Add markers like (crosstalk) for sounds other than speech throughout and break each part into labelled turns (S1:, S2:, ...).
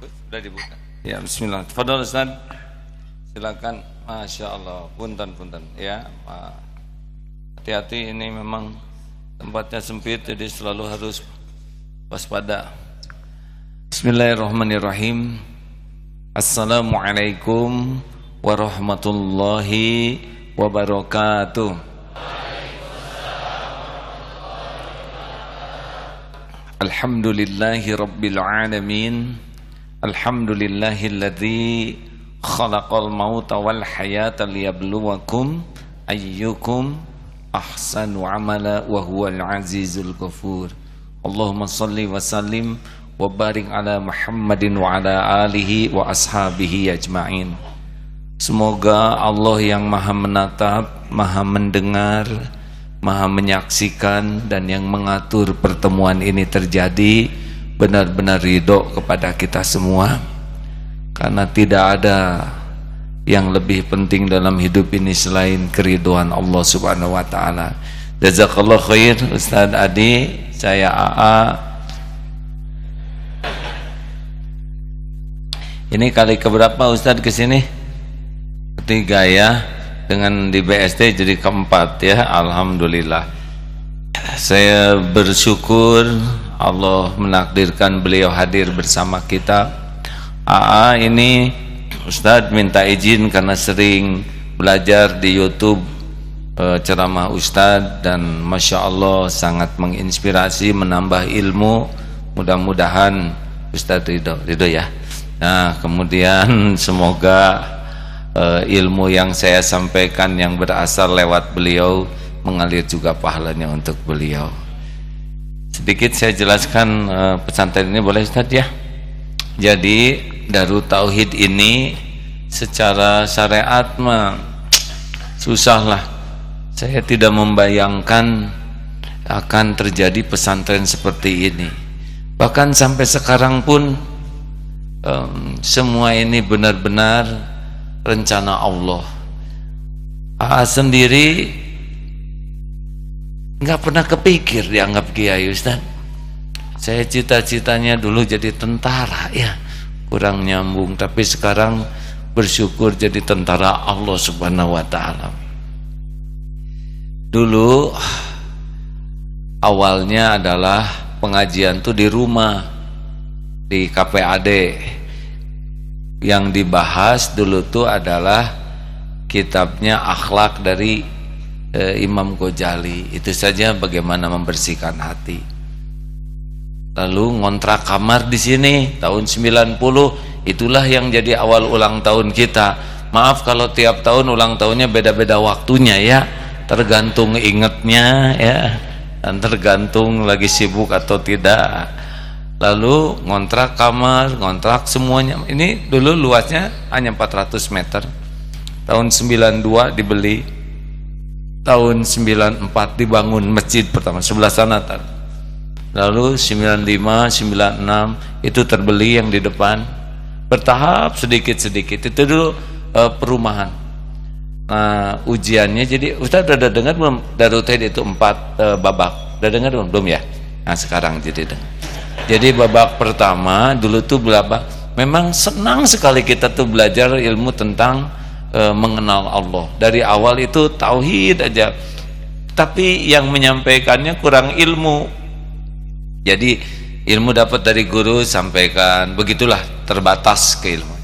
S1: Sudah dibuka. Ya, bismillah. Fadal Ustaz. Silakan. Masya Allah. Punten, punten. Ya, hati-hati ini memang tempatnya sempit jadi selalu harus waspada. Bismillahirrahmanirrahim. Assalamualaikum warahmatullahi wabarakatuh. Alhamdulillahi Rabbil Alamin Alhamdulillahilladzi khalaqal mauta wal hayata liyabluwakum ayyukum ahsanu amala wa huwal azizul ghafur. Allahumma salli wa sallim wa barik ala Muhammadin wa ala alihi wa ashabihi ajma'in. Semoga Allah yang maha menatap, maha mendengar, maha menyaksikan dan yang mengatur pertemuan ini terjadi benar-benar ridho kepada kita semua. Karena tidak ada yang lebih penting dalam hidup ini selain keriduan Allah subhanahu wa ta'ala. Jazakallah khair Ustaz Adi. Saya AA ini kali keberapa Ustaz ke sini ketiga ya. Dengan di BSD jadi keempat ya. Alhamdulillah. Saya bersyukur Allah menakdirkan beliau hadir bersama kita. AA ini Ustadz minta izin karena sering belajar di Youtube e, ceramah Ustadz dan Masya Allah sangat menginspirasi menambah ilmu. Mudah-mudahan Ustadz Ridho Ridho ya. Nah kemudian (laughs) semoga uh, ilmu yang saya sampaikan yang berasal lewat beliau mengalir juga pahalanya untuk beliau. Sedikit saya jelaskan uh, pesantren ini boleh Ustaz ya. Jadi Darut Tauhid ini secara syariat mah susahlah. Saya tidak membayangkan akan terjadi pesantren seperti ini. Bahkan sampai sekarang pun um, semua ini benar-benar rencana Allah AA sendiri nggak pernah kepikir dianggap kiai Ustaz. Saya cita-citanya dulu jadi tentara ya. Kurang nyambung tapi sekarang bersyukur jadi tentara Allah subhanahu wa ta'ala. Dulu awalnya adalah pengajian tuh di rumah di KPAD yang dibahas dulu tuh adalah kitabnya akhlak dari e, Imam Ghazali itu saja bagaimana membersihkan hati lalu ngontrak kamar di sini tahun 90 itulah yang jadi awal ulang tahun kita maaf kalau tiap tahun ulang tahunnya beda-beda waktunya ya tergantung ingetnya ya dan tergantung lagi sibuk atau tidak lalu ngontrak kamar, ngontrak semuanya. Ini dulu luasnya hanya 400 meter. Tahun 92 dibeli. Tahun 94 dibangun masjid pertama sebelah sana. Lalu 95, 96 itu terbeli yang di depan. Bertahap sedikit-sedikit. Itu dulu uh, perumahan. Nah, ujiannya jadi Ustaz udah dengar belum Darut itu empat uh, babak? Udah dengar belum? Belum ya? Nah, sekarang jadi dengar. Jadi babak pertama dulu tuh berapa? Memang senang sekali kita tuh belajar ilmu tentang e, mengenal Allah. Dari awal itu tauhid aja. Tapi yang menyampaikannya kurang ilmu. Jadi ilmu dapat dari guru sampaikan, begitulah terbatas ke ilmu.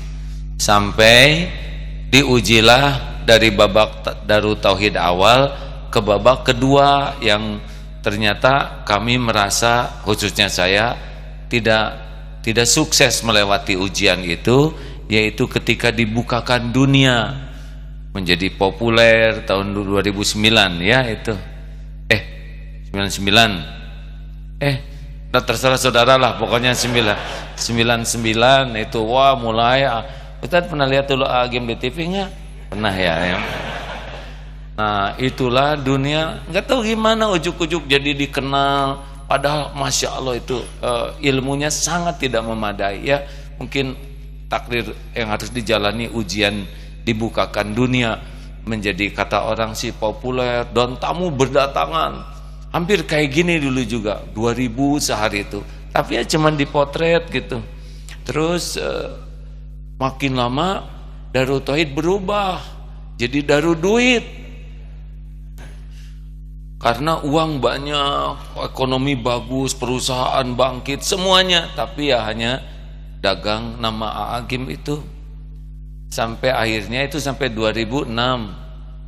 S1: Sampai diujilah dari babak daru tauhid awal ke babak kedua yang ternyata kami merasa khususnya saya tidak tidak sukses melewati ujian itu yaitu ketika dibukakan dunia menjadi populer tahun 2009 ya itu. Eh 99 eh terserah saudara lah pokoknya 9 99 itu wah mulai kita pernah lihat dulu uh, game di TV nya pernah ya, ya. nah itulah dunia. Nggak tahu gimana ujuk-ujuk jadi dikenal. Padahal masya Allah itu uh, ilmunya sangat tidak memadai ya. Mungkin takdir yang harus dijalani ujian dibukakan dunia menjadi kata orang si populer dan tamu berdatangan hampir kayak gini dulu juga 2000 sehari itu tapi ya cuman dipotret gitu Terus uh, makin lama Darut Tauhid berubah jadi Darut Duit. Karena uang banyak, ekonomi bagus, perusahaan bangkit, semuanya. Tapi ya hanya dagang nama Agim itu. Sampai akhirnya itu sampai 2006,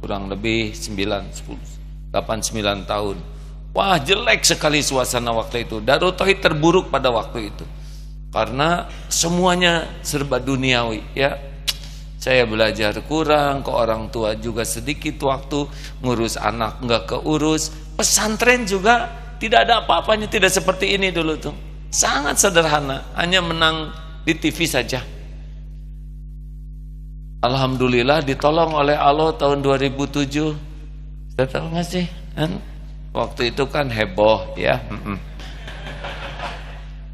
S1: kurang lebih 9, 10, 8, 9 tahun. Wah jelek sekali suasana waktu itu. Darut Tauhid terburuk pada waktu itu. Karena semuanya serba duniawi ya. Saya belajar kurang, ke orang tua juga sedikit waktu, ngurus anak nggak keurus. Pesantren juga tidak ada apa-apanya, tidak seperti ini dulu tuh. Sangat sederhana, hanya menang di TV saja. Alhamdulillah ditolong oleh Allah tahun 2007. Sudah tahu nggak sih? Kan? Waktu itu kan heboh ya.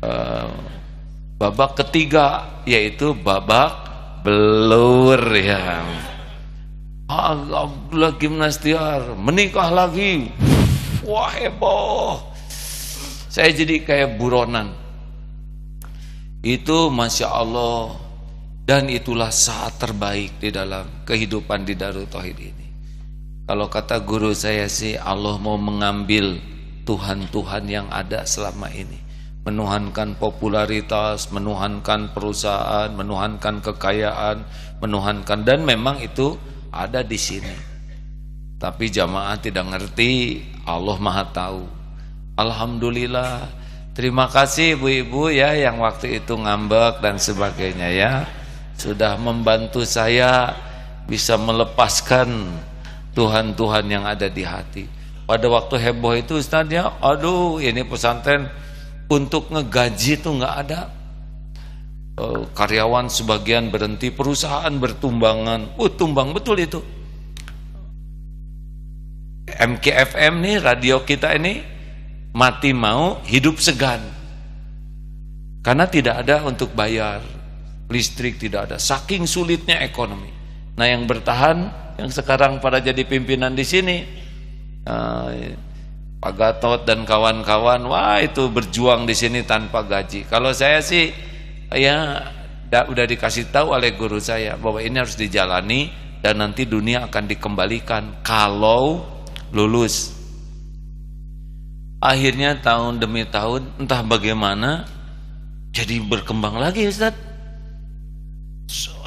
S1: Uh, babak ketiga yaitu babak belur ya Abdullah Gimnastiar menikah lagi wah heboh saya jadi kayak buronan itu Masya Allah dan itulah saat terbaik di dalam kehidupan di Darul Tauhid ini kalau kata guru saya sih Allah mau mengambil Tuhan-Tuhan yang ada selama ini menuhankan popularitas, menuhankan perusahaan, menuhankan kekayaan, menuhankan dan memang itu ada di sini. Tapi jamaah tidak ngerti, Allah Maha tahu. Alhamdulillah. Terima kasih ibu-ibu ya yang waktu itu ngambek dan sebagainya ya. Sudah membantu saya bisa melepaskan Tuhan-Tuhan yang ada di hati. Pada waktu heboh itu Ustaz ya, aduh ini pesantren untuk ngegaji itu nggak ada uh, karyawan sebagian berhenti perusahaan bertumbangan uh tumbang betul itu MKFM nih radio kita ini mati mau hidup segan karena tidak ada untuk bayar listrik tidak ada saking sulitnya ekonomi nah yang bertahan yang sekarang pada jadi pimpinan di sini uh, Pak Gatot dan kawan-kawan, wah itu berjuang di sini tanpa gaji. Kalau saya sih, ya udah dikasih tahu oleh guru saya bahwa ini harus dijalani dan nanti dunia akan dikembalikan kalau lulus. Akhirnya tahun demi tahun, entah bagaimana, jadi berkembang lagi Ustaz.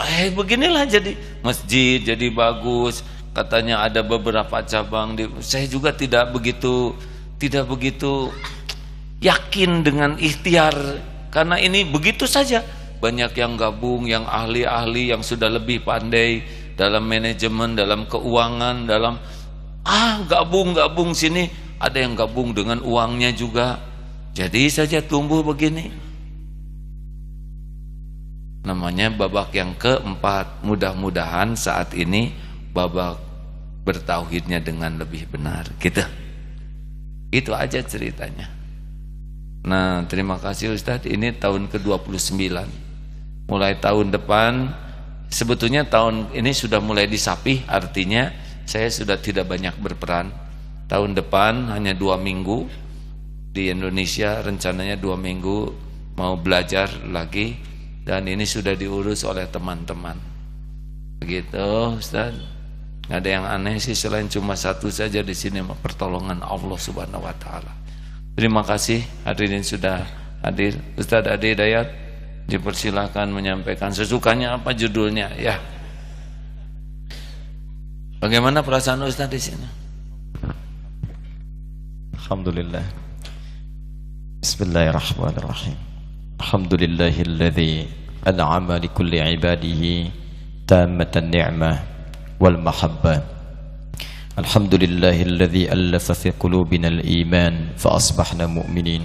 S1: eh beginilah jadi masjid jadi bagus, katanya ada beberapa cabang di, saya juga tidak begitu tidak begitu yakin dengan ikhtiar. Karena ini begitu saja. Banyak yang gabung yang ahli-ahli yang sudah lebih pandai dalam manajemen dalam keuangan dalam ah gabung-gabung sini ada yang gabung dengan uangnya juga. Jadi saja tumbuh begini. Namanya babak yang keempat. Mudah-mudahan saat ini babak bertauhidnya dengan lebih benar. Gitu. Itu aja ceritanya. Nah terima kasih Ustadz. Ini tahun ke-29. Mulai tahun depan sebetulnya tahun ini sudah mulai disapih. Artinya saya sudah tidak banyak berperan tahun depan hanya dua minggu di Indonesia rencananya dua minggu mau belajar lagi dan ini sudah diurus oleh teman-teman begitu Ustaz Nggak ada yang aneh sih selain cuma satu saja di sini pertolongan Allah Subhanahu wa taala. Terima kasih hadirin sudah hadir. Ustaz Adi Dayat dipersilakan menyampaikan sesukanya apa judulnya ya. Bagaimana perasaan Ustaz di sini?
S2: Alhamdulillah. Bismillahirrahmanirrahim. Alhamdulillahilladzi an'ama likulli ibadihi tammatan ni'mah والمحبة الحمد لله الذي ألف في قلوبنا الإيمان فأصبحنا مؤمنين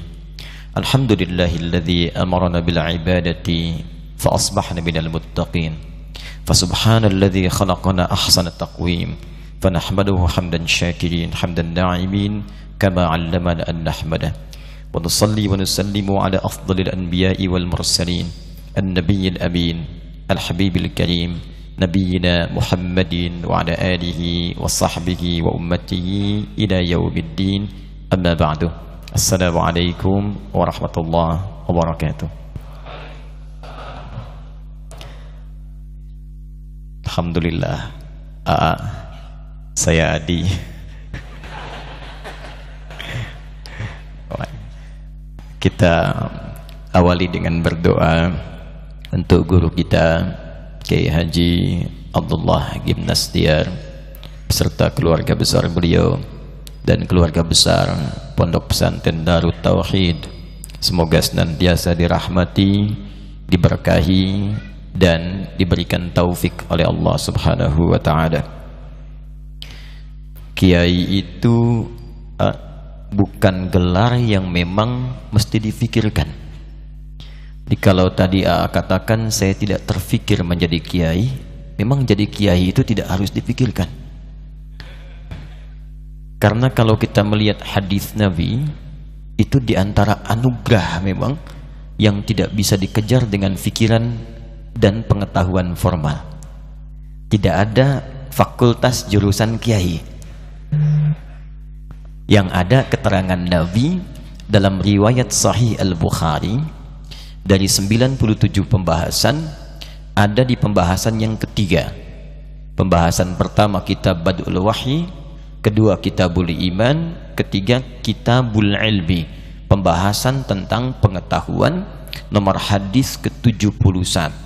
S2: الحمد لله الذي أمرنا بالعبادة فأصبحنا من المتقين فسبحان الذي خلقنا أحسن التقويم فنحمده حمدا شاكرين حمدا ناعمين كما علمنا أن نحمده. ونصلي ونسلم على أفضل الأنبياء والمرسلين النبي الأمين الحبيب الكريم نبينا محمد وعلى آله وصحبه وأمته إلى يوم الدين. أما بعد السلام عليكم ورحمة الله وبركاته. الحمد Aa, Saya Adi Kita awali dengan berdoa Untuk guru kita Kiai Haji Abdullah Gimnastiar Beserta keluarga besar beliau Dan keluarga besar Pondok Pesantren Darut Tauhid Semoga senantiasa dirahmati Diberkahi dan diberikan taufik oleh Allah Subhanahu wa taala. Kiai itu uh, bukan gelar yang memang mesti difikirkan. Jadi kalau tadi uh, katakan saya tidak terfikir menjadi kiai, memang jadi kiai itu tidak harus dipikirkan. Karena kalau kita melihat hadis Nabi itu di antara anugerah memang yang tidak bisa dikejar dengan fikiran dan pengetahuan formal. Tidak ada fakultas jurusan kiai. Yang ada keterangan Nabi dalam riwayat Sahih Al-Bukhari dari 97 pembahasan ada di pembahasan yang ketiga. Pembahasan pertama kitab Badul Wahyi, kedua kitabul iman, ketiga kitabul ilmi. Pembahasan tentang pengetahuan nomor hadis ke-71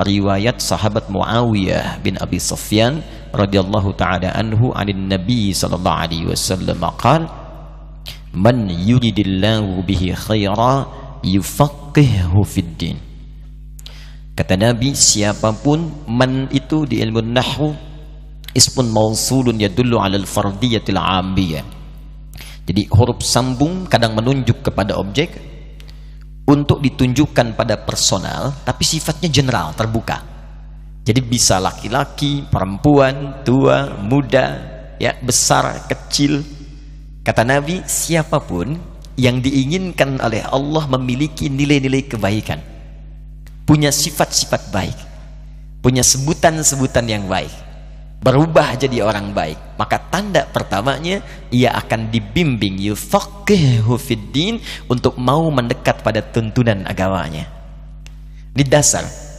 S2: riwayat sahabat Muawiyah bin Abi Sufyan radhiyallahu taala anhu anin Nabi sallallahu alaihi wasallam qala man yuridillahu bihi khaira yufaqihuhu fid din. Kata Nabi siapa pun man itu di ilmu nahwu ismun mausulun yadullu ala al-fardiyatil 'amiyah jadi huruf sambung kadang menunjuk kepada objek untuk ditunjukkan pada personal tapi sifatnya general terbuka jadi bisa laki-laki perempuan tua muda ya besar kecil. Kata Nabi siapa pun yang diinginkan oleh Allah memiliki nilai-nilai kebaikan. Punya sifat-sifat baik. Punya sebutan-sebutan yang baik. Berubah jadi orang baik. Maka tanda pertamanya ia akan dibimbing yufaqihu fiddin untuk mau mendekat pada tuntunan agamanya. Di dasar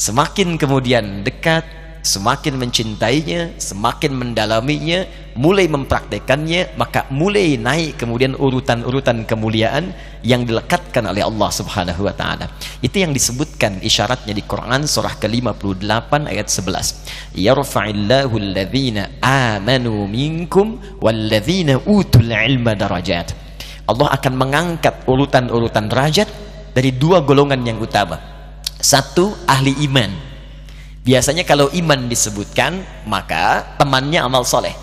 S2: semakin kemudian dekat semakin mencintainya, semakin mendalaminya, mulai mempraktekannya, maka mulai naik kemudian urutan-urutan kemuliaan yang dilekatkan oleh Allah Subhanahu wa taala. Itu yang disebutkan isyaratnya di Quran surah ke-58 ayat 11. Yarfa'illahu alladhina amanu minkum walladzina utul ilma darajat. Allah akan mengangkat urutan-urutan derajat dari dua golongan yang utama. Satu ahli iman Biasanya kalau iman disebutkan, maka temannya amal soleh.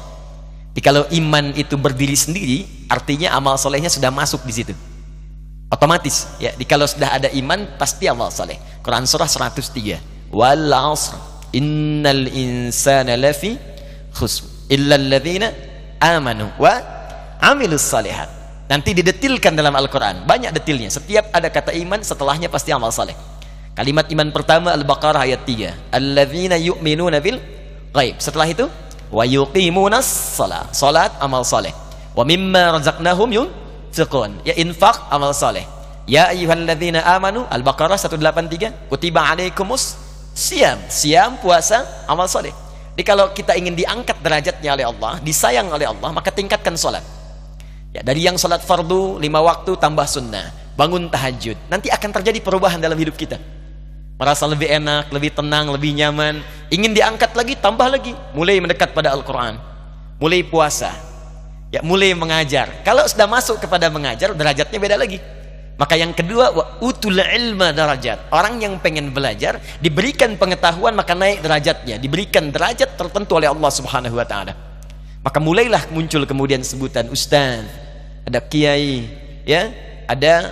S2: Jadi kalau iman itu berdiri sendiri, artinya amal solehnya sudah masuk di situ. Otomatis, ya. Jadi kalau sudah ada iman, pasti amal soleh. Quran surah 103. Wal asr, innal insana lafi khusr, illa alladhina amanu wa amilus salihat. Nanti didetilkan dalam Al-Quran. Banyak detilnya. Setiap ada kata iman, setelahnya pasti amal soleh. Kalimat iman pertama Al-Baqarah ayat 3. Alladzina yu'minuna bil ghaib. Setelah itu wa yuqimunas shalah. Salat amal saleh. Wa mimma razaqnahum yunfiqun. Ya infak amal saleh. Ya ayyuhalladzina amanu Al-Baqarah 183 kutiba alaikumus siam. Siam puasa amal saleh. Jadi kalau kita ingin diangkat derajatnya oleh Allah, disayang oleh Allah, maka tingkatkan salat. Ya, dari yang salat fardu lima waktu tambah sunnah, bangun tahajud. Nanti akan terjadi perubahan dalam hidup kita merasa lebih enak, lebih tenang, lebih nyaman, ingin diangkat lagi, tambah lagi, mulai mendekat pada Al-Quran, mulai puasa, ya mulai mengajar. Kalau sudah masuk kepada mengajar, derajatnya beda lagi. Maka yang kedua, wa utul ilma derajat. Orang yang pengen belajar, diberikan pengetahuan maka naik derajatnya, diberikan derajat tertentu oleh Allah Subhanahu wa taala. Maka mulailah muncul kemudian sebutan ustaz, ada kiai, ya, ada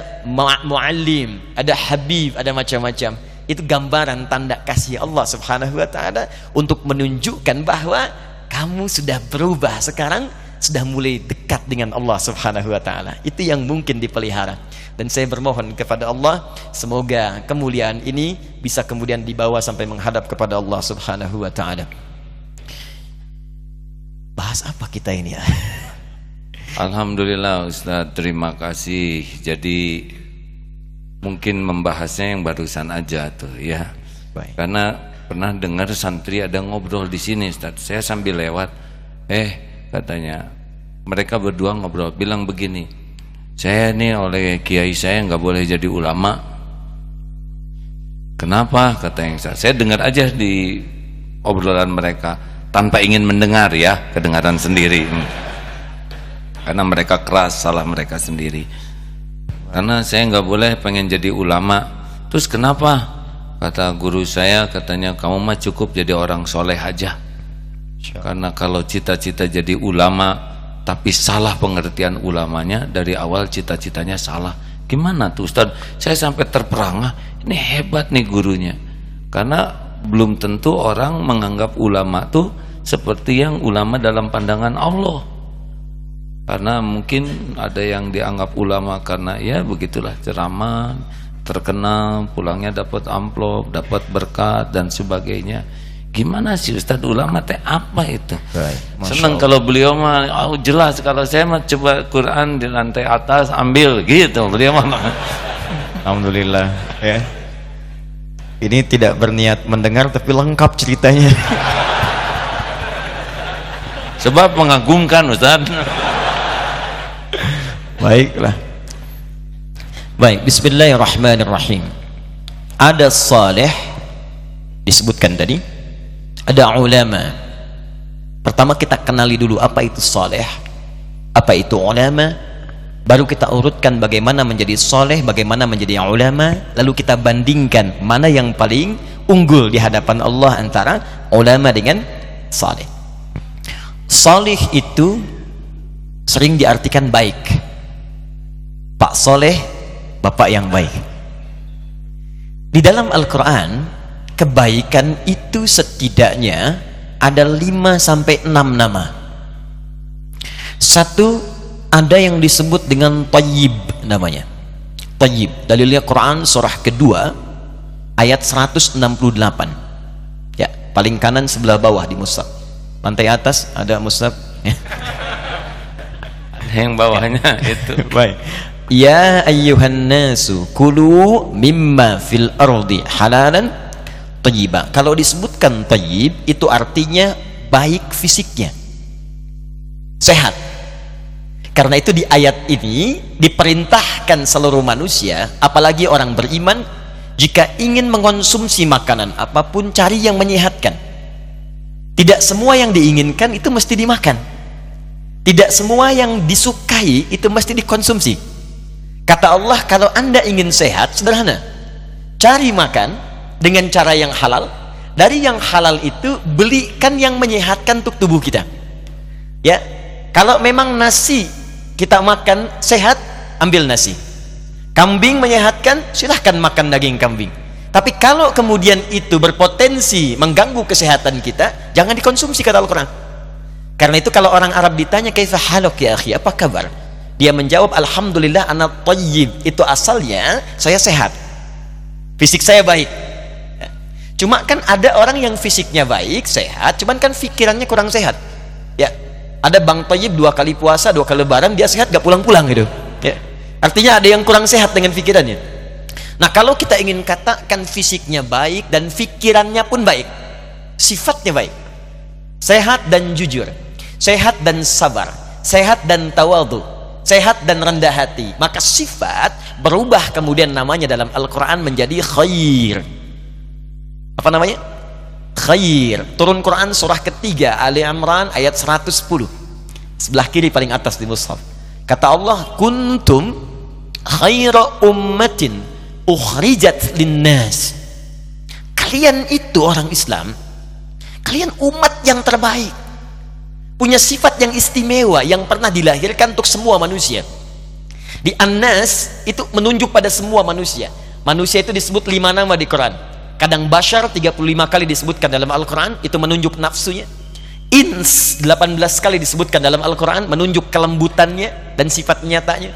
S2: muallim, ada habib, ada macam-macam itu gambaran tanda kasih Allah subhanahu wa ta'ala untuk menunjukkan bahwa kamu sudah berubah sekarang sudah mulai dekat dengan Allah subhanahu wa ta'ala. Itu yang mungkin dipelihara. Dan saya bermohon kepada Allah semoga kemuliaan ini bisa kemudian dibawa sampai menghadap kepada Allah subhanahu wa ta'ala. Bahas apa kita ini ya?
S1: Alhamdulillah Ustaz. Terima kasih. Jadi mungkin membahasnya yang barusan aja tuh ya. Baik. Karena pernah dengar santri ada ngobrol di sini Ustaz. Saya sambil lewat, eh katanya mereka berdua ngobrol bilang begini, saya nih oleh kiai saya nggak boleh jadi ulama. Kenapa? Kata yang saya, saya dengar aja di obrolan mereka tanpa ingin mendengar ya, kedengaran sendiri. Karena mereka keras, salah mereka sendiri. Karena saya nggak boleh pengen jadi ulama. Terus kenapa? Kata guru saya, katanya kamu mah cukup jadi orang soleh aja. Karena kalau cita-cita jadi ulama, tapi salah pengertian ulamanya dari awal cita-citanya salah. Gimana tuh Ustaz? Saya sampai terperangah. Ini hebat nih gurunya. Karena belum tentu orang menganggap ulama tuh seperti yang ulama dalam pandangan Allah karena mungkin ada yang dianggap ulama karena ya begitulah ceramah terkenal pulangnya dapat amplop dapat berkat dan sebagainya. Gimana sih Ustaz? Ulama teh apa itu? Right. senang kalau beliau mah oh, jelas kalau saya mah coba Quran di lantai atas ambil gitu. Beliau mah. (laughs)
S2: Alhamdulillah ya. Ini tidak berniat mendengar tapi lengkap ceritanya.
S1: Sebab mengagumkan Ustaz
S2: Baiklah. Baik, bismillahirrahmanirrahim. Ada saleh disebutkan tadi. Ada ulama. Pertama kita kenali dulu apa itu saleh, apa itu ulama. Baru kita urutkan bagaimana menjadi soleh, bagaimana menjadi ulama. Lalu kita bandingkan mana yang paling unggul di hadapan Allah antara ulama dengan saleh. Salih itu sering diartikan baik Soleh Bapak yang baik. Di dalam Al-Quran kebaikan itu setidaknya ada 5 sampai 6 nama. Satu ada yang disebut dengan tayyib namanya. Tayyib dalilnya Quran surah kedua ayat 168 ya paling kanan sebelah bawah di mushaf lantai atas ada mushaf (laughs) ya.
S1: yang bawahnya (laughs) itu.
S2: Baik Ya ayyuhan nasu kulu mimma fil ardi halalan tayyiba. Kalau disebutkan tayyib itu artinya baik fisiknya. Sehat. Karena itu di ayat ini diperintahkan seluruh manusia, apalagi orang beriman, jika ingin mengonsumsi makanan apa pun cari yang menyehatkan. Tidak semua yang diinginkan itu mesti dimakan. Tidak semua yang disukai itu mesti dikonsumsi Kata Allah, kalau anda ingin sehat, sederhana. Cari makan dengan cara yang halal. Dari yang halal itu, belikan yang menyehatkan untuk tubuh kita. Ya, kalau memang nasi kita makan sehat, ambil nasi. Kambing menyehatkan, silahkan makan daging kambing. Tapi kalau kemudian itu berpotensi mengganggu kesehatan kita, jangan dikonsumsi kata Al-Quran. Karena itu kalau orang Arab ditanya, Kaifa halok ya akhi, apa kabar? Dia menjawab, Alhamdulillah anak tayyib. Itu asalnya saya sehat. Fisik saya baik. Cuma kan ada orang yang fisiknya baik, sehat, cuman kan pikirannya kurang sehat. Ya, ada bang tayyib dua kali puasa, dua kali lebaran, dia sehat gak pulang-pulang gitu. Ya. Artinya ada yang kurang sehat dengan pikirannya. Nah kalau kita ingin katakan fisiknya baik dan pikirannya pun baik, sifatnya baik, sehat dan jujur, sehat dan sabar, sehat dan tawadu, sehat dan rendah hati. Maka sifat berubah kemudian namanya dalam Al-Quran menjadi khair. Apa namanya? khair. Turun Quran surah ketiga Ali Imran ayat 110 sebelah kiri paling atas di mushaf. Kata Allah kuntum khaira ummatin ukhrijat linnas. Kalian itu orang Islam kalian umat yang terbaik punya sifat yang istimewa yang pernah dilahirkan untuk semua manusia. Di An-Nas itu menunjuk pada semua manusia. Manusia itu disebut lima nama di Quran. Kadang Bashar 35 kali disebutkan dalam Al-Quran itu menunjuk nafsunya. Ins 18 kali disebutkan dalam Al-Quran menunjuk kelembutannya dan sifat nyatanya.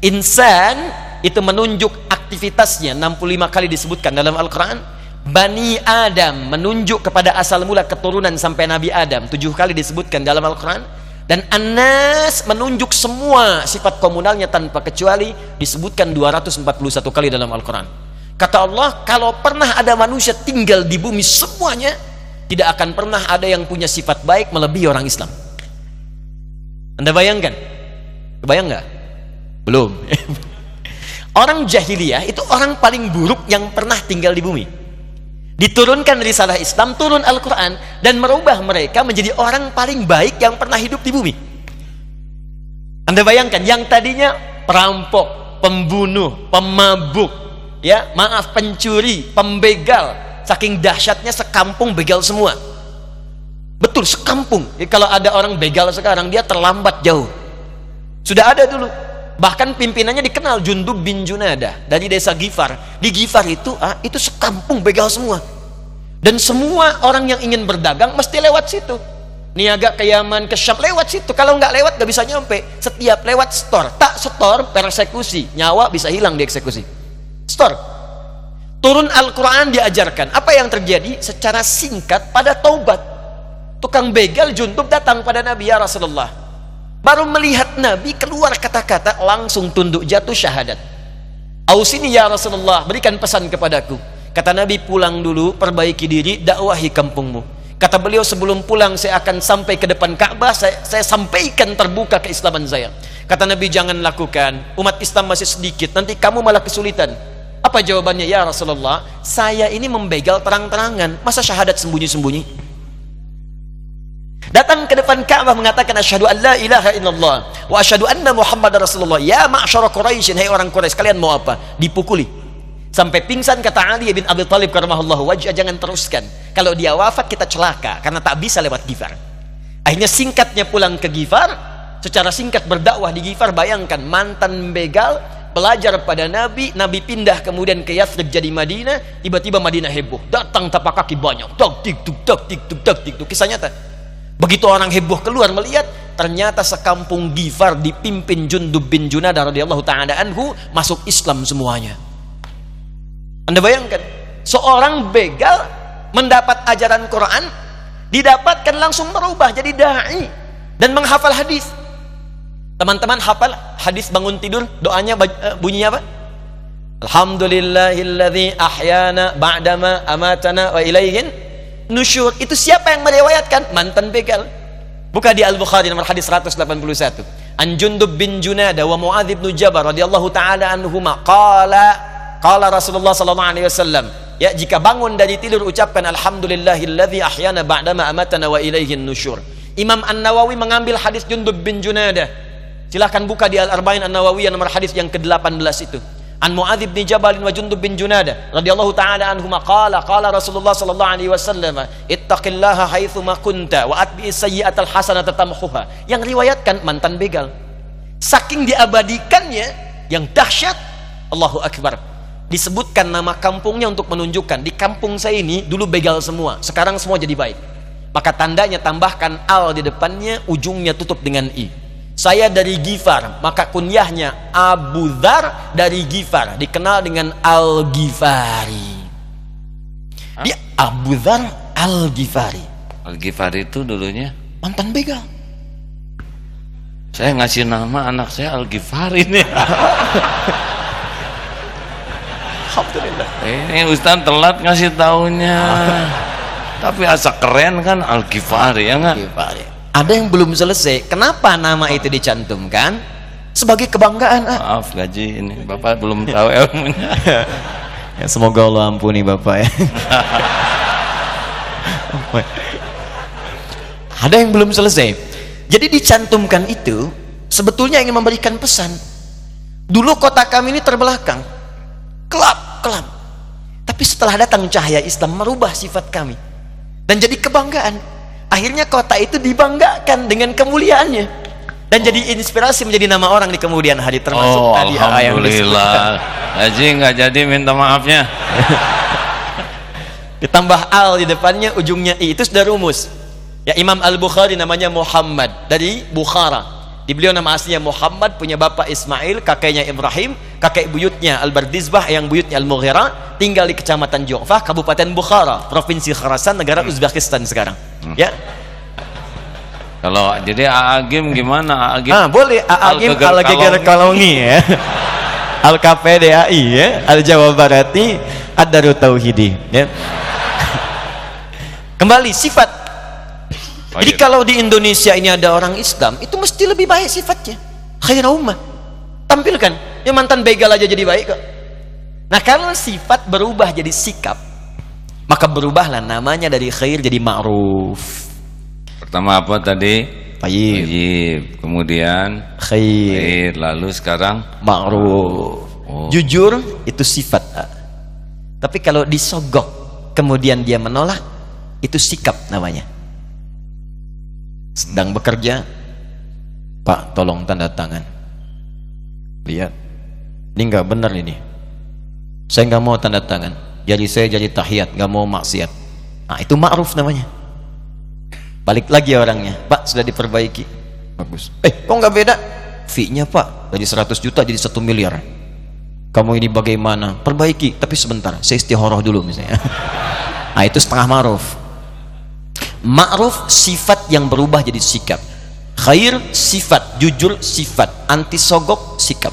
S2: Insan itu menunjuk aktivitasnya 65 kali disebutkan dalam Al-Quran Bani Adam menunjuk kepada asal mula keturunan sampai Nabi Adam tujuh kali disebutkan dalam Al-Quran dan Anas menunjuk semua sifat komunalnya tanpa kecuali disebutkan 241 kali dalam Al-Quran Kata Allah, kalau pernah ada manusia tinggal di bumi semuanya, tidak akan pernah ada yang punya sifat baik melebihi orang Islam. Anda bayangkan? Bayang nggak? Belum. (laughs) orang jahiliyah itu orang paling buruk yang pernah tinggal di bumi. Diturunkan risalah Islam, turun Al-Quran, dan merubah mereka menjadi orang paling baik yang pernah hidup di bumi. Anda bayangkan, yang tadinya perampok, pembunuh, pemabuk, ya maaf pencuri pembegal saking dahsyatnya sekampung begal semua. Betul sekampung. Jadi, kalau ada orang begal sekarang dia terlambat jauh. Sudah ada dulu bahkan pimpinannya dikenal Jundub bin Junada dari desa Gifar. Di Gifar itu ah, itu sekampung begal semua. Dan semua orang yang ingin berdagang mesti lewat situ. Niaga ke Yaman ke Syam lewat situ. Kalau nggak lewat nggak bisa nyampe. Setiap lewat store. Tak store persekusi nyawa bisa hilang di eksekusi. Store. Turun Al-Quran diajarkan. Apa yang terjadi? Secara singkat pada taubat. Tukang begal juntup datang pada Nabi ya Rasulullah baru melihat Nabi keluar kata-kata langsung tunduk jatuh syahadat Ausini ya Rasulullah berikan pesan kepadaku kata Nabi pulang dulu perbaiki diri dakwahi kampungmu kata beliau sebelum pulang saya akan sampai ke depan Ka'bah saya, saya sampaikan terbuka keislaman saya kata Nabi jangan lakukan umat Islam masih sedikit nanti kamu malah kesulitan apa jawabannya? Ya Rasulullah, saya ini membegal terang-terangan. Masa syahadat sembunyi-sembunyi? Datang ke depan Ka'bah mengatakan asyhadu an la ilaha illallah wa asyhadu anna Muhammad Rasulullah. Ya ma'syara Quraisy, hai orang Quraisy, kalian mau apa? Dipukuli. Sampai pingsan kata Ali bin Abi Thalib karamahullah wajah jangan teruskan. Kalau dia wafat kita celaka karena tak bisa lewat Gifar. Akhirnya singkatnya pulang ke Gifar, secara singkat berdakwah di Gifar bayangkan mantan begal belajar pada Nabi, Nabi pindah kemudian ke Yathrib jadi Madinah, tiba-tiba Madinah heboh. Datang tapak kaki banyak. Tok tik tuk tok tik tuk tok tik tuk. Kisah nyata. Begitu orang heboh keluar melihat, ternyata sekampung Gifar dipimpin Jundub bin Junadah radhiyallahu taala anhu masuk Islam semuanya. Anda bayangkan, seorang begal mendapat ajaran Quran, didapatkan langsung merubah jadi dai dan menghafal hadis. Teman-teman hafal hadis bangun tidur doanya eh, bunyinya apa? Alhamdulillahilladzi ahyana ba'dama amatana wa ilaihin nusyur. Itu siapa yang meriwayatkan? Mantan begal. Buka di Al-Bukhari nomor hadis 181. An Jundub bin Junada wa Muadz bin Jabal radhiyallahu taala anhuma qala qala Rasulullah sallallahu alaihi wasallam ya jika bangun dari tidur ucapkan alhamdulillahilladzi ahyana ba'dama amatana wa ilaihin nusyur. Imam An-Nawawi mengambil hadis Jundub bin Junada Silahkan buka di Al-Arba'in An-Nawawiyah nomor hadis yang ke-18 itu. An Muadz bin Jabal wa Jundub bin Junada radhiyallahu taala anhuma qala qala Rasulullah sallallahu alaihi wasallam ittaqillaha haitsu ma kunta wa atbi sayyi'atal hasanata tamhuha. Yang riwayatkan mantan begal. Saking diabadikannya yang dahsyat Allahu akbar. Disebutkan nama kampungnya untuk menunjukkan di kampung saya ini dulu begal semua, sekarang semua jadi baik. Maka tandanya tambahkan al di depannya, ujungnya tutup dengan i saya dari Gifar maka kunyahnya Abu Dhar dari Gifar dikenal dengan Al-Ghifari. Dia Abu Dhar Al-Ghifari.
S1: Al-Ghifari itu dulunya?
S2: Mantan begal.
S1: Saya ngasih nama anak saya Al-Ghifari nih (laughs)
S2: Alhamdulillah.
S1: Ini Ustaz telat ngasih tahunya (laughs) tapi asa keren kan Al-Ghifari ya nggak?
S2: Al-Ghifari ada yang belum selesai. Kenapa nama itu dicantumkan? Sebagai kebanggaan
S1: ah. maaf gaji ini bapak belum tahu ilmunya. (laughs)
S3: Ya, semoga Allah ampuni bapak ya. (laughs)
S2: Ada yang belum selesai. Jadi dicantumkan itu sebetulnya ingin memberikan pesan. Dulu kota kami ini terbelakang. Kelap kelap. Tapi setelah datang cahaya Islam merubah sifat kami. Dan jadi kebanggaan akhirnya kota itu dibanggakan dengan kemuliaannya. Dan oh. jadi inspirasi menjadi nama orang di kemudian hari termasuk
S1: oh, tadi Alhamdulillah. Haji nggak jadi minta maafnya. (laughs)
S2: Ditambah al di depannya ujungnya i itu sudah rumus. Ya Imam Al-Bukhari namanya Muhammad dari Bukhara di beliau nama aslinya Muhammad punya bapak Ismail kakeknya Ibrahim kakek buyutnya Al-Bardizbah yang buyutnya Al-Mughira tinggal di kecamatan Ju'fah Kabupaten Bukhara provinsi Khurasan negara Uzbekistan sekarang Ya.
S1: Kalau jadi Aagim gimana?
S2: Aagim. Ah, boleh Aagim kalau geger kalongi ya. al KPDAI ya al Jawa Barati ad Darut Tauhidi ya (laughs) kembali sifat
S1: Oh,
S4: jadi
S1: iya.
S4: kalau di Indonesia ini ada orang Islam itu mesti lebih baik sifatnya khair ummah tampilkan yang mantan begal aja jadi baik kok nah kalau sifat berubah jadi sikap maka berubahlah namanya dari khair jadi ma'ruf
S1: Pertama apa tadi?
S2: Tayyib.
S1: Tayyib. Kemudian
S2: khair
S1: khair. Lalu sekarang
S2: ma'ruf
S1: Oh.
S2: jujur itu sifat tapi kalau disogok kemudian dia menolak itu sikap namanya sedang bekerja. Pak tolong tanda tangan. Lihat. Ini nggak benar ini. Saya nggak mau tanda tangan. Jadi saya jadi tahiyat nggak mau maksiat. Nah itu ma'ruf namanya. Balik lagi orangnya. Pak sudah diperbaiki. Bagus. Eh kok nggak beda? Fee-nya Pak dari 100 juta jadi 1 miliar. Kamu ini bagaimana? Perbaiki tapi sebentar. Saya istihoroh dulu misalnya. (laughs) Nah itu setengah ma'ruf ma'ruf sifat yang berubah jadi sikap. Khair sifat jujur sifat anti sogok sikap.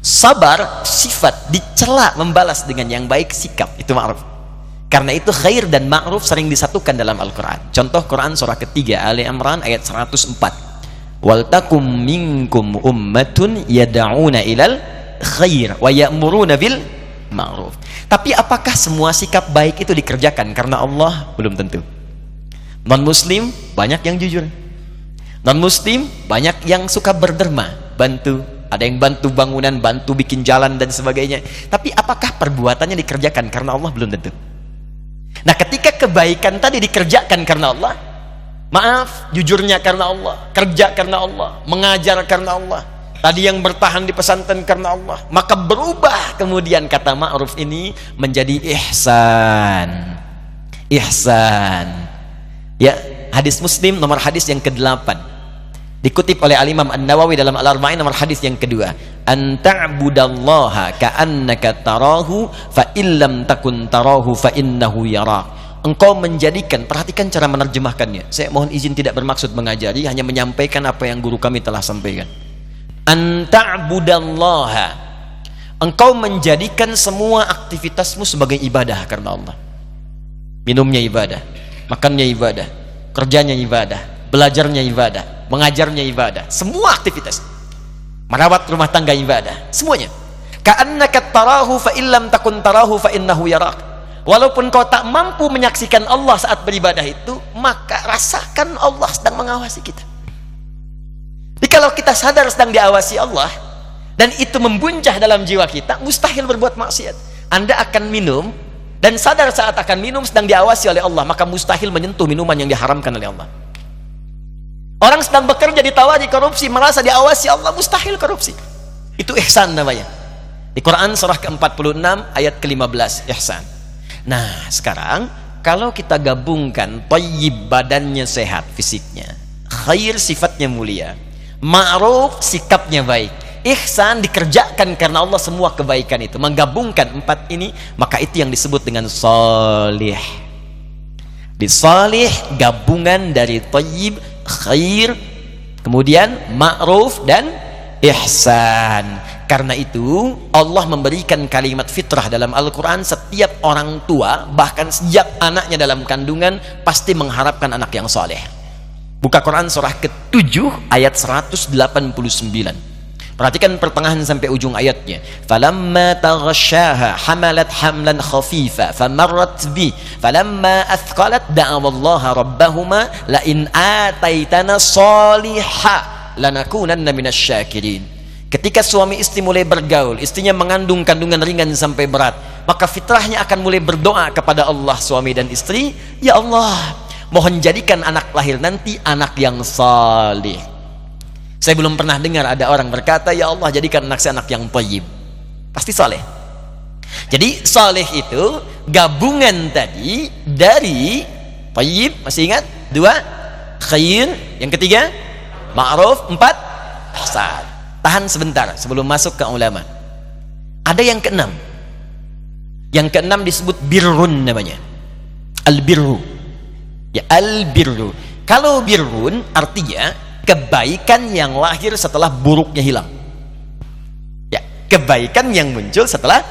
S2: Sabar sifat dicela membalas dengan yang baik sikap. Itu ma'ruf. Karena itu khair dan ma'ruf sering disatukan dalam Al-Quran. Contoh Quran surah ketiga Ali Imran ayat 104 waltakum minkum ummatun yada'una ilal khair wa ya'muruna bil ma'ruf. Tapi apakah semua sikap baik itu dikerjakan? Karena Allah belum tentu non muslim banyak yang jujur. Non muslim banyak yang suka berderma bantu. Ada yang bantu bangunan bantu bikin jalan dan sebagainya. Tapi apakah perbuatannya dikerjakan karena Allah? Belum tentu. Nah ketika kebaikan tadi dikerjakan karena Allah maaf jujurnya karena Allah kerja karena Allah mengajar karena Allah tadi yang bertahan di pesantren karena Allah maka berubah kemudian kata ma'ruf ini menjadi ihsan. Ihsan Ya, hadis Muslim nomor hadis yang ke-8. Dikutip oleh Al-Imam An-Nawawi dalam Al-Arba'in nomor hadis yang kedua. An ta'budallaha ka'annaka tarahu fa illam takun tarahu fa innahu yarak. Engkau menjadikan, perhatikan cara menerjemahkannya. Saya mohon izin tidak bermaksud mengajari, hanya menyampaikan apa yang guru kami telah sampaikan. An ta'budallaha. Engkau menjadikan semua aktivitasmu sebagai ibadah karena Allah. Minumnya ibadah, makannya ibadah, kerjanya ibadah, belajarnya ibadah, mengajarnya ibadah, semua aktivitas. Merawat rumah tangga ibadah, semuanya. Ka'annaka tarahu fa illam takun tarahu fa innahu yarak. Walaupun kau tak mampu menyaksikan Allah saat beribadah itu, maka rasakan Allah sedang mengawasi kita. Jadi kalau kita sadar sedang diawasi Allah dan itu membuncah dalam jiwa kita, mustahil berbuat maksiat. Anda akan minum dan sadar saat akan minum sedang diawasi oleh Allah, maka mustahil menyentuh minuman yang diharamkan oleh Allah. Orang sedang bekerja ditawari korupsi, merasa diawasi Allah, mustahil korupsi. Itu ihsan namanya. Di Quran surah ke-46 ayat ke-15, ihsan. Nah, sekarang kalau kita gabungkan tayyib badannya sehat fisiknya, khair sifatnya mulia, ma'ruf sikapnya baik, ihsan dikerjakan karena Allah semua kebaikan itu. Menggabungkan empat ini maka itu yang disebut dengan salih. Di salih gabungan dari tayyib khair kemudian ma'ruf dan ihsan. Karena itu Allah memberikan kalimat fitrah dalam Al-Quran setiap orang tua bahkan sejak anaknya dalam kandungan pasti mengharapkan anak yang soleh buka Quran surah ke-7 ayat 189 Perhatikan pertengahan sampai ujung ayatnya. Falamma taghasyaha hamalat hamlan khafifa famarrat bi falamma athqalat da'awallaha rabbahuma la in ataitana saliha lanakunanna minasyakirin. Ketika suami istri mulai bergaul, istrinya mengandung kandungan ringan sampai berat, maka fitrahnya akan mulai berdoa kepada Allah suami dan istri, "Ya Allah, mohon jadikan anak lahir nanti anak yang salih." Saya belum pernah dengar ada orang berkata, Ya Allah jadikan anak saya anak yang tayyib. Pasti soleh. Jadi soleh itu gabungan tadi dari tayyib, masih ingat? Dua, khair. Yang ketiga, ma'ruf. Empat, ihsan. Tahan sebentar sebelum masuk ke ulama. Ada yang keenam. Yang keenam disebut birrun namanya. Al-birru. Ya, al-birru. Kalau birrun artinya kebaikan yang lahir setelah buruknya hilang. Ya, kebaikan yang muncul setelah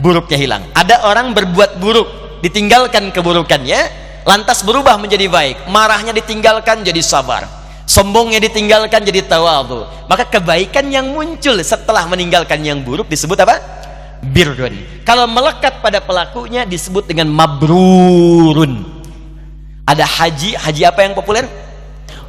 S2: buruknya hilang. Ada orang berbuat buruk ditinggalkan keburukannya lantas berubah menjadi baik. Marahnya ditinggalkan jadi sabar. Sombongnya ditinggalkan jadi tawadu maka kebaikan yang muncul setelah meninggalkan yang buruk disebut apa? Birrun. Kalau melekat pada pelakunya disebut dengan mabrurun. Ada haji. Haji apa yang populer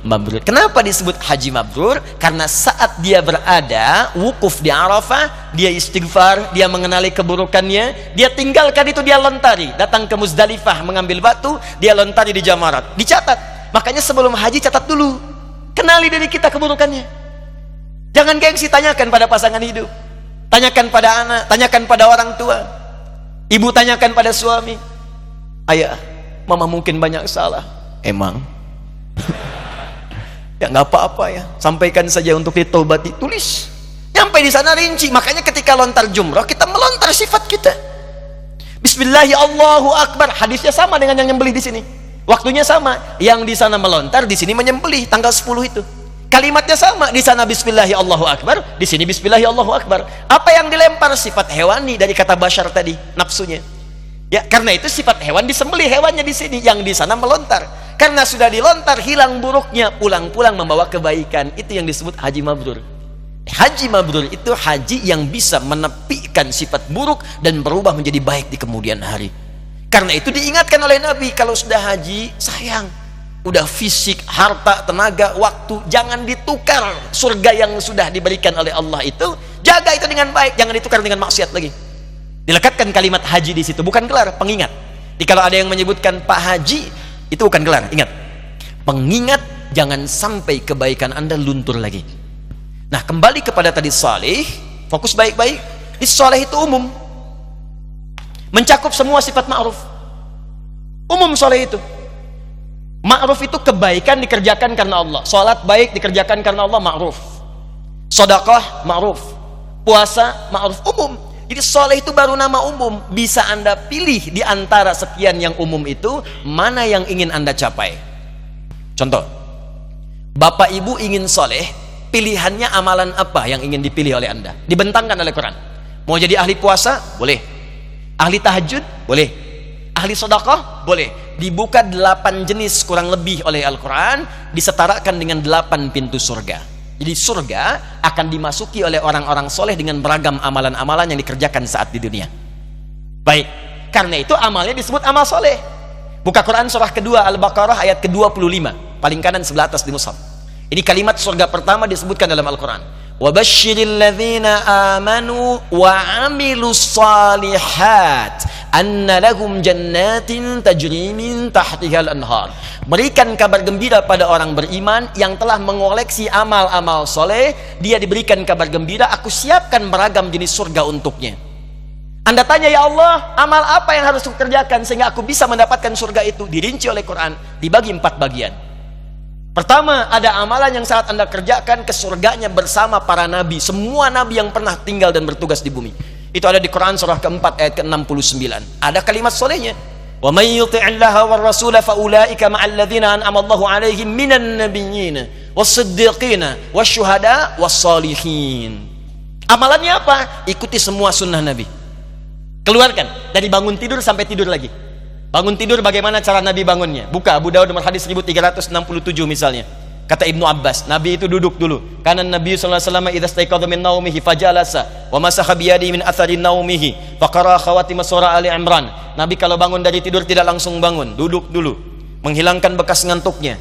S2: mabrur. Kenapa disebut haji mabrur? Karena saat dia berada wukuf di Arafah, dia istighfar, dia mengenali keburukannya, dia tinggalkan itu dia lontari, datang ke Muzdalifah mengambil batu, dia lontari di Jamarat. Dicatat. Makanya sebelum haji catat dulu. Kenali diri kita keburukannya. Jangan gengsi tanyakan pada pasangan hidup. Tanyakan pada anak, tanyakan pada orang tua. Ibu tanyakan pada suami. Ayah, mama mungkin banyak salah. Emang (laughs) ya nggak apa-apa ya. Sampaikan saja untuk ditobati. Tulis. Sampai di sana rinci. Makanya ketika lontar jumrah kita melontar sifat kita. Bismillahirrahmanirrahim. Akbar. Hadisnya sama dengan yang nyembelih di sini. Waktunya sama. Yang di sana melontar di sini menyembelih. Tanggal 10 itu. Kalimatnya sama. Di sana Bismillahirrahmanirrahim. Akbar. Di sini Bismillahirrahmanirrahim. Akbar. Apa yang dilempar sifat hewani dari kata bashar tadi? Nafsunya ya karena itu sifat hewan disembelih hewannya di sini yang di sana melontar. Karena sudah dilontar hilang buruknya pulang-pulang membawa kebaikan. Itu yang disebut haji mabrur. Haji mabrur itu haji yang bisa menepikan sifat buruk dan berubah menjadi baik di kemudian hari. Karena itu diingatkan oleh Nabi kalau sudah haji sayang. Udah fisik, harta, tenaga, waktu jangan ditukar surga yang sudah diberikan oleh Allah itu. Jaga itu dengan baik jangan ditukar dengan maksiat lagi dilekatkan kalimat haji di situ bukan kelar pengingat jadi kalau ada yang menyebutkan Pak Haji itu bukan gelar, ingat. Pengingat jangan sampai kebaikan Anda luntur lagi. Nah, kembali kepada tadi salih, fokus baik-baik. Di salih itu umum. Mencakup semua sifat ma'ruf. Umum salih itu. Ma'ruf itu kebaikan dikerjakan karena Allah. Salat baik dikerjakan karena Allah ma'ruf. Sedekah ma'ruf. Puasa ma'ruf umum. Jadi soleh itu baru nama umum. Bisa Anda pilih di antara sekian yang umum itu, mana yang ingin Anda capai. Contoh, Bapak Ibu ingin soleh, pilihannya amalan apa yang ingin dipilih oleh Anda? Dibentangkan oleh Quran. Mau jadi ahli puasa? Boleh. Ahli tahajud? Boleh. Ahli sodakoh? Boleh. Dibuka delapan jenis kurang lebih oleh Al-Quran, disetarakan dengan delapan pintu surga. Jadi surga akan dimasuki oleh orang-orang soleh dengan beragam amalan-amalan yang dikerjakan saat di dunia. Baik, karena itu amalnya disebut amal soleh. Buka Quran surah kedua Al-Baqarah ayat ke-25, paling kanan sebelah atas di mushaf. Ini kalimat surga pertama disebutkan dalam Al-Quran. Wabashiril ladzina amanu wa amilus salihat anna lahum jannatin tajri min berikan kabar gembira pada orang beriman yang telah mengoleksi amal-amal soleh. Dia diberikan kabar gembira aku siapkan beragam jenis surga untuknya. Anda tanya ya Allah amal apa yang harus kukerjakan sehingga aku bisa mendapatkan surga itu? Dirinci oleh Quran dibagi empat bagian Pertama, ada amalan yang saat Anda kerjakan ke surganya bersama para nabi, semua nabi yang pernah tinggal dan bertugas di bumi. Itu ada di Quran surah keempat ayat ke-69. Ada kalimat solehnya. Wa may yuti'illaha war rasula fa ulaika ma'al ladzina an'ama Allahu 'alaihim minan nabiyyin was-siddiqina wasyuhada was-salihin. Amalannya apa? Ikuti semua sunnah Nabi. Keluarkan dari bangun tidur sampai tidur lagi. Bangun tidur bagaimana cara Nabi bangunnya? Buka Abu Dawud nomor hadis 1367 misalnya. Kata Ibnu Abbas, Nabi itu duduk dulu. Karena Nabi sallallahu alaihi wasallam min naumihi fajalasa wa masaha bi min athari naumihi faqara khawatim surah Ali Imran. Nabi kalau bangun dari tidur tidak langsung bangun, duduk dulu. Menghilangkan bekas ngantuknya.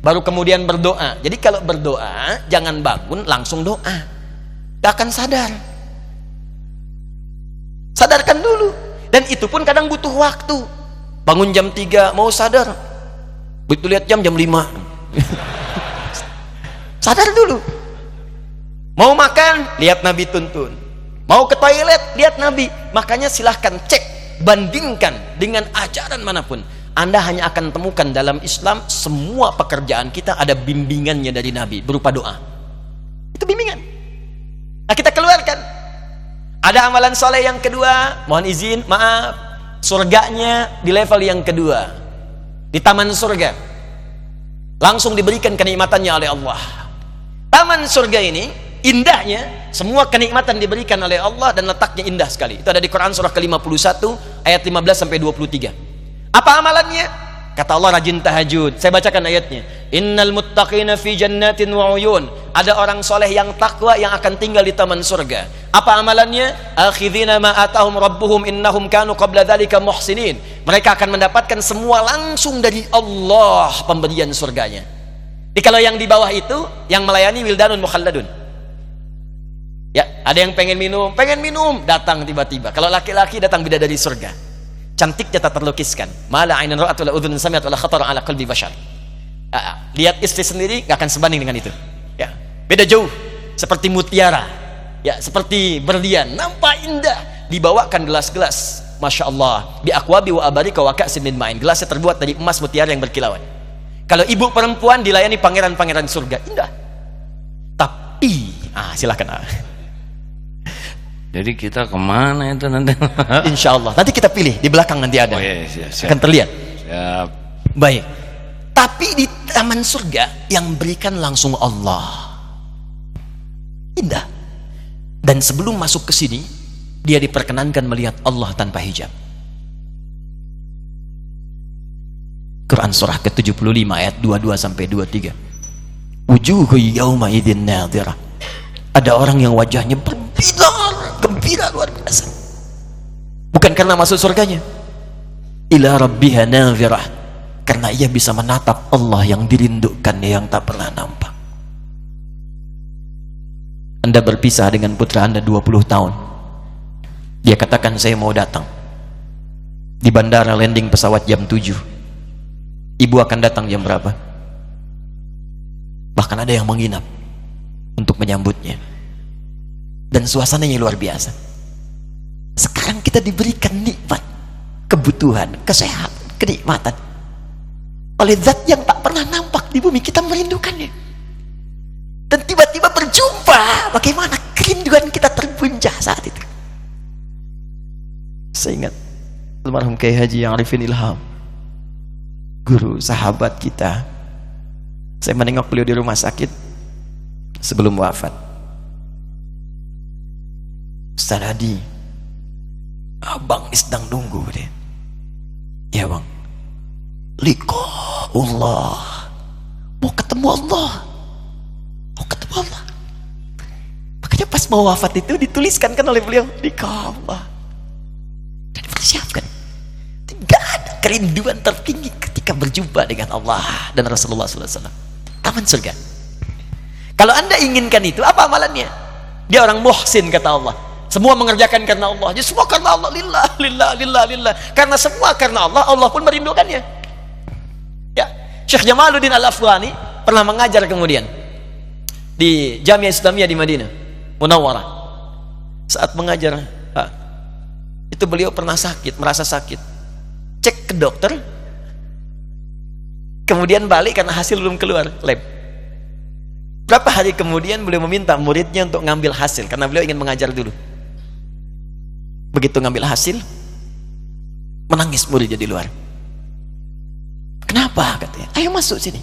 S2: Baru kemudian berdoa. Jadi kalau berdoa jangan bangun langsung doa. Tidak akan sadar. Sadarkan dulu. Dan itu pun kadang butuh waktu. Bangun jam 3 mau sadar. Begitu lihat jam jam 5. (laughs) sadar dulu. Mau makan lihat Nabi tuntun. Mau ke toilet lihat Nabi. Makanya silahkan cek bandingkan dengan ajaran mana pun. Anda hanya akan temukan dalam Islam semua pekerjaan kita ada bimbingannya dari Nabi berupa doa. Itu bimbingan. Nah kita keluarkan. Ada amalan soleh yang kedua mohon izin maaf surganya di level yang kedua. Di taman surga. Langsung diberikan kenikmatannya oleh Allah. Taman surga ini indahnya semua kenikmatan diberikan oleh Allah dan letaknya indah sekali. Itu ada di Quran surah ke-51 ayat 15 sampai 23 apa amalannya kata Allah rajin tahajud. Saya bacakan ayatnya. Innal muttaqina fi jannatin wa uyun. Ada orang soleh yang takwa yang akan tinggal di taman surga. Apa amalannya? Akhidhina ma atahum rabbuhum innahum kanu qabla dhalika muhsinin. Mereka akan mendapatkan semua langsung dari Allah pemberian surganya. Jadi kalau yang di bawah itu yang melayani wildanun mukhalladun. Ya, ada yang pengen minum, pengen minum, datang tiba-tiba. Kalau laki-laki datang beda dari surga. Cantiknya tak terlukiskan. Mala ainan ra'at wala udhun sami'at wala khatar ala qalbi bashar. Ah, lihat istri sendiri nggak akan sebanding dengan itu. Ya, beda jauh. Seperti mutiara. Ya, seperti berlian, nampak indah. Dibawakan gelas-gelas. Masya Allah. Bi akwabi wa abarika wa ka'sin min ma'in. Gelasnya terbuat dari emas mutiara yang berkilauan. Kalau ibu perempuan dilayani pangeran-pangeran surga, indah. Tapi, ah silakan. Ah.
S1: Jadi kita ke mana itu nanti? (laughs)
S2: Insya Allah. Nanti kita pilih di belakang nanti ada.
S1: Oh iya, siap, siap.
S2: Akan terlihat.
S1: Siap.
S2: Baik. Tapi di taman surga yang berikan langsung Allah. Indah. Dan sebelum masuk ke sini, dia diperkenankan melihat Allah tanpa hijab. Quran surah ke-75 ayat 22 sampai 23. Wujuhu idzin nadhirah. Ada orang yang wajahnya berbinar gembira luar biasa. Bukan karena masuk surganya. Ila rabbiha nazirah. Karena ia bisa menatap Allah yang dirindukan yang tak pernah nampak. Anda berpisah dengan putra anda 20 tahun. Dia katakan saya mau datang. Di bandara landing pesawat jam 7 ibu akan datang jam berapa? Bahkan ada yang menginap untuk menyambutnya dan suasananya luar biasa. Sekarang kita diberikan nikmat. Kebutuhan, kesehatan, kenikmatan. Oleh zat yang tak pernah nampak di bumi kita merindukannya. Dan tiba-tiba berjumpa. Bagaimana kerinduan kita terbuncah saat itu? Saya ingat almarhum Kiai Haji yang Arifin Ilham guru sahabat kita. Saya menengok beliau di rumah sakit sebelum wafat Ustaz Hadi. Abang sedang nunggu deh ya bang. Liko Allah mau ketemu Allah. Mau ketemu Allah. Makanya pas mau wafat itu dituliskan kan oleh beliau liko Allah dan dipersiapkan. Tidak ada kerinduan tertinggi ketika berjumpa dengan Allah dan Rasulullah SAW taman surga. Kalau anda inginkan itu apa amalannya? Dia orang muhsin kata Allah semua mengerjakan karena Allah. Jadi semua karena Allah. Lillah, lillah, lillah, lillah. Karena semua karena Allah, Allah pun merindukannya. Ya. Syekh Jamaluddin Al-Afghani pernah mengajar kemudian di Jamiah Islamiyah di Madinah, Munawwarah. Saat mengajar, Pak, itu beliau pernah sakit, merasa sakit. Cek ke dokter, kemudian balik karena hasil belum keluar lab. Berapa hari kemudian beliau meminta muridnya untuk ngambil hasil karena beliau ingin mengajar dulu begitu ngambil hasil menangis muridnya di luar. Kenapa? Katanya ayo masuk sini.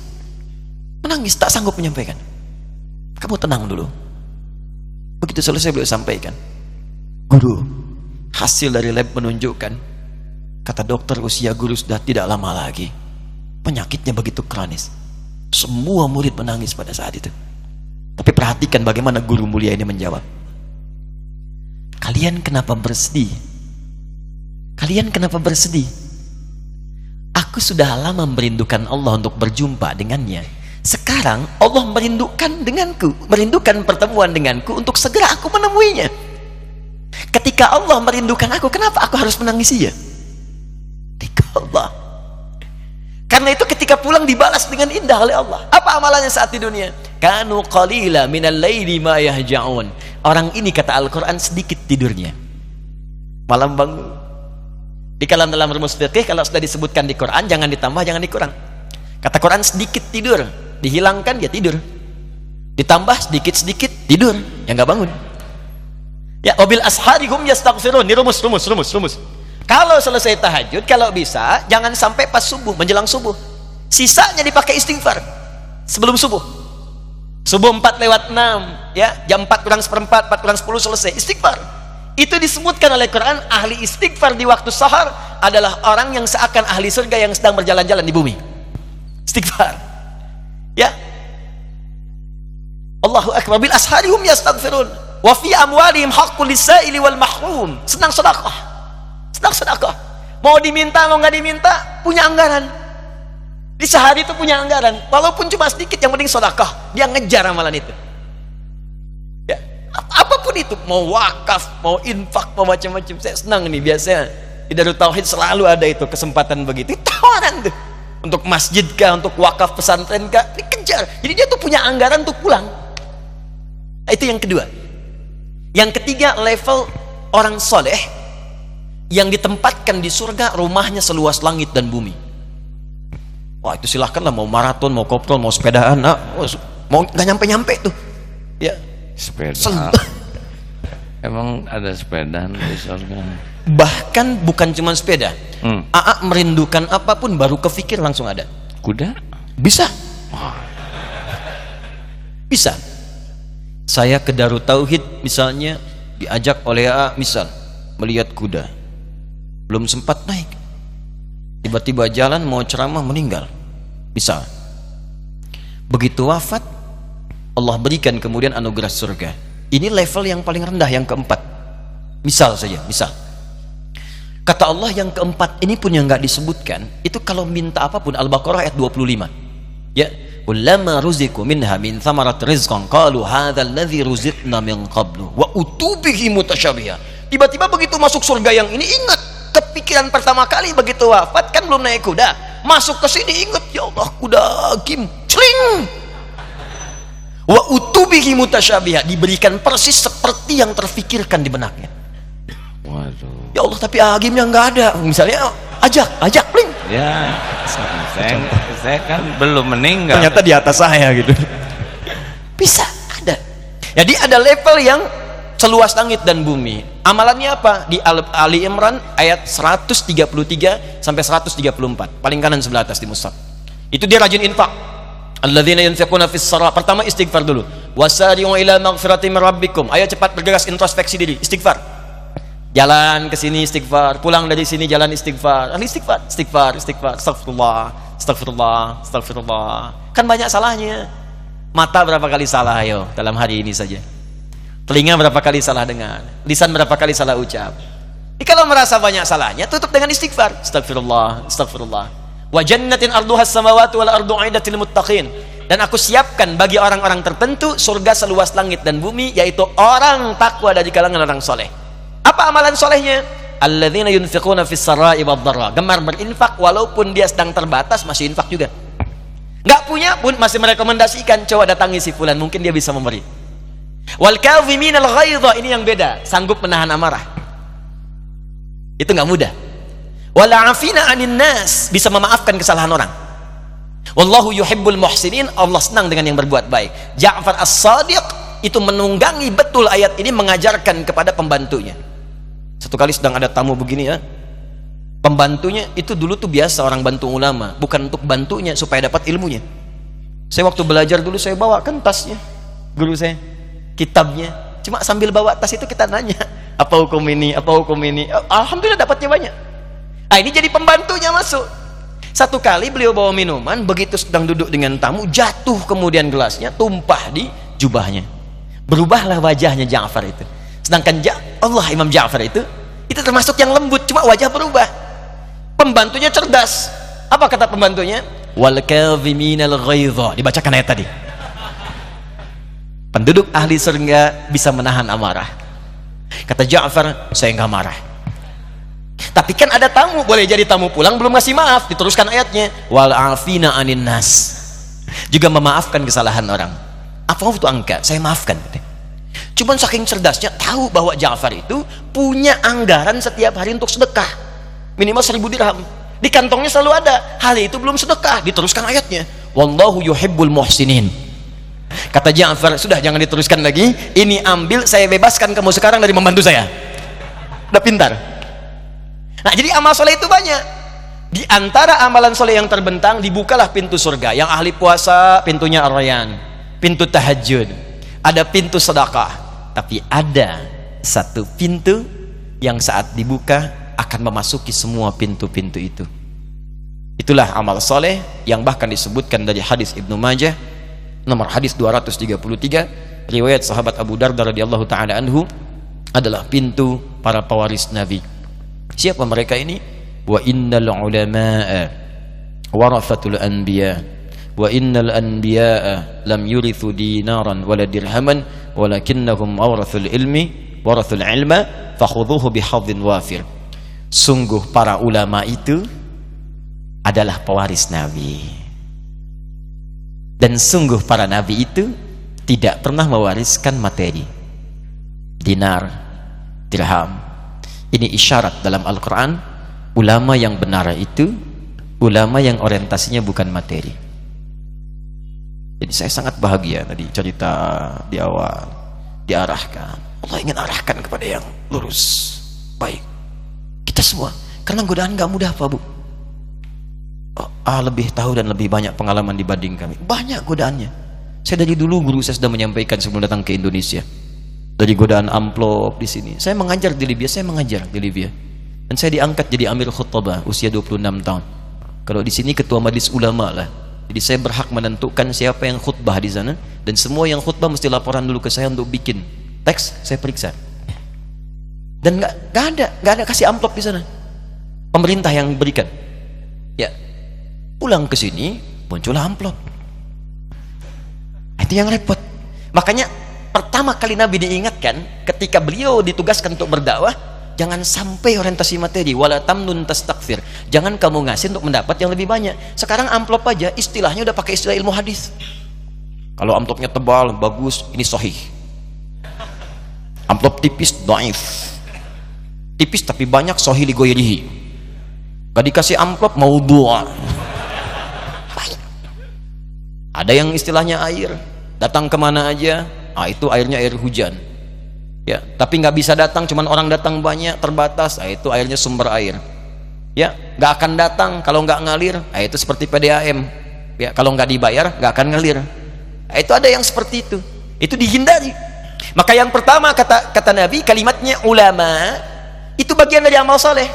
S2: Menangis tak sanggup menyampaikan. Kamu tenang dulu. Begitu selesai beliau sampaikan. Guru hasil dari lab menunjukkan kata dokter usia guru sudah tidak lama lagi penyakitnya begitu kronis semua murid menangis pada saat itu. Tapi perhatikan bagaimana guru mulia ini menjawab Kalian kenapa bersedih? Kalian kenapa bersedih? Aku sudah lama merindukan Allah untuk berjumpa dengannya. Sekarang Allah merindukan denganku, merindukan pertemuan denganku untuk segera aku menemuinya. Ketika Allah merindukan aku, kenapa aku harus menangisi ya? Allah. Karena itu ketika pulang dibalas dengan indah oleh Allah. Apa amalannya saat di dunia? Kanu qalila minal laili ma yahja'un. Orang ini kata Al-Qur'an sedikit tidurnya. Malam bangun. Di kalam dalam rumus fikih kalau sudah disebutkan di Quran jangan ditambah jangan dikurang. Kata Quran sedikit tidur, dihilangkan ya tidur. Ditambah sedikit-sedikit tidur, ya nggak bangun. Ya, wabil asharihum yastaghfirun. Ini rumus rumus rumus rumus. Kalau selesai tahajud kalau bisa jangan sampai pas subuh menjelang subuh. Sisanya dipakai istighfar sebelum subuh. Subuh 4 lewat 6 ya jam 4 kurang seperempat 4 kurang 10 selesai istighfar. Itu disebutkan oleh Quran ahli istighfar di waktu sahar adalah orang yang seakan ahli surga yang sedang berjalan-jalan di bumi. Istighfar ya. Allahu akbar. Bil asharihum yastaghfirun wa fi amwalihim haqqul lisaili wal mahrum. Senang sedekah senang sedekah mau diminta mau nggak diminta punya anggaran. Di sehari itu punya anggaran walaupun cuma sedikit yang penting sedekah. Dia ngejar amalan itu. Ya apa pun itu mau wakaf mau infak mau macam-macam. Saya senang nih biasanya di Darut Tauhid selalu ada itu kesempatan begitu. Tawaran tuh. Untuk masjid kah untuk wakaf pesantren kah dikejar. Jadi dia tuh punya anggaran untuk pulang. Nah, itu yang kedua. Yang ketiga level orang soleh yang ditempatkan di surga rumahnya seluas langit dan bumi. Wah itu silahkanlah mau maraton, mau kopdol, mau sepedaan, nah, mau nggak nyampe-nyampe tuh. Ya.
S1: Sepeda.
S2: Sel- (laughs)
S1: Emang ada sepeda di surga?
S2: Bahkan bukan cuma sepeda.
S1: Hmm.
S2: AA merindukan apa pun baru kepikir langsung ada.
S1: Kuda?
S2: Bisa. Bisa. Saya ke Darut Tauhid misalnya diajak oleh AA misal melihat kuda. Belum sempat naik. Tiba-tiba jalan mau ceramah meninggal. Bisa. Begitu wafat Allah berikan kemudian anugerah surga. Ini level yang paling rendah yang keempat. Misal saja, misal. Kata Allah yang keempat ini pun yang nggak disebutkan, itu kalau minta apa pun Al-Baqarah ayat 25. Ya, ulama ruziku minha min thamarat rizqan qalu hadzal ladzi ruziqna min qablu wa utubihi mutasyabiha. Tiba-tiba begitu masuk surga yang ini ingat kepikiran pertama kali begitu wafat kan belum naik kuda. Masuk ke sini ingat ya Allah kuda kim celing. Wa utubihi mutasyabiha diberikan persis seperti yang terfikirkan di benaknya.
S1: Waduh.
S2: Ya Allah tapi agimnya nggak ada. Misalnya ajak, ajak pling.
S1: Ya, saya, saya kan belum meninggal.
S2: Ternyata di atas saya gitu. Bisa ada. Jadi ada level yang seluas langit dan bumi. Amalannya apa? Di Al- Ali Imran ayat 133 sampai 134. Paling kanan sebelah atas di mushaf. Itu dia rajin infak. Alladzina yunfiquna fis sarra. Pertama istighfar dulu. Wasari'u ila maghfirati min rabbikum. Ayo cepat bergegas introspeksi diri, istighfar. Jalan ke sini istighfar, pulang dari sini jalan istighfar. Istighfar, istighfar, istighfar, astagfirullah, astagfirullah, astagfirullah. Kan banyak salahnya. Mata berapa kali salah ayo dalam hari ini saja. Telinga berapa kali salah dengar, lisan berapa kali salah ucap. Jadi kalau merasa banyak salahnya, tutup dengan istighfar. Astagfirullah, astagfirullah. Wa jannatin arduha samawati wal ardu aidatil muttaqin. Dan aku siapkan bagi orang-orang tertentu surga seluas langit dan bumi yaitu orang takwa dari kalangan orang soleh. Apa amalan solehnya? Alladzina yunfiquna fis sarai dharra. Gemar berinfak walaupun dia sedang terbatas masih infak juga. Enggak punya pun masih merekomendasikan coba datangi si fulan mungkin dia bisa memberi. Wal kadhiminal ghaidha ini yang beda, sanggup menahan amarah. Itu nggak mudah. Wal afina 'anin nas, bisa memaafkan kesalahan orang. Wallahu yuhibbul muhsinin, Allah senang dengan yang berbuat baik. Ja'far As-Sadiq itu menunggangi betul ayat ini mengajarkan kepada pembantunya. Satu kali sedang ada tamu begini ya. Pembantunya itu dulu tuh biasa orang bantu ulama, bukan untuk bantunya supaya dapat ilmunya. Saya waktu belajar dulu saya bawa kan tasnya guru saya, kitabnya. Cuma sambil bawa tas itu kita nanya, apa hukum ini, apa hukum ini. Alhamdulillah dapatnya banyak. Ah ini jadi pembantunya masuk. Satu kali beliau bawa minuman, begitu sedang duduk dengan tamu, jatuh kemudian gelasnya, tumpah di jubahnya. Berubahlah wajahnya Ja'far itu. Sedangkan ja Allah Imam Ja'far itu, itu termasuk yang lembut, cuma wajah berubah. Pembantunya cerdas. Apa kata pembantunya? Wal. Dibacakan ayat tadi. Penduduk ahli surga bisa menahan amarah. Kata Ja'far, saya nggak marah. Tapi kan ada tamu, boleh jadi tamu pulang belum ngasih maaf. Diteruskan ayatnya, wal afina anin nas. Juga memaafkan kesalahan orang. Apa itu angka? Saya maafkan. Cuman saking cerdasnya tahu bahwa Ja'far itu punya anggaran setiap hari untuk sedekah. Minimal seribu dirham. Di kantongnya selalu ada. Hal itu belum sedekah. Diteruskan ayatnya. Wallahu yuhibbul muhsinin. Kata Ja'far, sudah jangan diteruskan lagi. Ini ambil, saya bebaskan kamu sekarang dari membantu saya. Udah pintar. Nah, jadi amal soleh itu banyak. Di antara amalan soleh yang terbentang, dibukalah pintu surga. Yang ahli puasa, pintunya Ar-Rayyan. pintu tahajud, ada pintu sedekah, tapi ada satu pintu yang saat dibuka akan memasuki semua pintu-pintu itu. Itulah amal soleh yang bahkan disebutkan dari hadis Ibnu Majah nomor hadis 233 riwayat sahabat Abu Darda radhiyallahu taala anhu adalah pintu para pewaris Nabi. Siapa mereka ini? Wa innal ulama'a warafatul anbiya wa innal anbiya'a lam yurithu dinaran wala dirhaman walakinnahum awrathul ilmi warathul ilma fakhudhuhu bihadhin wafir. Sungguh para ulama itu adalah pewaris Nabi. Dan sungguh para nabi itu tidak pernah mewariskan materi. Dinar, dirham. Ini isyarat dalam Al-Quran, ulama yang benar itu, ulama yang orientasinya bukan materi. Jadi saya sangat bahagia tadi cerita di awal, diarahkan. Allah ingin arahkan kepada yang lurus, baik. Kita semua, karena godaan gak mudah Pak Bu. A lebih tahu dan lebih banyak pengalaman dibanding kami. Banyak godaannya. Saya dari dulu guru saya sudah menyampaikan sebelum datang ke Indonesia dari godaan amplop di sini. Saya mengajar di Libya, saya mengajar di Libya. Dan saya diangkat jadi Amir Khutbah usia 26 tahun. Kalau di sini ketua majelis ulama lah. Jadi saya berhak menentukan siapa yang khutbah di sana dan semua yang khutbah mesti laporan dulu ke saya untuk bikin teks, saya periksa. Dan nggak ada nggak ada kasih amplop di sana. Pemerintah yang berikan. Ya, pulang ke sini muncul amplop. Itu yang repot. Makanya pertama kali Nabi diingatkan ketika beliau ditugaskan untuk berdakwah jangan sampai orientasi materi wala tamnun tastakfir. Jangan kamu ngasih untuk mendapat yang lebih banyak. Sekarang amplop aja istilahnya udah pakai istilah ilmu hadis. Kalau amplopnya tebal bagus ini sahih. Amplop tipis daif. Tipis tapi banyak sahih ligoyrihi gak dikasih amplop mau dua ada yang istilahnya air. Datang ke mana aja ah itu airnya air hujan. Ya tapi nggak bisa datang cuman orang datang banyak terbatas ah itu airnya sumber air. Ya nggak akan datang. Kalau nggak ngalir ah itu seperti PDAM ya kalau nggak dibayar nggak akan ngalir. Ah, itu ada yang seperti itu. Itu dihindari. Maka yang pertama kata kata Nabi kalimatnya ulama itu bagian dari amal soleh.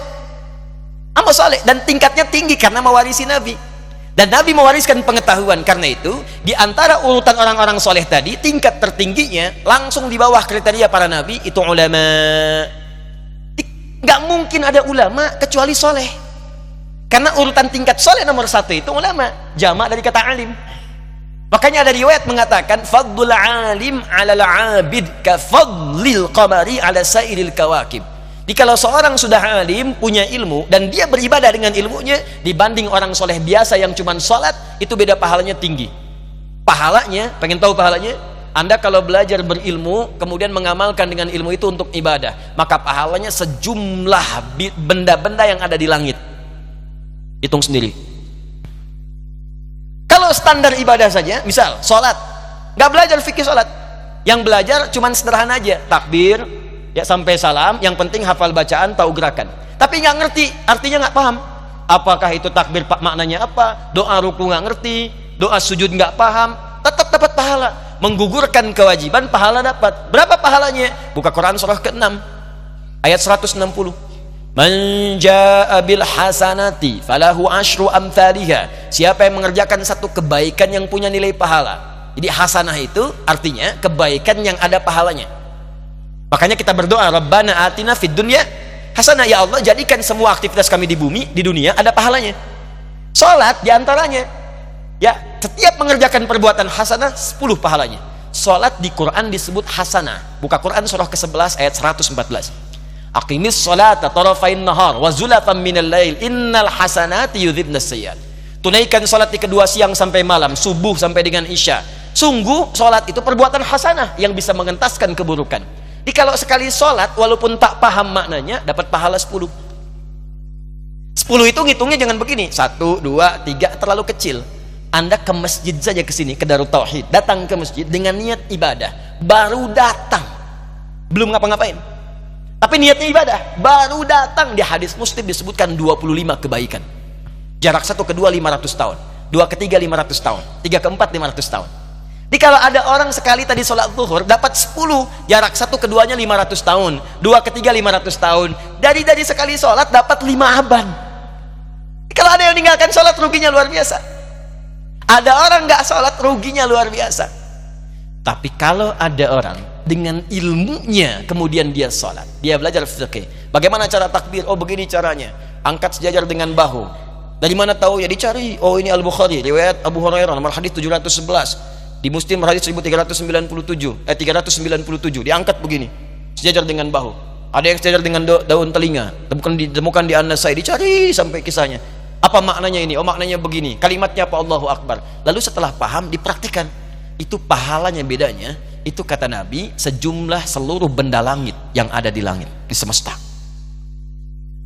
S2: Amal soleh dan tingkatnya tinggi karena mewarisi Nabi dan Nabi mewariskan pengetahuan karena itu di antara urutan orang-orang soleh tadi tingkat tertingginya langsung di bawah kriteria para Nabi itu ulama. Gak mungkin ada ulama kecuali soleh. Karena urutan tingkat soleh nomor satu itu ulama. Jamak dari kata alim. Makanya ada riwayat mengatakan fadlul alim ala al-abid ka fadlil qamari ala sairil kawakib. Jikalau seorang sudah alim, punya ilmu, dan dia beribadah dengan ilmunya, dibanding orang soleh biasa yang cuma sholat, itu beda pahalanya tinggi. Pahalanya, pengen tahu pahalanya? Anda kalau belajar berilmu, kemudian mengamalkan dengan ilmu itu untuk ibadah, maka pahalanya sejumlah benda-benda yang ada di langit. Hitung sendiri. Kalau standar ibadah saja, misal sholat, nggak belajar fikih sholat, yang belajar cuma sederhana aja, takbir, ya sampai salam yang penting hafal bacaan tahu gerakan. Tapi nggak ngerti artinya nggak paham. Apakah itu takbir pak maknanya apa? Doa ruku nggak ngerti doa sujud nggak paham. Tetap dapat pahala. Menggugurkan kewajiban pahala dapat. Berapa pahalanya? Buka Quran surah ke-6 ayat 160 Man jaa bil hasanati falahu asyru amthaliha. Siapa yang mengerjakan satu kebaikan yang punya nilai pahala. Jadi hasanah itu artinya kebaikan yang ada pahalanya. Makanya kita berdoa, Rabbana atina fid dunya hasanah ya Allah, jadikan semua aktivitas kami di bumi, di dunia ada pahalanya. Salat di antaranya. Ya, setiap mengerjakan perbuatan hasanah 10 pahalanya. Salat di Quran disebut hasanah. Buka Quran surah ke-11 ayat 114. Aqimis salata tarafain nahar wa zulatan minal lail innal hasanati yudhibnas sayyiat. Tunaikan salat di kedua siang sampai malam, subuh sampai dengan isya. Sungguh salat itu perbuatan hasanah yang bisa mengentaskan keburukan. Jadi kalau sekali sholat walaupun tak paham maknanya dapat pahala 10 10 itu ngitungnya jangan begini. 1, 2, 3 terlalu kecil. Anda ke masjid saja ke sini ke Darut Tauhid. Datang ke masjid dengan niat ibadah. Baru datang. Belum ngapa-ngapain. Tapi niatnya ibadah. Baru datang. Di hadis muslim disebutkan 25 kebaikan. Jarak satu kedua 500 tahun. Dua ketiga 500 tahun. Tiga keempat 500 tahun Jadi kalau ada orang sekali tadi sholat zuhur dapat 10, jarak satu keduanya 500 tahun, dua ketiga 500 tahun. Dari dari sekali sholat dapat 5 aban. Jadi kalau ada yang meninggalkan sholat ruginya luar biasa. Ada orang nggak sholat ruginya luar biasa. Tapi kalau ada orang dengan ilmunya kemudian dia sholat, dia belajar fikih. Bagaimana cara takbir? Oh begini caranya. Angkat sejajar dengan bahu. Dari mana tahu? Ya dicari. Oh ini Al Bukhari, riwayat Abu Hurairah nomor hadis 711 di Muslim hadis 1397 eh 397 diangkat begini. Sejajar dengan bahu. Ada yang sejajar dengan daun telinga. Temukan di temukan di An-Nasai dicari sampai kisahnya. Apa maknanya ini? Oh maknanya begini. Kalimatnya apa? Allahu Akbar. Lalu setelah paham dipraktikkan. Itu pahalanya bedanya itu kata Nabi sejumlah seluruh benda langit yang ada di langit di semesta.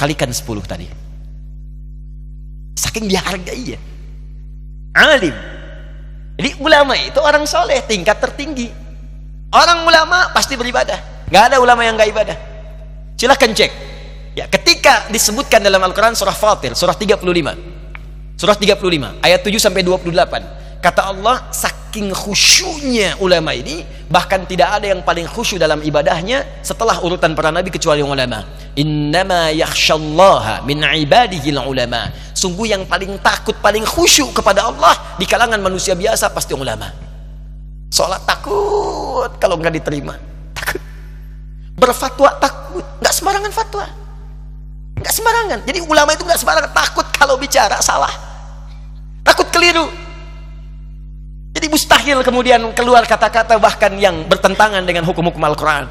S2: Kalikan 10 tadi. Saking dihargai ya. Alim jadi ulama itu orang soleh tingkat tertinggi. Orang ulama pasti beribadah. Gak ada ulama yang gak ibadah. Silahkan cek. Ya, ketika disebutkan dalam Al-Quran surah Fatir, surah 35. Surah 35, ayat 7 sampai 28. Kata Allah, saking khusyunya ulama ini, bahkan tidak ada yang paling khusyuk dalam ibadahnya setelah urutan para nabi kecuali ulama. Innama yakhshallaha min ibadihi ulama Sungguh yang paling takut, paling khusyuk kepada Allah di kalangan manusia biasa pasti ulama. Sholat takut kalau nggak diterima. Takut. Berfatwa takut. Nggak sembarangan fatwa. Nggak sembarangan. Jadi ulama itu nggak sembarangan. Takut kalau bicara salah. Takut keliru. Jadi mustahil kemudian keluar kata-kata bahkan yang bertentangan dengan hukum-hukum Al-Quran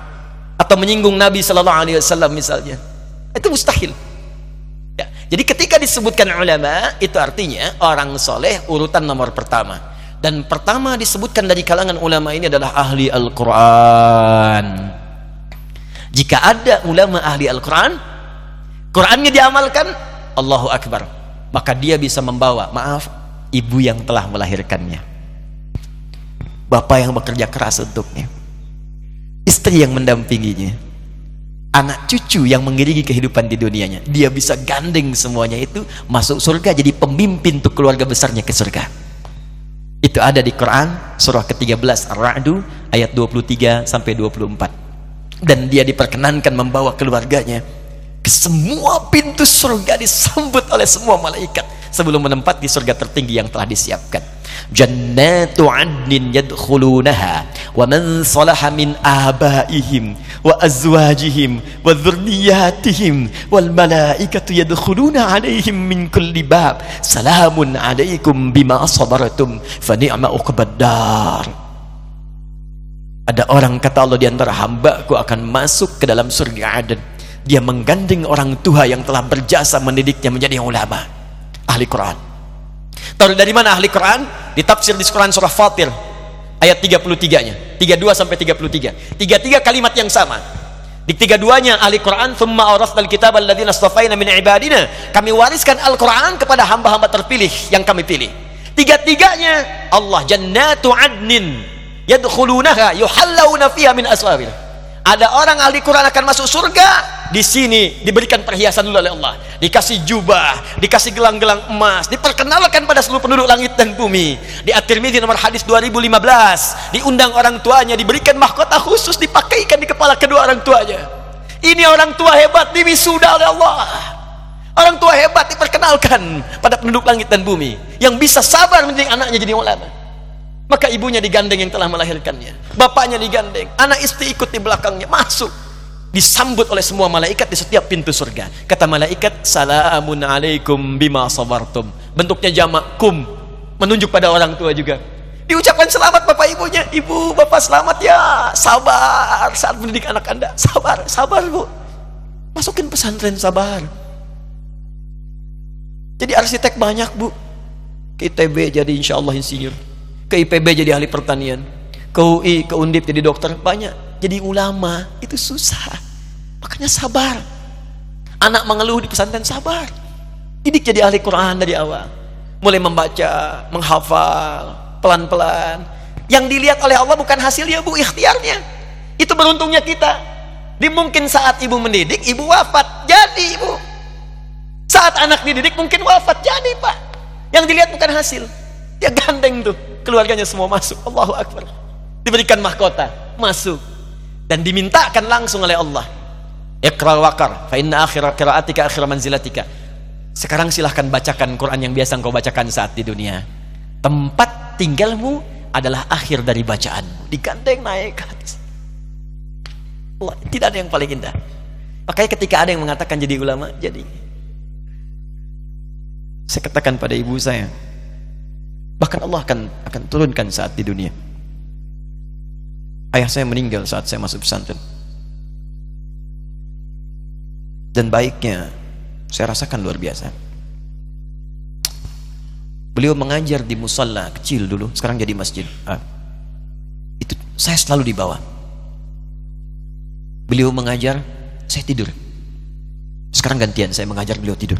S2: atau menyinggung Nabi Sallallahu Alaihi Wasallam misalnya. Itu mustahil. Jadi ketika disebutkan ulama, itu artinya orang soleh urutan nomor pertama. Dan pertama disebutkan dari kalangan ulama ini adalah ahli Al-Quran. Jika ada ulama ahli Al-Quran, Qurannya diamalkan, Allahu Akbar. Maka dia bisa membawa, maaf, ibu yang telah melahirkannya. Bapak yang bekerja keras untuknya. Istri yang mendampinginya. Anak cucu yang mengiringi kehidupan di dunianya. Dia bisa gandeng semuanya itu masuk surga jadi pemimpin untuk keluarga besarnya ke surga. Itu ada di Quran surah ke-13 Ar-Ra'du ayat 23 sampai 24 dan dia diperkenankan membawa keluarganya ke semua pintu surga disambut oleh semua malaikat sebelum menempati surga tertinggi yang telah disiapkan. Jannatu adnin yadkhulunaha wa man salaha min abaihim wa azwajihim wa dhurriyyatihim wal malaikatu yadkhuluna alaihim min kulli bab. Salamun alaikum bima sabartum fa ni'ma uqbaddar ada orang kata Allah di antara hamba-Ku akan masuk ke dalam surga Aden. Dia menggandeng orang tua yang telah berjasa mendidiknya menjadi ulama ahli Quran Tahu dari mana ahli Quran? Ditafsir di Quran surah Fatir ayat 33-nya. 32 sampai 33. Tiga-tiga kalimat yang sama. Di tiga-duanya ahli Quran, "Tsumma awrasnal kitaba alladziina astafaina min ibadina." Kami wariskan Al-Qur'an kepada hamba-hamba terpilih yang kami pilih. Tiga-tiganya Allah jannatu adnin yadkhulunaha yuhallawna fiha min aswabir. Ada orang ahli Quran akan masuk surga di sini diberikan perhiasan dulu oleh Allah. Dikasih jubah dikasih gelang-gelang emas diperkenalkan pada seluruh penduduk langit dan bumi. Di At-Tirmidzi nomor hadis 2015 diundang orang tuanya diberikan mahkota khusus dipakaikan di kepala kedua orang tuanya. Ini orang tua hebat diwisuda oleh Allah. Orang tua hebat diperkenalkan pada penduduk langit dan bumi yang bisa sabar menjadi anaknya jadi ulama. Maka ibunya digandeng yang telah melahirkannya. Bapaknya digandeng. Anak istri ikut di belakangnya. Masuk disambut oleh semua malaikat di setiap pintu surga. Kata malaikat salamun alaikum bima sabartum. Bentuknya jamak kum. Menunjuk pada orang tua juga. Diucapkan selamat bapak ibunya. Ibu bapak selamat ya. Sabar. Saat mendidik anak anda sabar sabar bu. Masukin pesantren sabar. Jadi arsitek banyak bu. Ke ITB jadi insya Allah insinyur. Ke IPB jadi ahli pertanian. Ke UI, ke Undip jadi dokter banyak. Jadi ulama itu susah Makanya sabar. Anak mengeluh di pesantren sabar. Didik jadi ahli Quran dari awal. Mulai membaca, menghafal, pelan-pelan. Yang dilihat oleh Allah bukan hasilnya bu, ikhtiarnya. Itu beruntungnya kita. Di mungkin saat ibu mendidik, ibu wafat. Jadi ibu. Saat anak dididik mungkin wafat. Jadi pak. Yang dilihat bukan hasil. Dia gandeng tuh. keluarganya semua masuk. Allahu Akbar. Diberikan mahkota, masuk. Dan dimintakan langsung oleh Allah. Iqra wakar, fa inna akhira qiraatika akhira manzilatika. Sekarang silahkan bacakan Quran yang biasa engkau bacakan saat di dunia. Tempat tinggalmu adalah akhir dari bacaanmu. Digandeng naik ke atas. Tidak ada yang paling indah. Makanya ketika ada yang mengatakan jadi ulama, jadi saya katakan pada ibu saya, bahkan Allah akan akan turunkan saat di dunia. Ayah saya meninggal saat saya masuk pesantren. Dan baiknya saya rasakan luar biasa. Beliau mengajar di musalla kecil dulu, sekarang jadi masjid. Ah. Itu saya selalu di bawah. Beliau mengajar, saya tidur. Sekarang gantian saya mengajar beliau tidur.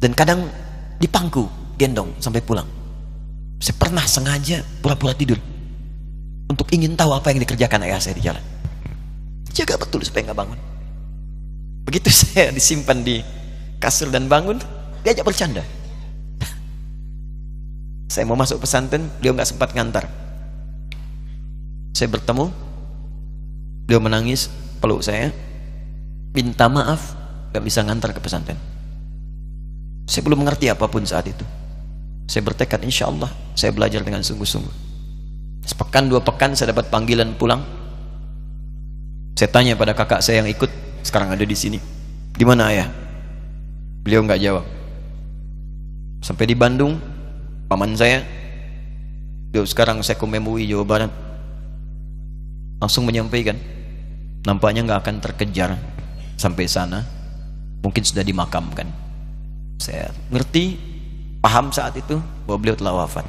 S2: Dan kadang dipangku, gendong sampai pulang. Saya pernah sengaja pura-pura tidur untuk ingin tahu apa yang dikerjakan ayah saya di jalan. Jaga betul supaya nggak bangun. Begitu (laughs) saya disimpan di kasur dan bangun, diajak bercanda. (laughs) saya mau masuk pesantren, beliau nggak sempat ngantar. Saya bertemu, beliau menangis, peluk saya, minta maaf, nggak bisa ngantar ke pesantren. Saya belum mengerti apa pun saat itu. Saya bertekad insya Allah saya belajar dengan sungguh-sungguh. Sepekan dua pekan saya dapat panggilan pulang. Saya tanya pada kakak saya yang ikut sekarang ada di sini. Di mana ayah? Beliau nggak jawab. Sampai di Bandung, paman saya, beliau sekarang saya MUI Jawa Barat, langsung menyampaikan, nampaknya nggak akan terkejar sampai sana, mungkin sudah dimakamkan. Saya ngerti, paham saat itu bahwa beliau telah wafat.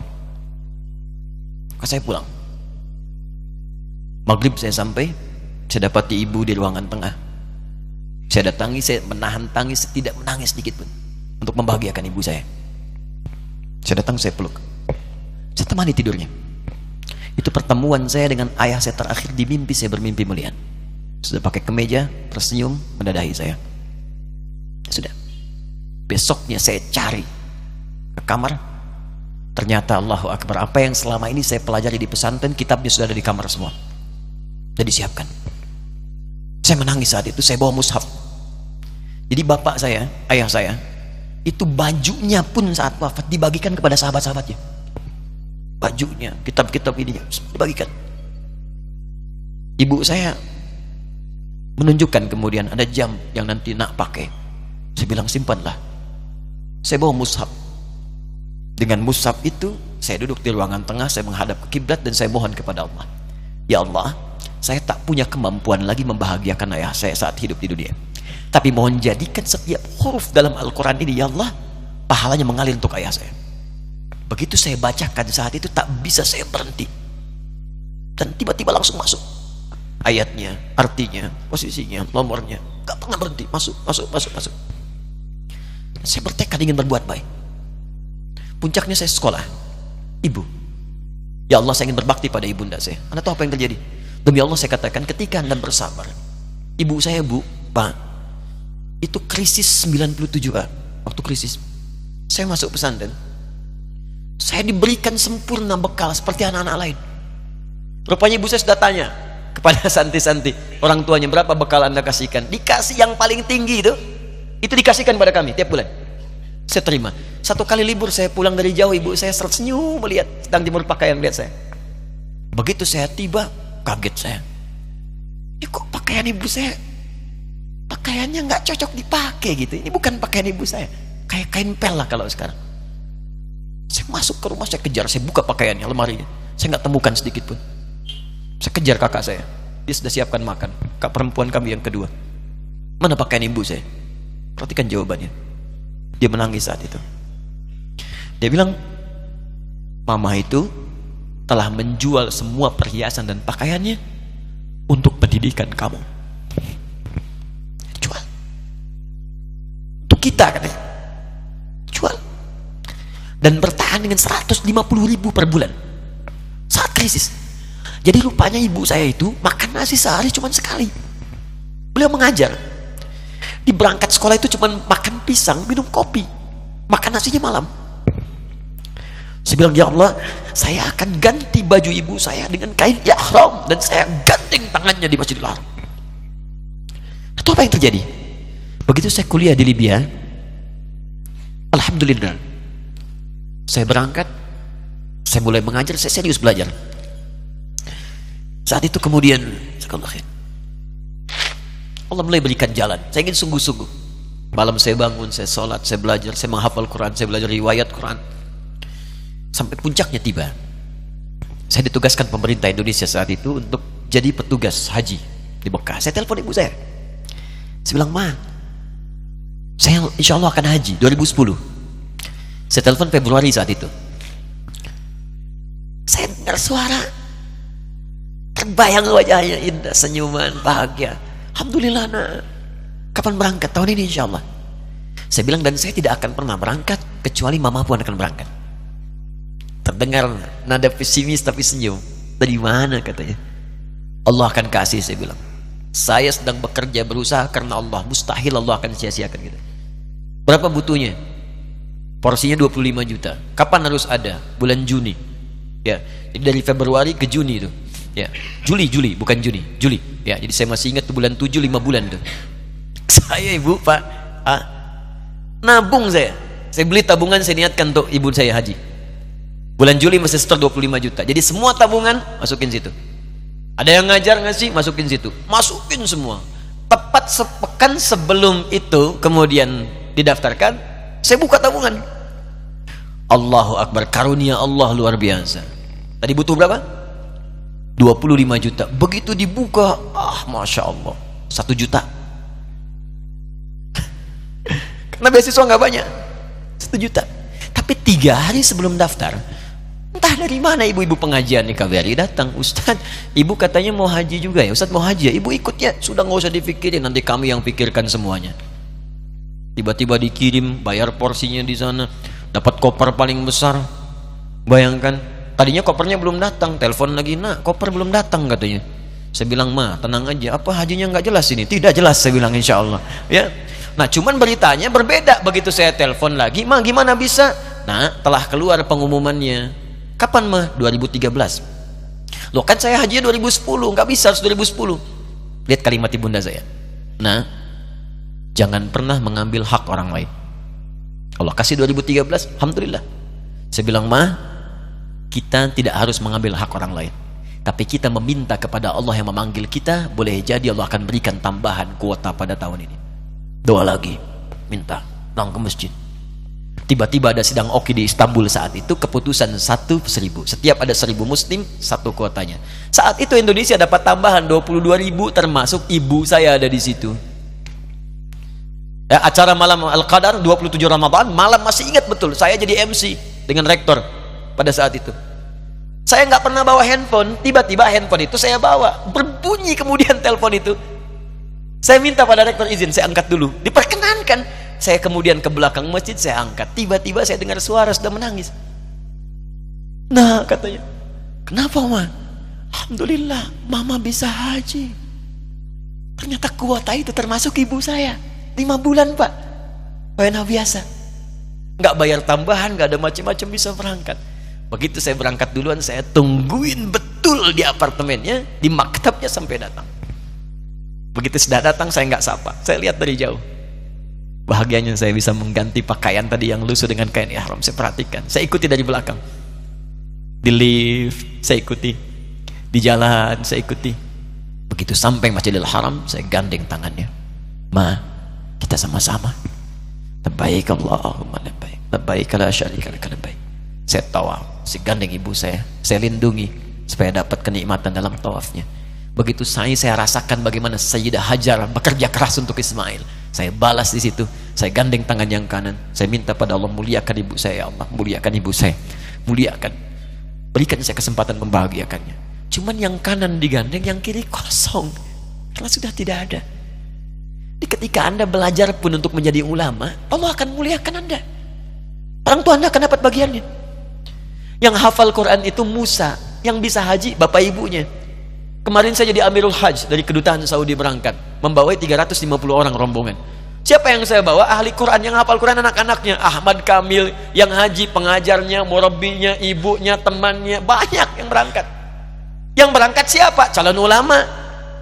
S2: Maka saya pulang. Maghrib saya sampai, saya dapati ibu di ruangan tengah. Saya datangi, saya menahan tangis, tidak menangis sedikit pun untuk membahagiakan ibu saya. Saya datang, saya peluk. Saya temani tidurnya. Itu pertemuan saya dengan ayah saya terakhir di mimpi saya bermimpi melihat. Sudah pakai kemeja, tersenyum, mendadahi saya. Sudah. Besoknya saya cari ke kamar. Ternyata Allahu Akbar. Apa yang selama ini saya pelajari di pesantren, kitabnya sudah ada di kamar semua. Sudah disiapkan. Saya menangis saat itu, saya bawa mushaf. Jadi bapak saya, ayah saya, itu bajunya pun saat wafat dibagikan kepada sahabat-sahabatnya. Bajunya, kitab-kitab ini dibagikan. Ibu saya menunjukkan kemudian ada jam yang nanti nak pakai. Saya bilang simpanlah. Saya bawa mushaf. Dengan mushaf itu, saya duduk di ruangan tengah, saya menghadap ke kiblat dan saya mohon kepada Allah. Ya Allah, saya tak punya kemampuan lagi membahagiakan ayah saya saat hidup di dunia. Tapi mohon jadikan setiap huruf dalam Al-Quran ini, Ya Allah, pahalanya mengalir untuk ayah saya. Begitu saya bacakan saat itu, tak bisa saya berhenti. Dan tiba-tiba langsung masuk. Ayatnya, artinya, posisinya, nomornya. Gak pernah berhenti. Masuk, masuk, masuk, masuk. Saya bertekad ingin berbuat baik. Puncaknya saya sekolah. Ibu. Ya Allah saya ingin berbakti pada ibunda saya. Anda tahu apa yang terjadi? Demi Allah saya katakan ketika Anda bersabar. Ibu saya bu, pak. Itu krisis 97 pak. Waktu krisis. Saya masuk pesantren. Saya diberikan sempurna bekal seperti anak-anak lain. Rupanya ibu saya sudah tanya kepada (laughs) santi-santi. Orang tuanya berapa bekal anda kasihkan? Dikasih yang paling tinggi itu itu dikasihkan pada kami tiap bulan. Saya terima. Satu kali libur saya pulang dari jauh, ibu saya tersenyum melihat sedang jemur pakaian lihat saya. Begitu saya tiba, kaget saya. Ini kok pakaian ibu saya pakaiannya nggak cocok dipakai gitu. Ini bukan pakaian ibu saya. Kayak kain pel lah kalau sekarang. Saya masuk ke rumah, saya kejar, saya buka pakaiannya, lemarinya. Saya nggak temukan sedikit pun. Saya kejar kakak saya. Dia sudah siapkan makan. Kak perempuan kami yang kedua. Mana pakaian ibu saya? Perhatikan jawabannya. Dia menangis saat itu. Dia bilang, Mama itu telah menjual semua perhiasan dan pakaiannya untuk pendidikan kamu. Jual. Untuk kita katanya. Jual. Dan bertahan dengan 150 ribu per bulan. Saat krisis. Jadi rupanya ibu saya itu makan nasi sehari cuma sekali. Beliau mengajar di berangkat sekolah itu cuma makan pisang, minum kopi. Makan nasinya malam. Saya bilang, ya Allah, saya akan ganti baju ibu saya dengan kain ihram dan saya gandeng tangannya di Masjidil Haram. Itu apa yang terjadi? Begitu saya kuliah di Libya, Alhamdulillah, saya berangkat, saya mulai mengajar, saya serius belajar. Saat itu kemudian, Allah mulai berikan jalan. Saya ingin sungguh-sungguh. Malam saya bangun, saya sholat, saya belajar, saya menghafal Quran, saya belajar riwayat Quran sampai puncaknya tiba. Saya ditugaskan pemerintah Indonesia saat itu untuk jadi petugas haji di Mekah. Saya telepon ibu saya. Saya bilang ma saya insya Allah akan haji 2010 saya telepon Februari saat itu. Saya dengar suara. Terbayang wajahnya indah senyuman bahagia. Alhamdulillah nak. Kapan berangkat? Tahun ini insya Allah. Saya bilang dan saya tidak akan pernah berangkat kecuali mama pun akan berangkat terdengar nada pesimis tapi senyum. Dari mana katanya. Allah akan kasih saya bilang. Saya sedang bekerja berusaha karena Allah. Mustahil Allah akan sia-siakan gitu berapa butuhnya? Porsinya 25 juta. Kapan harus ada? Bulan Juni. Ya jadi dari Februari ke Juni itu. Ya Juli Juli bukan Juni Juli. Ya jadi saya masih ingat bulan 7 5 bulan tuh. (laughs) Saya ibu pak ah, nabung saya. Saya beli tabungan saya niatkan untuk ibu saya haji Bulan Juli mesti setor 25 juta. Jadi semua tabungan masukin situ. Ada yang ngajar ngasih masukin situ. Masukin semua. Tepat sepekan sebelum itu kemudian didaftarkan, saya buka tabungan. Allahu Akbar, karunia Allah luar biasa. Tadi butuh berapa? 25 juta. Begitu dibuka, ah Masya Allah, satu juta. (laughs) Karena beasiswa nggak banyak, satu juta. Tapi tiga hari sebelum daftar, Entah dari mana ibu-ibu pengajian nih KBRI datang. Ustaz, ibu katanya mau haji juga ya? Ustaz mau haji ya, ibu ikut ya? Sudah nggak usah dipikirin, nanti kami yang pikirkan semuanya. Tiba-tiba dikirim, bayar porsinya di sana. Dapat koper paling besar. Bayangkan, tadinya kopernya belum datang. Telepon lagi, nak koper belum datang katanya. Saya bilang, ma tenang aja. Apa hajinya nggak jelas ini? Tidak jelas saya bilang insya Allah ya. Nah cuman beritanya berbeda. Begitu saya telepon lagi, ma gimana bisa? Nah telah keluar pengumumannya Kapan mah? 2013. Loh kan saya haji 2010, nggak bisa harus 2010. Lihat kalimat ibunda saya. Nah, jangan pernah mengambil hak orang lain. Allah kasih 2013, alhamdulillah. Saya bilang, "Mah, kita tidak harus mengambil hak orang lain." Tapi kita meminta kepada Allah yang memanggil kita, boleh jadi Allah akan berikan tambahan kuota pada tahun ini. Doa lagi, minta, datang ke masjid tiba-tiba ada sidang oki di Istanbul saat itu keputusan satu seribu. Setiap ada seribu muslim satu kuotanya. Saat itu Indonesia dapat tambahan 22 ribu termasuk ibu saya ada di situ. Ya, acara malam Al-Qadar 27 Ramadan malam masih ingat betul. Saya jadi MC dengan rektor pada saat itu. Saya nggak pernah bawa handphone. Tiba-tiba handphone itu saya bawa. Berbunyi kemudian (laughs) telepon itu. Saya minta pada rektor izin saya angkat dulu. Diperkenankan saya kemudian ke belakang masjid, saya angkat. Tiba-tiba saya dengar suara sudah menangis. Nah, katanya. Kenapa, Ma? Alhamdulillah, Mama bisa haji. Ternyata kuota itu termasuk ibu saya. Lima bulan, Pak. Wena biasa. Nggak bayar tambahan, nggak ada macam-macam bisa berangkat. Begitu saya berangkat duluan, saya tungguin betul di apartemennya, di maktabnya sampai datang. Begitu sudah datang, saya nggak sapa. Saya lihat dari jauh bahagianya saya bisa mengganti pakaian tadi yang lusuh dengan kain. Ihram saya perhatikan. Saya ikuti dari belakang. Di lift saya ikuti. Di jalan saya ikuti. Begitu sampai Masjidil Haram saya gandeng tangannya. Ma kita sama-sama. Terbaik Allahumma terbaik terbaik kalau syarika laka baik saya tawaf. Saya gandeng ibu saya saya lindungi supaya dapat kenikmatan dalam tawafnya. Begitu saya saya rasakan bagaimana Sayyidah Hajar bekerja keras untuk Ismail saya balas di situ. Saya gandeng tangan yang kanan. Saya minta pada Allah muliakan ibu saya ya Allah. Muliakan ibu saya. Muliakan. Berikan saya kesempatan membahagiakannya. Cuman yang kanan digandeng, yang kiri kosong. Karena sudah tidak ada. Di ketika anda belajar pun untuk menjadi ulama, Allah akan muliakan anda. Orang tua anda akan dapat bagiannya. Yang hafal Quran itu Musa. Yang bisa haji, bapak ibunya. Kemarin saya jadi Amirul Hajj dari kedutaan Saudi berangkat, membawa 350 orang rombongan.
S5: Siapa yang saya bawa? Ahli Quran yang hafal Quran anak-anaknya. Ahmad Kamil, yang haji, pengajarnya, murabinya, ibunya, temannya, banyak yang berangkat. Yang berangkat siapa? Calon ulama.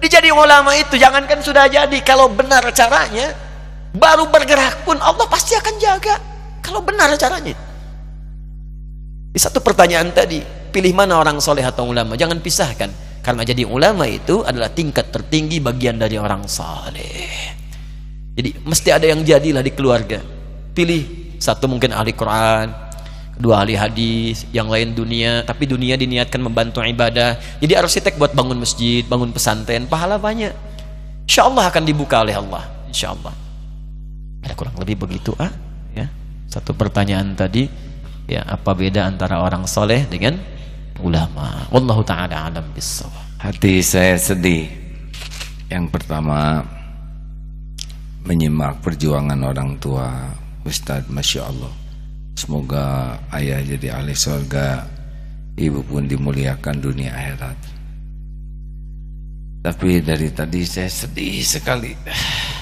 S5: Dijadi ulama itu jangankan sudah jadi, kalau benar caranya, baru bergerak pun Allah pasti akan jaga. Kalau benar caranya. Di satu pertanyaan tadi, pilih mana orang soleh atau ulama? Jangan pisahkan. Karena jadi ulama itu adalah tingkat tertinggi bagian dari orang soleh. Jadi mesti ada yang jadilah di keluarga. Pilih satu mungkin ahli Quran, kedua ahli hadis, yang lain dunia, tapi dunia diniatkan membantu ibadah. Jadi arsitek buat bangun masjid, bangun pesantren, pahala banyak. Insya Allah akan dibuka oleh Allah. Insya Allah. Ada kurang lebih begitu ah? Ya. Satu pertanyaan tadi, ya apa beda antara orang soleh dengan ulama? Wallahu taala alam bisawab.
S1: Hati saya sedih. Yang pertama menyimak perjuangan orang tua Ustadz Masya Allah semoga ayah jadi ahli surga ibu pun dimuliakan dunia akhirat tapi dari tadi saya sedih sekali (sighs)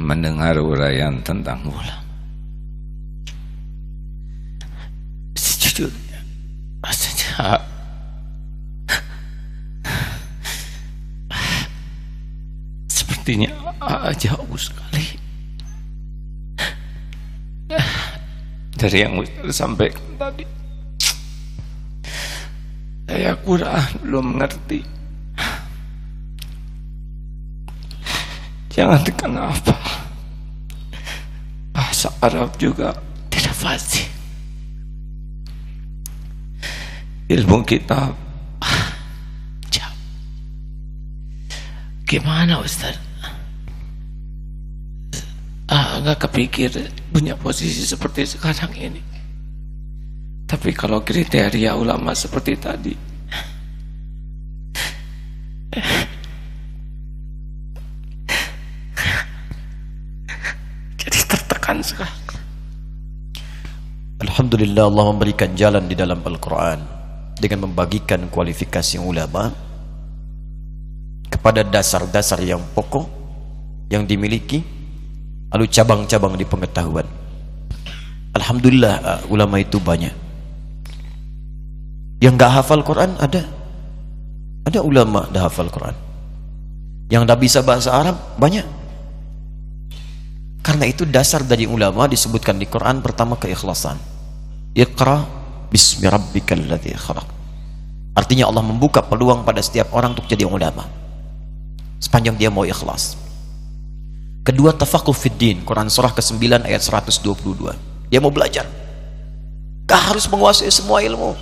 S1: mendengar uraian tentang ulama sejujurnya rasanya sepertinya jauh sekali. Dari yang sampaikan tadi saya kurang belum mengerti jangan kenapa bahasa Arab juga tidak fasih ilmu kita jauh. Gimana Ustaz? Ah, kepikir punya posisi seperti sekarang ini. Tapi kalau kriteria ulama seperti tadi,
S2: Alhamdulillah Allah memberikan jalan di dalam Al-Quran dengan membagikan kualifikasi ulama kepada dasar-dasar yang pokok yang dimiliki lalu cabang-cabang di pengetahuan. Alhamdulillah uh, ulama itu banyak. Yang gak hafal Quran ada. Ada ulama dah hafal Quran. Yang dah bisa bahasa Arab banyak karena itu dasar dari ulama disebutkan di Quran pertama keikhlasan Iqra Bismi rabbikal ladzi khalaq. Artinya Allah membuka peluang pada setiap orang untuk jadi ulama. Sepanjang dia mau ikhlas. Kedua tafakuh fid din, Quran surah ke-9 ayat 122. Dia mau belajar. Gak harus menguasai semua ilmu.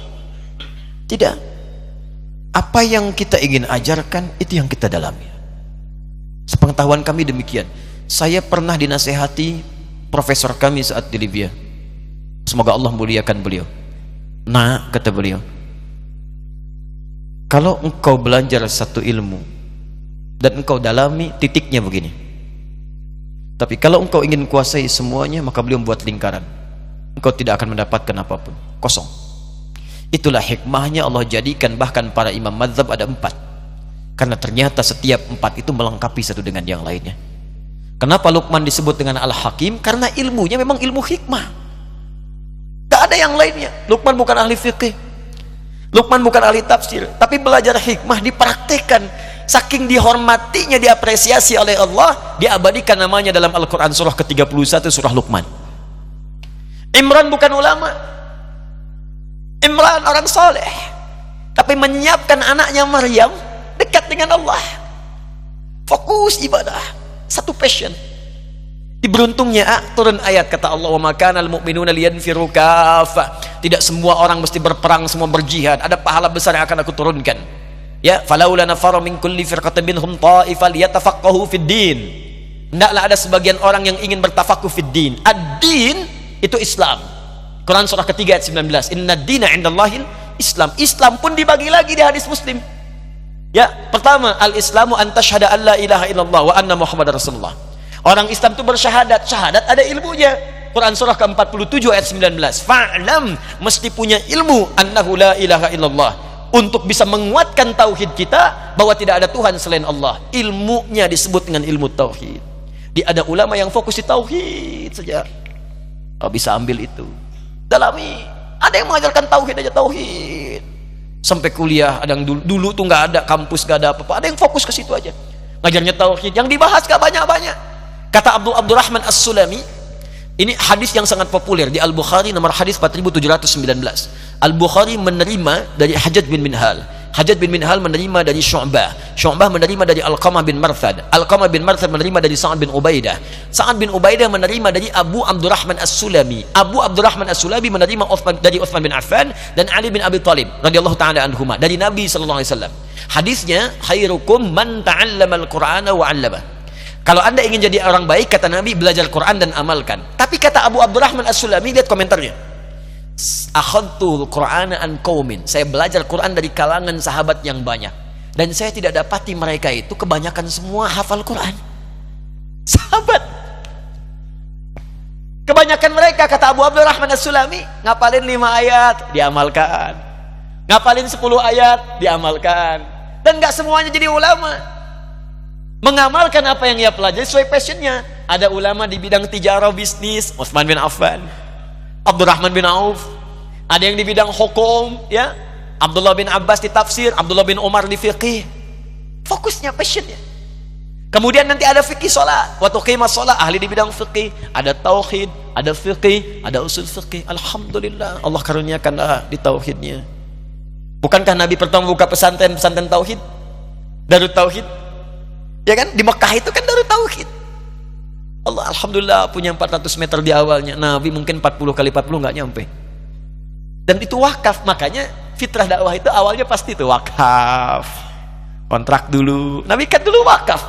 S2: Tidak. Apa yang kita ingin ajarkan itu yang kita dalami. Sepengetahuan kami demikian. Saya pernah dinasehati profesor kami saat di Libya. Semoga Allah muliakan beliau. Nah, kata beliau, kalau engkau belajar satu ilmu dan engkau dalami, titiknya begini. Tapi kalau engkau ingin kuasai semuanya, maka beliau membuat lingkaran. Engkau tidak akan mendapatkan apa pun, kosong. Itulah hikmahnya Allah jadikan bahkan para imam mazhab ada empat. Karena ternyata setiap empat itu melengkapi satu dengan yang lainnya. Kenapa Luqman disebut dengan Al-Hakim? Karena ilmunya memang ilmu hikmah. Gak ada yang lainnya. Lukman bukan ahli fikih. Lukman bukan ahli tafsir. Tapi belajar hikmah dipraktekkan. Saking dihormatinya, diapresiasi oleh Allah, diabadikan namanya dalam Al-Quran surah ke-31 surah Lukman. Imran bukan ulama. Imran orang soleh. Tapi menyiapkan anaknya Maryam dekat dengan Allah. Fokus ibadah. Satu passion Diberuntungnya ah, turun ayat kata Allah wa makanal mu'minuna liyanfiru kafa. Tidak semua orang mesti berperang, semua berjihad. Ada pahala besar yang akan aku turunkan. Ya, falaula nafara min kulli firqatin minhum ta'ifal yatafaqahu fid din. Hendaklah ada sebagian orang yang ingin bertafakuh fid din. Ad-din itu Islam. Quran surah ketiga ayat 19. Inna dina indallahil Islam. Islam pun dibagi lagi di hadis Muslim. Ya, pertama al-Islamu an tashhada an la ilaha illallah wa anna Muhammad Rasulullah. Orang Islam itu bersyahadat, syahadat ada ilmunya. Quran surah ke-47 ayat 19 fa'lam mesti punya ilmu annahu la ilaha illallah. Untuk bisa menguatkan tauhid kita bahwa tidak ada Tuhan selain Allah. Ilmunya disebut dengan ilmu tauhid. Di ada ulama yang fokus di tauhid saja. Oh, bisa ambil itu. Dalami. Ada yang mengajarkan tauhid aja tauhid sampai kuliah ada yang dulu, dulu tuh nggak ada kampus nggak ada apa-apa. Ada yang fokus ke situ aja. Ngajarnya tauhid. Yang dibahas gak banyak-banyak. Kata Abdul Abdurrahman As-Sulami ini hadis yang sangat populer. Di Al-Bukhari nomor hadis 4719 Al-Bukhari menerima dari Hajjaj bin Minhal Hajjaj bin Minhal menerima dari Syu'bah. Syu'bah menerima dari Al-Qamah bin Marthad. Al-Qamah bin Marthad menerima dari Sa'ad bin Ubaidah. Sa'ad bin Ubaidah menerima dari Abu Abdurrahman As-Sulami. Abu Abdurrahman As-Sulami menerima Uthman, dari Uthman bin Affan dan Ali bin Abi Talib radhiyallahu taala anhuma dari Nabi sallallahu wasallam. Hadisnya khairukum man ta'allama al-Qur'ana wa 'allama kalau anda ingin jadi orang baik kata Nabi belajar Quran dan amalkan. Tapi kata Abu Abdurrahman As-Sulami lihat komentarnya akhadtul Qur'ana an qaumin. Saya belajar Quran dari kalangan sahabat yang banyak dan saya tidak dapati mereka itu kebanyakan semua hafal Quran. Sahabat. Kebanyakan mereka kata Abu Abdurrahman As-Sulami ngapalin 5 ayat diamalkan. Ngapalin 10 ayat diamalkan. Dan nggak semuanya jadi ulama. Mengamalkan apa yang ia pelajari sesuai passionnya. Ada ulama di bidang tijarah bisnis, Utsman bin Affan Abdurrahman bin Auf. Ada yang di bidang hukum ya. Abdullah bin Abbas di tafsir Abdullah bin Umar di fikih fokusnya passionnya. Kemudian nanti ada fikih sholat. Waktu qimah sholat ahli di bidang fikih ada tauhid ada fikih ada usul fikih Alhamdulillah Allah karuniakan di tauhidnya. Bukankah Nabi pertama buka pesantren pesantren tauhid? Darut tauhid? Ya kan? Di Mekah itu kan darut tauhid Allah Alhamdulillah punya 400 meter di awalnya. Nabi mungkin 40 kali 40 nggak nyampe. Dan itu wakaf makanya fitrah dakwah itu awalnya pasti itu wakaf. Kontrak dulu. Nabi kan dulu wakaf.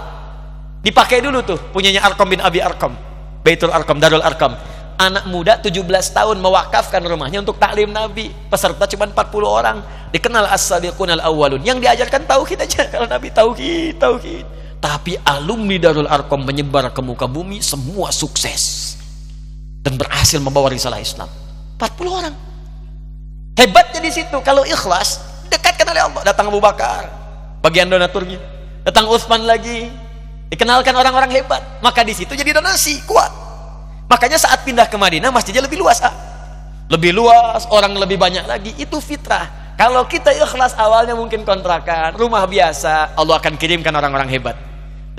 S2: Dipakai dulu tuh punyanya Arkom bin Abi Arkom Baitul Arkom Darul Arkom anak muda 17 tahun mewakafkan rumahnya untuk taklim Nabi. Peserta cuma 40 orang. Dikenal as-sadiqun al-awwalun yang diajarkan tauhid aja. Kalau Nabi tauhid tauhid tapi alumni Darul Arkom menyebar ke muka bumi semua sukses. Dan berhasil membawa risalah Islam. 40 orang. Hebatnya di situ. Kalau ikhlas dekatkan oleh Allah. Datang Abu Bakar. Bagian donaturnya. Datang Utsman lagi. Dikenalkan orang-orang hebat. Maka di situ jadi donasi. Kuat. Makanya saat pindah ke Madinah masjidnya lebih luas ah. lebih luas orang lebih banyak lagi. Itu fitrah. Kalau kita ikhlas awalnya mungkin kontrakan rumah biasa Allah akan kirimkan orang-orang hebat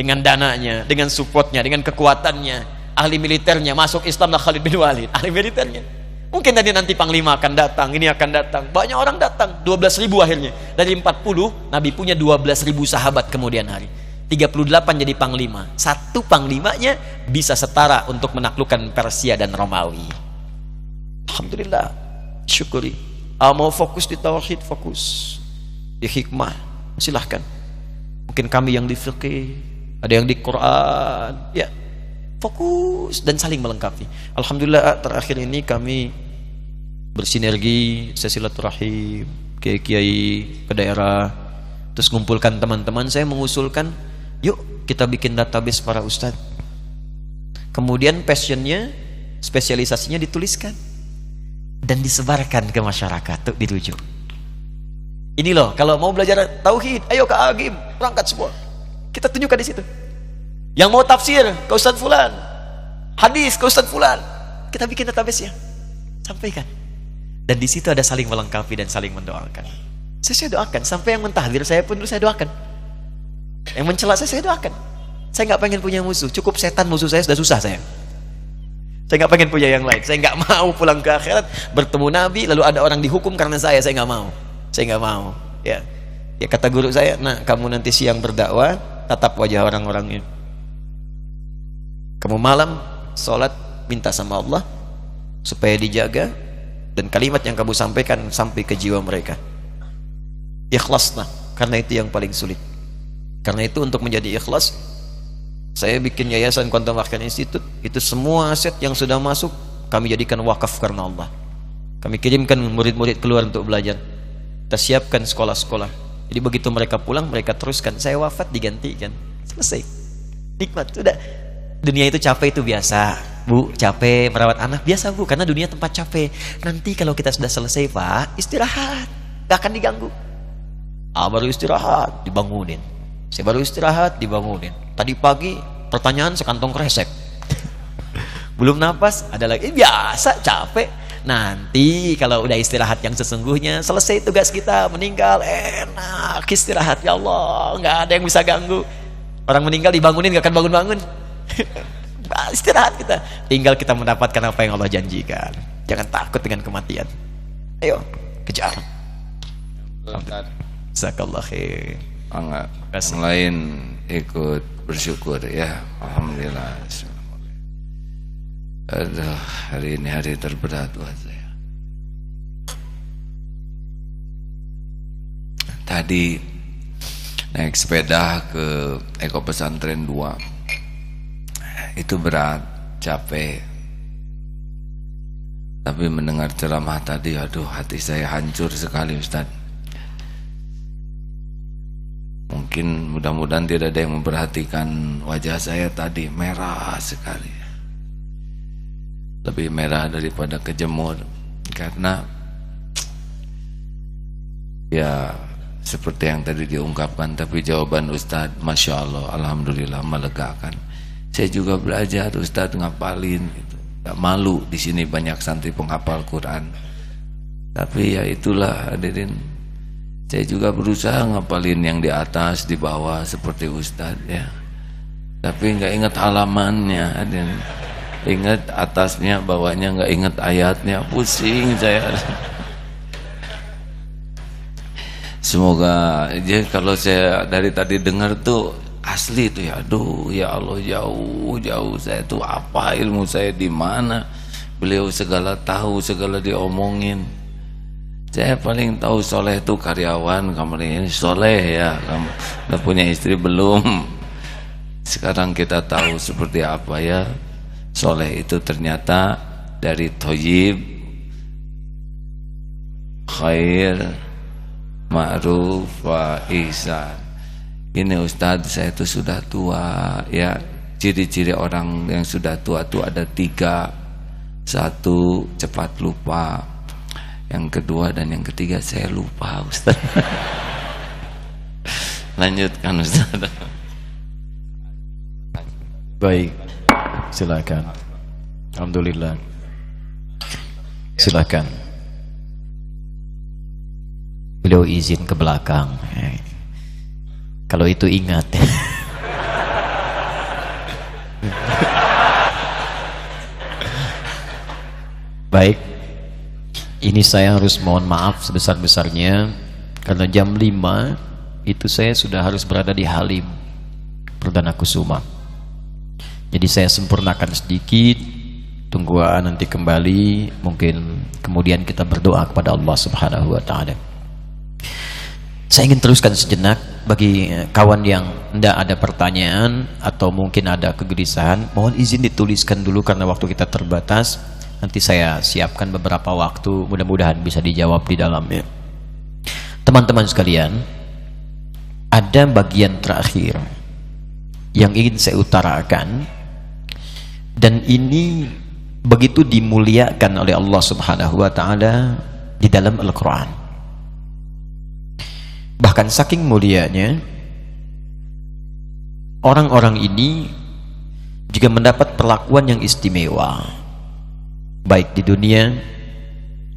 S2: dengan dananya, dengan supportnya, dengan kekuatannya, ahli militernya masuk Islam lah Khalid bin Walid, ahli militernya. Mungkin tadi nanti panglima akan datang, ini akan datang. Banyak orang datang, 12 ribu akhirnya. Dari 40, Nabi punya 12 ribu sahabat kemudian hari. 38 jadi panglima. Satu panglimanya bisa setara untuk menaklukkan Persia dan Romawi. Alhamdulillah. Syukuri. Ah, mau fokus di tauhid, fokus. Di hikmah, silahkan. Mungkin kami yang di fikih, ada yang di Quran. Ya fokus dan saling melengkapi. Alhamdulillah terakhir ini kami bersinergi sesilaturahim kiai-kiai ke daerah terus ngumpulkan teman-teman. Saya mengusulkan yuk kita bikin database para ustadz. Kemudian passionnya spesialisasinya dituliskan dan disebarkan ke masyarakat tuh dirujuk ini loh kalau mau belajar tauhid ayo ke Agim berangkat semua kita tunjukkan di situ. Yang mau tafsir ke Ustaz Fulan. Hadis ke Ustaz Fulan. Kita bikin database ya. Sampaikan. Dan di situ ada saling melengkapi dan saling mendoakan. Saya, saya doakan. Sampai yang mentahdir saya pun saya doakan. Yang mencela saya, saya doakan. Saya nggak pengen punya musuh. Cukup setan musuh saya sudah susah saya. Saya nggak pengen punya yang lain. Saya nggak (laughs) mau pulang ke akhirat bertemu Nabi lalu ada orang dihukum karena saya. Saya nggak mau. Saya nggak mau. Ya, ya kata guru saya, nah kamu nanti siang berdakwah, tatap wajah orang-orangnya kamu malam sholat minta sama Allah supaya dijaga dan kalimat yang kamu sampaikan sampai ke jiwa mereka. Ikhlaslah karena itu yang paling sulit. Karena itu untuk menjadi ikhlas saya bikin yayasan Quantum Wakil Institute itu semua aset yang sudah masuk kami jadikan wakaf karena Allah. Kami kirimkan murid-murid keluar untuk belajar. Kita siapkan sekolah-sekolah jadi begitu mereka pulang, mereka teruskan. Saya wafat digantikan. Selesai. Nikmat. Sudah. Dunia itu capek itu biasa.
S6: Bu, capek merawat anak. Biasa bu, karena dunia tempat capek. Nanti kalau kita sudah selesai pak, istirahat. Gak akan diganggu. Ah, baru istirahat, dibangunin. Saya baru istirahat, dibangunin. Tadi pagi, pertanyaan sekantong kresek. (laughs) Belum napas, ada lagi. Biasa, capek. Nanti kalau udah istirahat yang sesungguhnya, selesai tugas kita, meninggal, enak istirahat. Ya Allah, nggak ada yang bisa ganggu. Orang meninggal dibangunin gak akan bangun-bangun. (laughs) istirahat kita. Tinggal kita mendapatkan apa yang Allah janjikan. Jangan takut dengan kematian. Ayo, kejar. Jazakallah khair.
S1: Enggak. Yang lain ikut bersyukur ya. Alhamdulillah. Aduh, hari ini hari terberat buat saya. Tadi naik sepeda ke Eko Pesantren 2 itu berat capek. Tapi mendengar ceramah tadi aduh hati saya hancur sekali Ustaz. Mungkin mudah-mudahan tidak ada yang memperhatikan wajah saya tadi merah sekali lebih merah daripada kejemur. Karena ya seperti yang tadi diungkapkan tapi jawaban Ustadz Masya Allah Alhamdulillah melegakan. Saya juga belajar Ustadz ngapalin gitu. Gak malu di sini banyak santri penghafal Quran. Tapi ya itulah hadirin. Saya juga berusaha ngapalin yang di atas di bawah seperti Ustadz ya. Tapi nggak ingat halamannya hadirin ingat atasnya bawahnya nggak ingat ayatnya. Pusing saya. Semoga jadi kalau saya dari tadi dengar tuh asli tuh ya. Aduh ya Allah jauh jauh saya tuh apa ilmu saya di mana? Beliau segala tahu segala diomongin. Saya paling tahu soleh itu karyawan kamu ini. Soleh ya kamu udah punya istri belum? Sekarang kita tahu seperti apa ya soleh itu ternyata dari toyib khair ma'ruf wa ihsan. Ini Ustadz saya itu sudah tua ya. Ciri-ciri orang yang sudah tua itu ada tiga. Satu cepat lupa. Yang kedua dan yang ketiga saya lupa Ustadz. (laughs) Lanjutkan Ustadz.
S2: Baik, silakan. Alhamdulillah. Silakan. Beliau izin ke belakang. Kalau itu ingat. Baik. Ini saya harus mohon maaf sebesar-besarnya. Karena jam 5 itu saya sudah harus berada di Halim Perdana Kusuma jadi saya sempurnakan sedikit tunggu nanti kembali mungkin kemudian kita berdoa kepada Allah Subhanahu wa taala saya ingin teruskan sejenak bagi eh, kawan yang tidak ada pertanyaan atau mungkin ada kegelisahan, mohon izin dituliskan dulu karena waktu kita terbatas. Nanti saya siapkan beberapa waktu, mudah-mudahan bisa dijawab di dalamnya. Teman-teman sekalian, ada bagian terakhir yang ingin saya utarakan dan ini begitu dimuliakan oleh Allah Subhanahu wa taala di dalam Al-Qur'an. Bahkan saking mulianya Orang-orang ini Juga mendapat perlakuan yang istimewa. Baik di dunia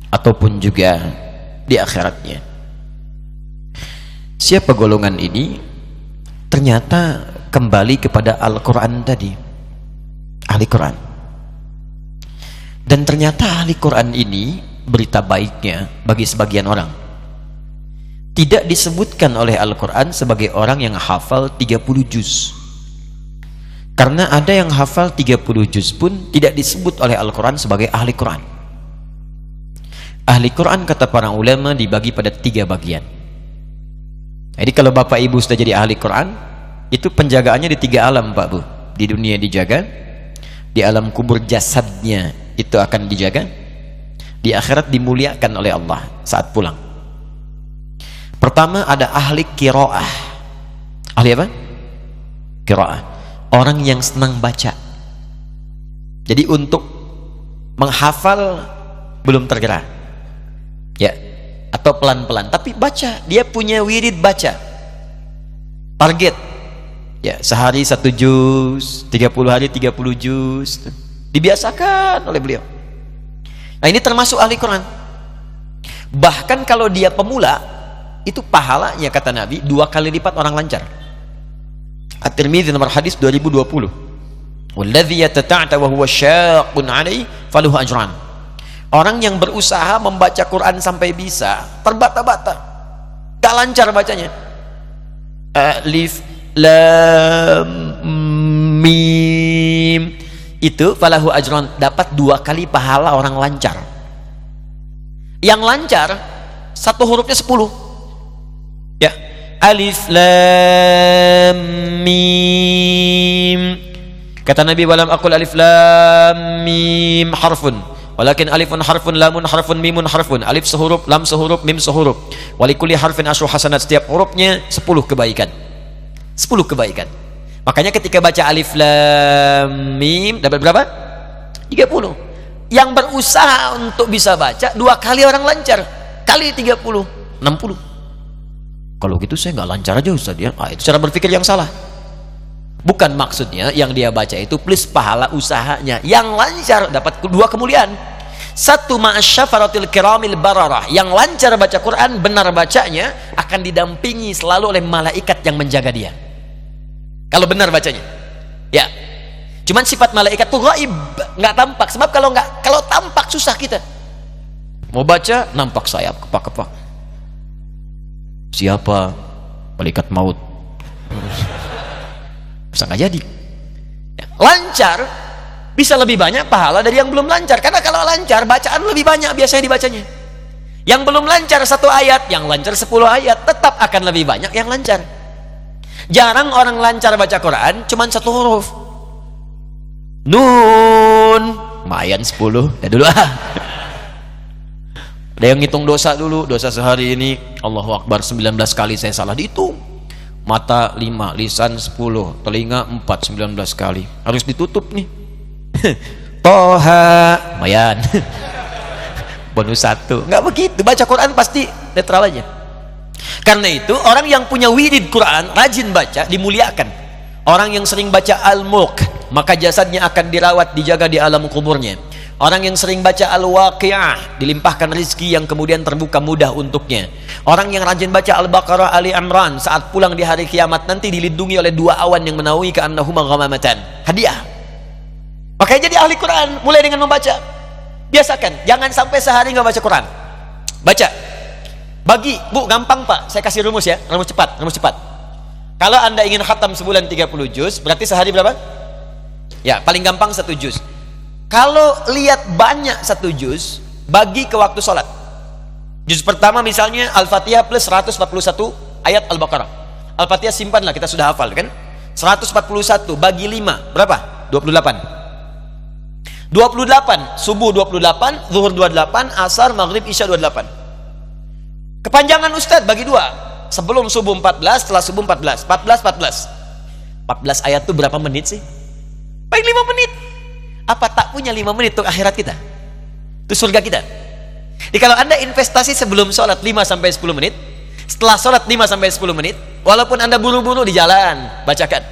S2: Ataupun juga Di akhiratnya. Siapa golongan ini? Ternyata kembali kepada Al-Quran tadi Ahli Quran. Dan ternyata ahli Quran ini Berita baiknya bagi sebagian orang. Tidak disebutkan oleh Al-Quran sebagai orang yang hafal 30 juz. Karena ada yang hafal 30 juz pun tidak disebut oleh Al-Quran sebagai ahli Quran. Ahli Quran kata para ulama dibagi pada tiga bagian. Jadi kalau bapak ibu sudah jadi ahli Quran itu penjagaannya di tiga alam pak bu. Di dunia dijaga di alam kubur jasadnya itu akan dijaga di akhirat dimuliakan oleh Allah saat pulang Pertama ada ahli kiroah. Ahli apa? Kiroah. Orang yang senang baca. Jadi untuk menghafal belum tergerak. Ya. Atau pelan-pelan, tapi baca. Dia punya wirid baca. Target. Ya, sehari satu juz, 30 hari 30 juz. Dibiasakan oleh beliau. Nah, ini termasuk ahli Quran. Bahkan kalau dia pemula, itu pahalanya kata Nabi dua kali lipat orang lancar. At-Tirmidzi nomor hadis 2020. Walladzi yatata'ta wa huwa syaqqun 'alai faluhu ajran. Orang yang berusaha membaca Quran sampai bisa, terbata-bata. Gak lancar bacanya. Alif lam mim. Itu falahu ajran dapat dua kali pahala orang lancar. Yang lancar satu hurufnya sepuluh. Ya, alif lam mim. Kata Nabi walam aqul alif lam mim harfun. Walakin alifun harfun lamun harfun mimun harfun. Alif sehuruf lam sehuruf mim sehuruf. Walikulli harfin asyru hasanat. Setiap hurufnya 10 kebaikan 10 kebaikan makanya ketika baca alif lam mim dapat berapa 30 yang berusaha untuk bisa baca dua kali orang lancar kali 30 60 kalau gitu saya nggak lancar aja Ustaz ya. Ah, itu cara berpikir yang salah. Bukan maksudnya yang dia baca itu plus pahala usahanya. Yang lancar dapat dua kemuliaan. Satu ma'asyafaratil kiramil bararah. Yang lancar baca Quran, benar bacanya akan didampingi selalu oleh malaikat yang menjaga dia. Kalau benar bacanya. Ya. Cuman sifat malaikat itu gaib, nggak tampak. Sebab kalau nggak kalau tampak susah kita. Mau baca nampak sayap kepak-kepak. Siapa? Malaikat maut. Bisa nggak jadi? Ya, lancar bisa lebih banyak pahala dari yang belum lancar. Karena kalau lancar bacaan lebih banyak biasanya dibacanya. Yang belum lancar satu ayat yang lancar sepuluh ayat tetap akan lebih banyak yang lancar jarang orang lancar baca Quran cuman satu huruf nun mayan sepuluh ya dulu ah (laughs) ada yang ngitung dosa dulu, dosa sehari ini Allahu Akbar 19 kali saya salah dihitung. Mata 5, lisan 10, telinga 4, 19 kali. Harus ditutup nih. (laughs) Toha, mayan. (laughs) Bonus satu. Enggak begitu, baca Quran pasti netral aja. Karena itu orang yang punya wirid Quran, rajin baca, dimuliakan. Orang yang sering baca Al-Mulk, maka jasadnya akan dirawat, dijaga di alam kuburnya Orang yang sering baca Al-Waqi'ah dilimpahkan rezeki yang kemudian terbuka mudah untuknya. Orang yang rajin baca Al-Baqarah Ali Imran saat pulang di hari kiamat nanti dilindungi oleh dua awan yang menaungi ka'annahuma ghamamatan. Hadiah. Makanya jadi ahli Quran mulai dengan membaca. Biasakan, jangan sampai sehari nggak baca Quran. Baca. Bagi, Bu, gampang Pak. Saya kasih rumus ya, rumus cepat, rumus cepat. Kalau Anda ingin khatam sebulan 30 juz, berarti sehari berapa? Ya, paling gampang satu juz kalau lihat banyak satu juz, bagi ke waktu sholat. Juz pertama misalnya Al-Fatihah plus 141 ayat Al-Baqarah. Al-Fatihah simpanlah, kita sudah hafal kan? 141 bagi 5, berapa? 28. 28, subuh 28, zuhur 28, asar, maghrib, isya 28. Kepanjangan Ustadz bagi dua. Sebelum subuh 14, setelah subuh 14. 14, 14. 14 ayat itu berapa menit sih? Paling 5 menit apa tak punya lima menit untuk akhirat kita itu surga kita jadi kalau anda investasi sebelum sholat 5 sampai 10 menit setelah sholat 5 sampai 10 menit walaupun anda buru-buru di jalan bacakan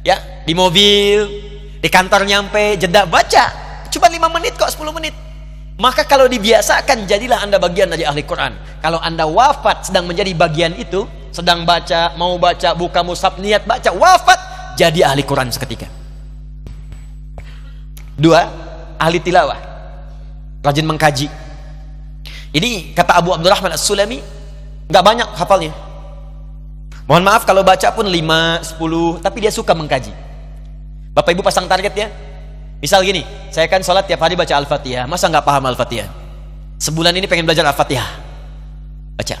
S2: ya di mobil di kantor nyampe jeda baca cuma 5 menit kok 10 menit maka kalau dibiasakan jadilah anda bagian dari ahli Quran kalau anda wafat sedang menjadi bagian itu sedang baca mau baca buka musab niat baca wafat jadi ahli Quran seketika Dua, ahli tilawah. Rajin mengkaji. Ini kata Abu Abdurrahman As-Sulami, nggak banyak hafalnya. Mohon maaf kalau baca pun 5, 10, tapi dia suka mengkaji. Bapak Ibu pasang target ya. Misal gini, saya kan sholat tiap hari baca Al-Fatihah. Masa nggak paham Al-Fatihah? Sebulan ini pengen belajar Al-Fatihah. Baca.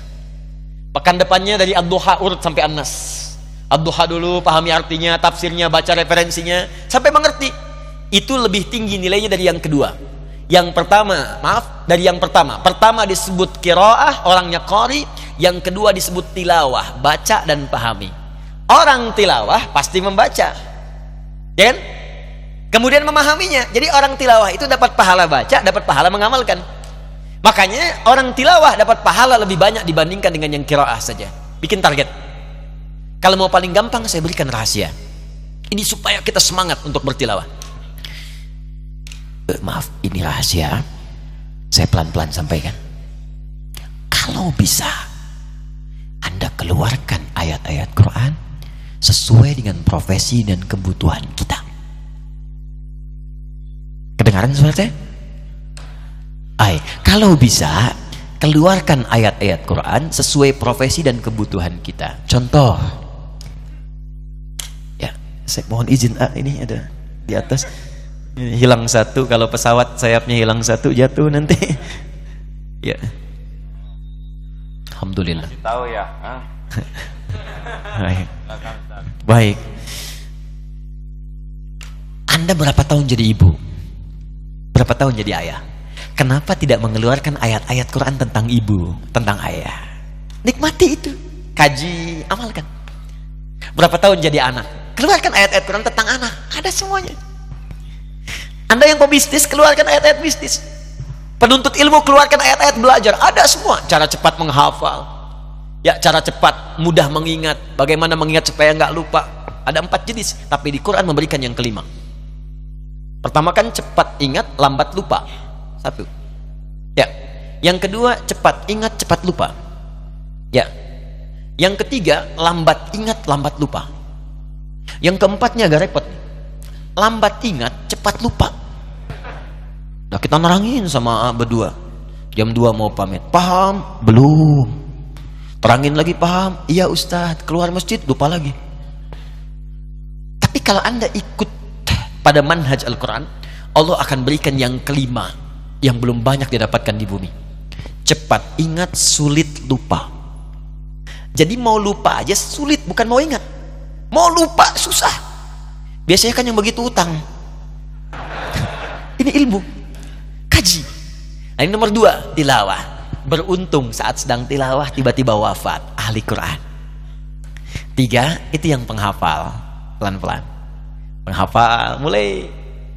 S2: Pekan depannya dari Ad-Duha urut sampai An-Nas. Ad-Duha dulu, pahami artinya, tafsirnya, baca referensinya, sampai mengerti itu lebih tinggi nilainya dari yang kedua yang pertama maaf dari yang pertama pertama disebut kiroah orangnya kori yang kedua disebut tilawah baca dan pahami orang tilawah pasti membaca ya kan kemudian memahaminya. Jadi orang tilawah itu dapat pahala baca dapat pahala mengamalkan. Makanya orang tilawah dapat pahala lebih banyak dibandingkan dengan yang kiraah saja. Bikin target. Kalau mau paling gampang saya berikan rahasia. Ini supaya kita semangat untuk bertilawah. Eh, maaf ini rahasia. Saya pelan-pelan sampaikan. Kalau bisa anda keluarkan ayat-ayat Quran sesuai dengan profesi dan kebutuhan kita. Suara saya? Ay, kalau bisa keluarkan ayat-ayat Quran sesuai profesi dan kebutuhan kita. Contoh, ya, saya mohon izin, ah, ini ada di atas ini hilang satu. Kalau pesawat sayapnya hilang satu jatuh nanti. (laughs) ya. Alhamdulillah.
S1: Tahu ya? (laughs)
S2: Baik. Baik. Anda berapa tahun jadi ibu? Berapa tahun jadi ayah? Kenapa tidak mengeluarkan ayat-ayat Quran tentang ibu, tentang ayah? Nikmati itu. Kaji, amalkan. Berapa tahun jadi anak? Keluarkan ayat-ayat Quran tentang anak. Ada semuanya. Anda yang pebisnis, keluarkan ayat-ayat bisnis. Penuntut ilmu, keluarkan ayat-ayat belajar. Ada semua. Cara cepat menghafal. Ya, cara cepat, mudah mengingat. Bagaimana mengingat supaya nggak lupa. Ada empat jenis. Tapi di Quran memberikan yang kelima. Pertama kan cepat ingat, lambat lupa. Satu. Ya. Yang kedua, cepat ingat, cepat lupa. Ya. Yang ketiga, lambat ingat, lambat lupa. Yang keempatnya agak repot. Lambat ingat, cepat lupa. Nah, kita nerangin sama berdua. Jam 2 mau pamit. Paham? Belum. Terangin lagi paham? Iya Ustadz. Keluar masjid lupa lagi. Tapi kalau anda ikut pada manhaj Al-Quran, Allah akan berikan yang kelima yang belum banyak didapatkan di bumi. Cepat ingat, sulit lupa. Jadi mau lupa aja sulit, bukan mau ingat. Mau lupa susah. Biasanya kan yang begitu utang. (laughs) Ini ilmu. Kaji. Nah, ini nomor dua, tilawah. Beruntung saat sedang tilawah tiba-tiba wafat ahli Quran. Tiga, itu yang penghafal. Pelan-pelan Penghafal, mulai.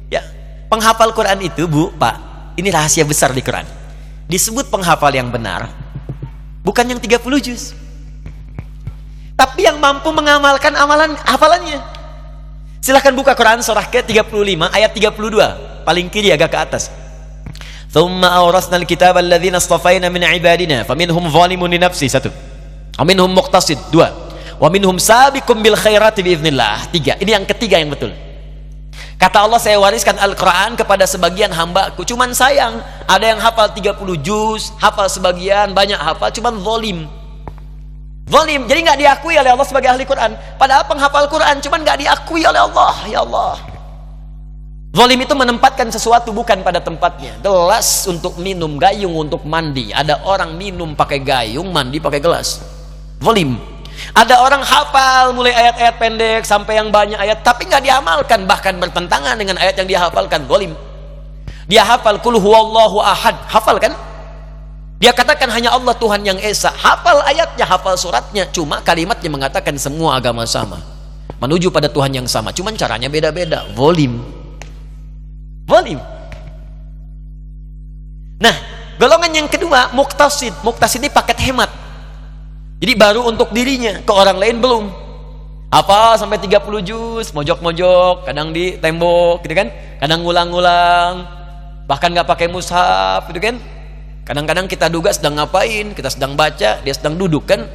S2: Ya, penghafal Quran itu, Bu, Pak, ini rahasia besar di Quran. Disebut penghafal yang benar, bukan yang 30 juz. Tapi yang mampu mengamalkan amalan hafalannya. Silahkan buka Quran surah ke-35 ayat 32, paling kiri agak ke atas. ثم أورثنا الكتاب الذين اصطفينا من عبادنا فمنهم ظالم لنفسه satu ومنهم مقتصد dua Wa minhum sabiqum bil khairati biiznillah. Tiga. Ini yang ketiga yang betul. Kata Allah saya wariskan Al-Quran kepada sebagian hambaku. Cuman sayang, ada yang hafal 30 juz, hafal sebagian, banyak hafal, cuman zolim. Zolim, jadi nggak diakui oleh Allah sebagai ahli Quran. Padahal penghafal Quran, cuman nggak diakui oleh Allah. Ya Allah. Zolim itu menempatkan sesuatu bukan pada tempatnya. Gelas untuk minum, gayung untuk mandi. Ada orang minum pakai gayung, mandi pakai gelas. Zolim. Ada orang hafal mulai ayat-ayat pendek sampai yang banyak ayat, tapi nggak diamalkan, bahkan bertentangan dengan ayat yang dia hafalkan. Dia hafal kul huwallahu ahad. Hafal kan? Dia katakan hanya Allah Tuhan yang esa. Hafal ayatnya, hafal suratnya. Cuma kalimatnya mengatakan semua agama sama. Menuju pada Tuhan yang sama. Cuman caranya beda-beda. Volim. Zalim. Nah, golongan yang kedua muktasid. Muktasid ini paket hemat. Jadi baru untuk dirinya, ke orang lain belum. Apa sampai 30 juz, mojok-mojok, kadang di tembok gitu kan. Kadang ngulang-ngulang. Bahkan nggak pakai mushaf gitu kan. Kadang-kadang kita duga sedang ngapain, kita sedang baca, dia sedang duduk kan.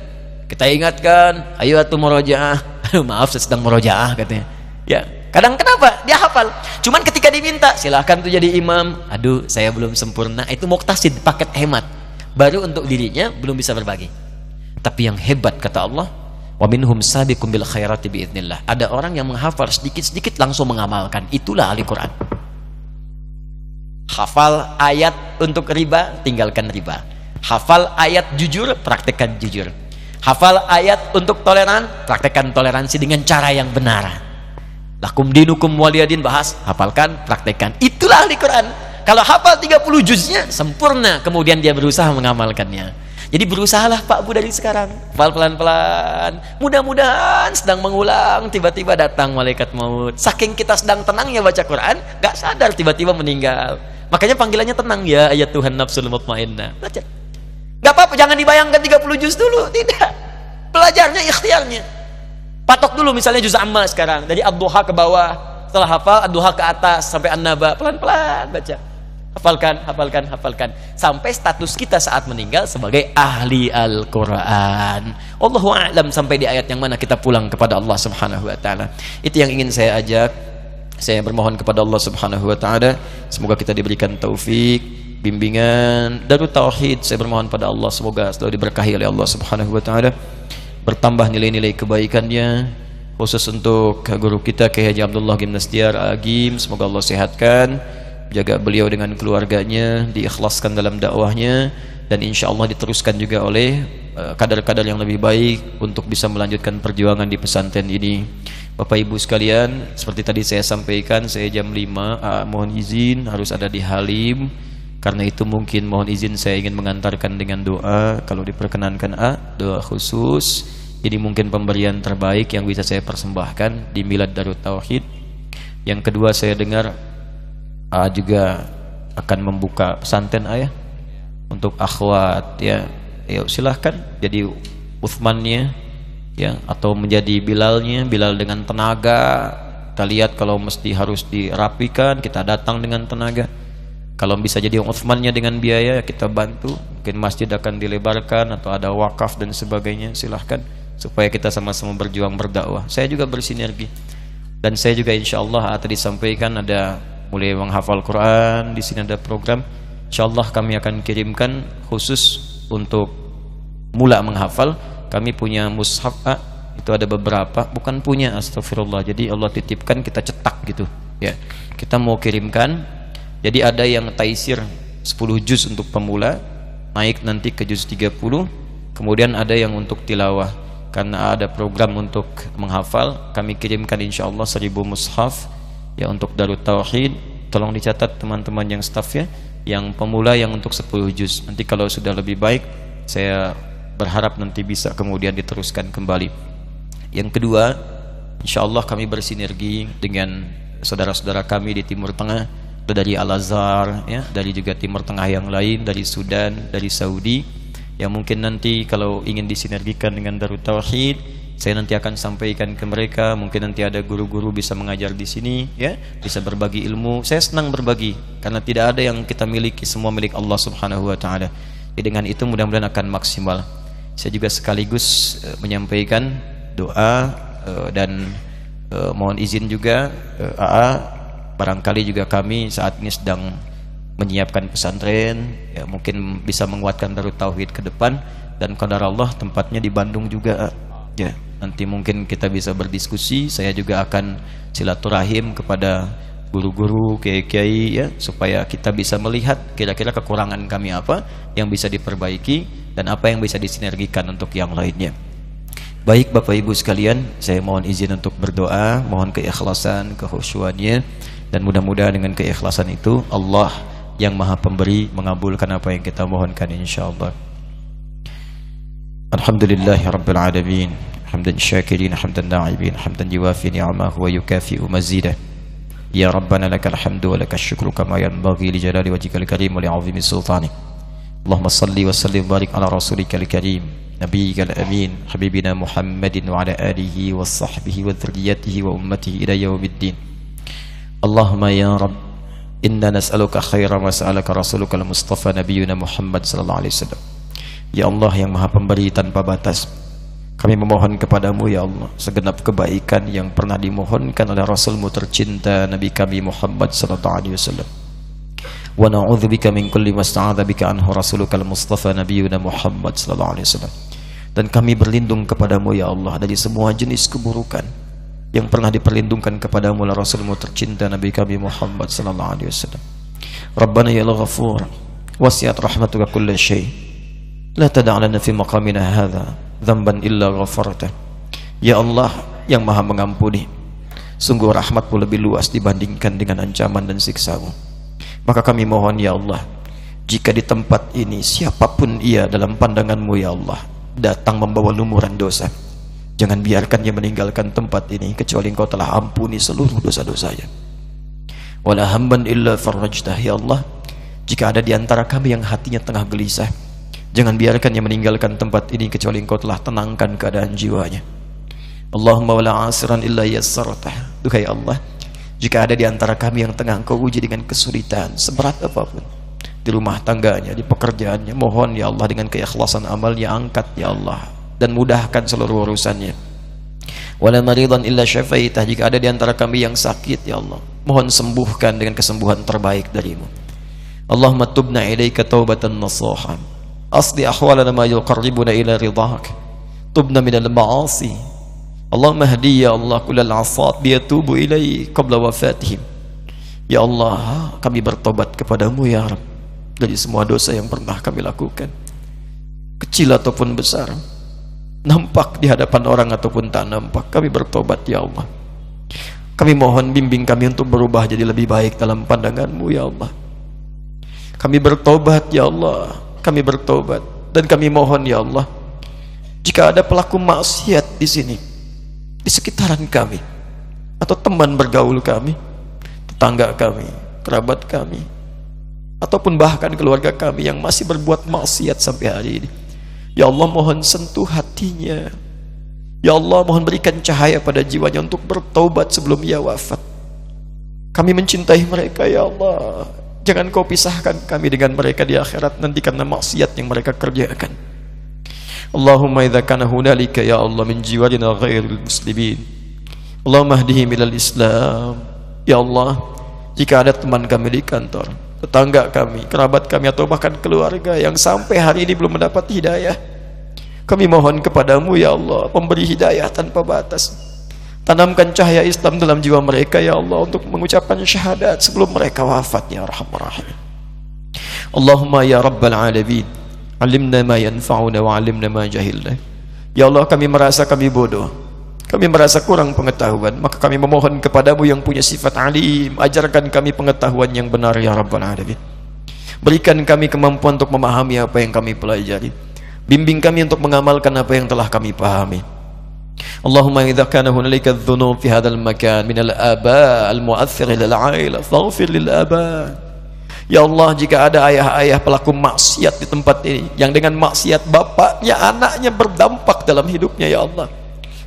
S2: Kita ingatkan, ayo atuh murojaah. (laughs) Aduh maaf saya sedang murojaah katanya. Ya, Kadang kenapa? Dia hafal. Cuman ketika diminta, silahkan tuh jadi imam. Aduh, saya belum sempurna. Itu muktasid, paket hemat. Baru untuk dirinya belum bisa berbagi. Tapi yang hebat kata Allah, wa minhum sabiqum bil khairati biidznillah. Ada orang yang menghafal sedikit-sedikit langsung mengamalkan. Itulah ahli Quran. Hafal ayat untuk riba, tinggalkan riba. Hafal ayat jujur, praktekkan jujur. Hafal ayat untuk toleran, praktekkan toleransi dengan cara yang benar lakum dinukum waliyadin bahas hafalkan praktekkan itulah ahli Quran kalau hafal 30 juznya sempurna kemudian dia berusaha mengamalkannya Jadi berusahalah Pak Bu dari sekarang. Pelan-pelan. Mudah-mudahan sedang mengulang, tiba-tiba datang malaikat maut. Saking kita sedang tenangnya baca Quran, gak sadar tiba-tiba meninggal. Makanya panggilannya tenang ya ayat Tuhan nafsul mutmainnah. Baca. Gak apa-apa, jangan dibayangkan 30 juz dulu. Tidak. Belajarnya ikhtiarnya. Patok dulu misalnya juz amma sekarang. Dari Abduha ke bawah. Setelah hafal, Abduha ke atas. Sampai An-Naba. Pelan-pelan baca hafalkan, hafalkan, hafalkan sampai status kita saat meninggal sebagai ahli Al-Qur'an. Allahu a'lam sampai di ayat yang mana kita pulang kepada Allah Subhanahu wa taala. Itu yang ingin saya ajak. Saya bermohon kepada Allah Subhanahu wa taala semoga kita diberikan taufik, bimbingan darut tauhid. Saya bermohon pada Allah semoga selalu diberkahi oleh Allah Subhanahu wa taala. Bertambah nilai-nilai kebaikannya khusus untuk guru kita Kiai Haji Abdullah Gimnastiar Agim semoga Allah sehatkan jaga beliau dengan keluarganya diikhlaskan dalam dakwahnya dan insya Allah diteruskan juga oleh eh, kadar-kadar yang lebih baik untuk bisa melanjutkan perjuangan di pesantren ini. Bapak Ibu sekalian seperti tadi saya sampaikan saya jam 5 uh, mohon izin harus ada di Halim. Karena itu mungkin mohon izin saya ingin mengantarkan dengan doa. Kalau diperkenankan A doa khusus. Ini mungkin pemberian terbaik yang bisa saya persembahkan di Milad Darut Tauhid. Yang kedua saya dengar uh, juga akan membuka pesantren ayah untuk akhwat ya. Ya silahkan jadi Uthmannya ya atau menjadi Bilalnya Bilal dengan tenaga. Kita lihat kalau mesti harus dirapikan kita datang dengan tenaga. Kalau bisa jadi Uthmannya dengan biaya kita bantu. Mungkin masjid akan dilebarkan atau ada wakaf dan sebagainya silahkan. Supaya kita sama-sama berjuang berdakwah. Saya juga bersinergi. Dan saya juga insya Allah tadi sampaikan ada mulai menghafal Quran di sini ada program. Insyaallah kami akan kirimkan khusus untuk mula menghafal. Kami punya mushaf A, itu ada beberapa. Bukan punya astagfirullah. Jadi Allah titipkan kita cetak gitu ya. Kita mau kirimkan. Jadi ada yang taisir 10 juz untuk pemula naik nanti ke juz 30 kemudian ada yang untuk tilawah. Karena ada program untuk menghafal kami kirimkan insyaallah 1000 mushaf ya untuk Darut Tauhid tolong dicatat teman-teman yang staff ya. Yang pemula yang untuk 10 juz. Nanti kalau sudah lebih baik saya berharap nanti bisa kemudian diteruskan kembali. Yang kedua insya Allah kami bersinergi dengan saudara-saudara kami di Timur Tengah. Dari Al-Azhar ya, dari juga Timur Tengah yang lain dari Sudan, dari Saudi. Yang mungkin nanti kalau ingin disinergikan dengan Darut Tauhid saya nanti akan sampaikan ke mereka mungkin nanti ada guru-guru bisa mengajar di sini ya. bisa berbagi ilmu. Saya senang berbagi karena tidak ada yang kita miliki semua milik Allah Subhanahu wa taala. Jadi dengan itu mudah-mudahan akan maksimal. Saya juga sekaligus uh, menyampaikan doa uh, dan uh, mohon izin juga uh, AA barangkali juga kami saat ini sedang menyiapkan pesantren ya mungkin bisa menguatkan Darut Tauhid ke depan. Dan kadar Allah tempatnya di Bandung juga ya. Nanti mungkin kita bisa berdiskusi. Saya juga akan silaturahim kepada guru-guru kiai-kiai ya supaya kita bisa melihat kira-kira kekurangan kami apa yang bisa diperbaiki dan apa yang bisa disinergikan untuk yang lainnya. Baik Bapak Ibu sekalian saya mohon izin untuk berdoa mohon keikhlasan kehusuannya dan mudah-mudahan dengan keikhlasan itu Allah yang maha pemberi mengabulkan apa yang kita mohonkan insyaallah Alhamdulillahi Rabbil Alamin حمدا شاكرين حمدا ناعبين حمدا يوافي نعمه ويكافئ مزيده. يا ربنا لك الحمد ولك الشكر كما ينبغي لجلال وجهك الكريم ولعظيم سلطانك اللهم صل وسلم وبارك على رسولك الكريم نبيك الأمين حبيبنا محمد وعلى آله وصحبه وذريته وأمته إلى يوم الدين. اللهم يا رب إنا نسألك خير ما سألك رسولك المصطفى نبينا محمد صلى الله عليه وسلم. Ya Allah yang maha pemberi tanpa batas Kami memohon kepadamu ya Allah Segenap kebaikan yang pernah dimohonkan oleh Rasulmu tercinta Nabi kami Muhammad sallallahu alaihi wasallam. Wa na'udzubika min kulli masta'adha bika anhu rasulukal mustafa nabiyuna Muhammad wasallam. Dan kami berlindung kepadamu ya Allah Dari semua jenis keburukan Yang pernah diperlindungkan kepadamu oleh Rasulmu tercinta Nabi kami Muhammad sallallahu alaihi wasallam. Rabbana ya Allah ghafur Wasiat rahmatuka kulla La tada'lana fi maqamina hadha Dhamban illa ghafarta Ya Allah yang maha mengampuni Sungguh rahmatmu lebih luas dibandingkan dengan ancaman dan siksamu. Maka kami mohon ya Allah jika di tempat ini siapa pun ia dalam pandanganmu ya Allah datang membawa lumuran dosa. Jangan biarkan dia meninggalkan tempat ini kecuali engkau telah ampuni seluruh dosa-dosanya wala hamban illa farajtah ya Allah. Jika ada di antara kami yang hatinya tengah gelisah jangan biarkan dia meninggalkan tempat ini kecuali engkau telah tenangkan keadaan jiwanya Allahumma wala asiran illa yassartah Duhai Allah jika ada di antara kami yang tengah engkau uji dengan kesulitan seberat apa pun di rumah tangganya, di pekerjaannya. Mohon ya Allah dengan keikhlasan amalnya angkat ya Allah dan mudahkan seluruh urusannya. Wala maridan illa syafaitah jika ada di antara kami yang sakit ya Allah. Mohon sembuhkan dengan kesembuhan terbaik darimu. Allahumma tubna ilaika taubatan nasuha. Ahwalana ma yuqarribuna ila ridhak. Tubna minal ma'asi. Allahumma hdi ya Allah kullal asat biyatubu ilai qabla wafatihim. Ya Allah, kami bertobat kepadamu ya Rabb dari semua dosa yang pernah kami lakukan kecil ataupun besar nampak di hadapan orang ataupun tak nampak kami bertobat ya Allah kami mohon bimbing kami untuk berubah jadi lebih baik dalam pandanganmu ya Allah kami bertobat ya Allah kami bertobat dan kami mohon ya Allah jika ada pelaku maksiat di sini di sekitaran kami atau teman bergaul kami tetangga kami kerabat kami ataupun bahkan keluarga kami yang masih berbuat maksiat sampai hari ini. Ya Allah mohon sentuh hatinya. Ya Allah mohon berikan cahaya pada jiwanya untuk bertobat sebelum ia wafat. Kami mencintai mereka ya Allah. Jangan kau pisahkan kami dengan mereka di akhirat nanti karena maksiat yang mereka kerjakan. Allahumma idza kana hunalika ya Allah min jiwarina ghairil muslimin. Allahumma hdihim ilal Islam. Ya Allah, jika ada teman kami di kantor tetangga kami, kerabat kami atau bahkan keluarga yang sampai hari ini belum mendapat hidayah. Kami mohon kepadamu ya Allah, pemberi hidayah tanpa batas. Tanamkan cahaya Islam dalam jiwa mereka ya Allah untuk mengucapkan syahadat sebelum mereka wafat ya Rahman Rahim. Allahumma ya Rabbal Alamin, alimna ma yanfa'una wa alimna ma jahilna. Ya Allah kami merasa kami bodoh, kami merasa kurang pengetahuan maka kami memohon kepadamu yang punya sifat alim ajarkan kami pengetahuan yang benar ya Rabbal Alamin berikan kami kemampuan untuk memahami apa yang kami pelajari bimbing kami untuk mengamalkan apa yang telah kami pahami Kana hunalika dhunub fi hadzal makan min al-aba al-mu'aththir lil 'aila faghfir lil aba Ya Allah jika ada ayah-ayah pelaku maksiat di tempat ini yang dengan maksiat bapaknya anaknya berdampak dalam hidupnya ya Allah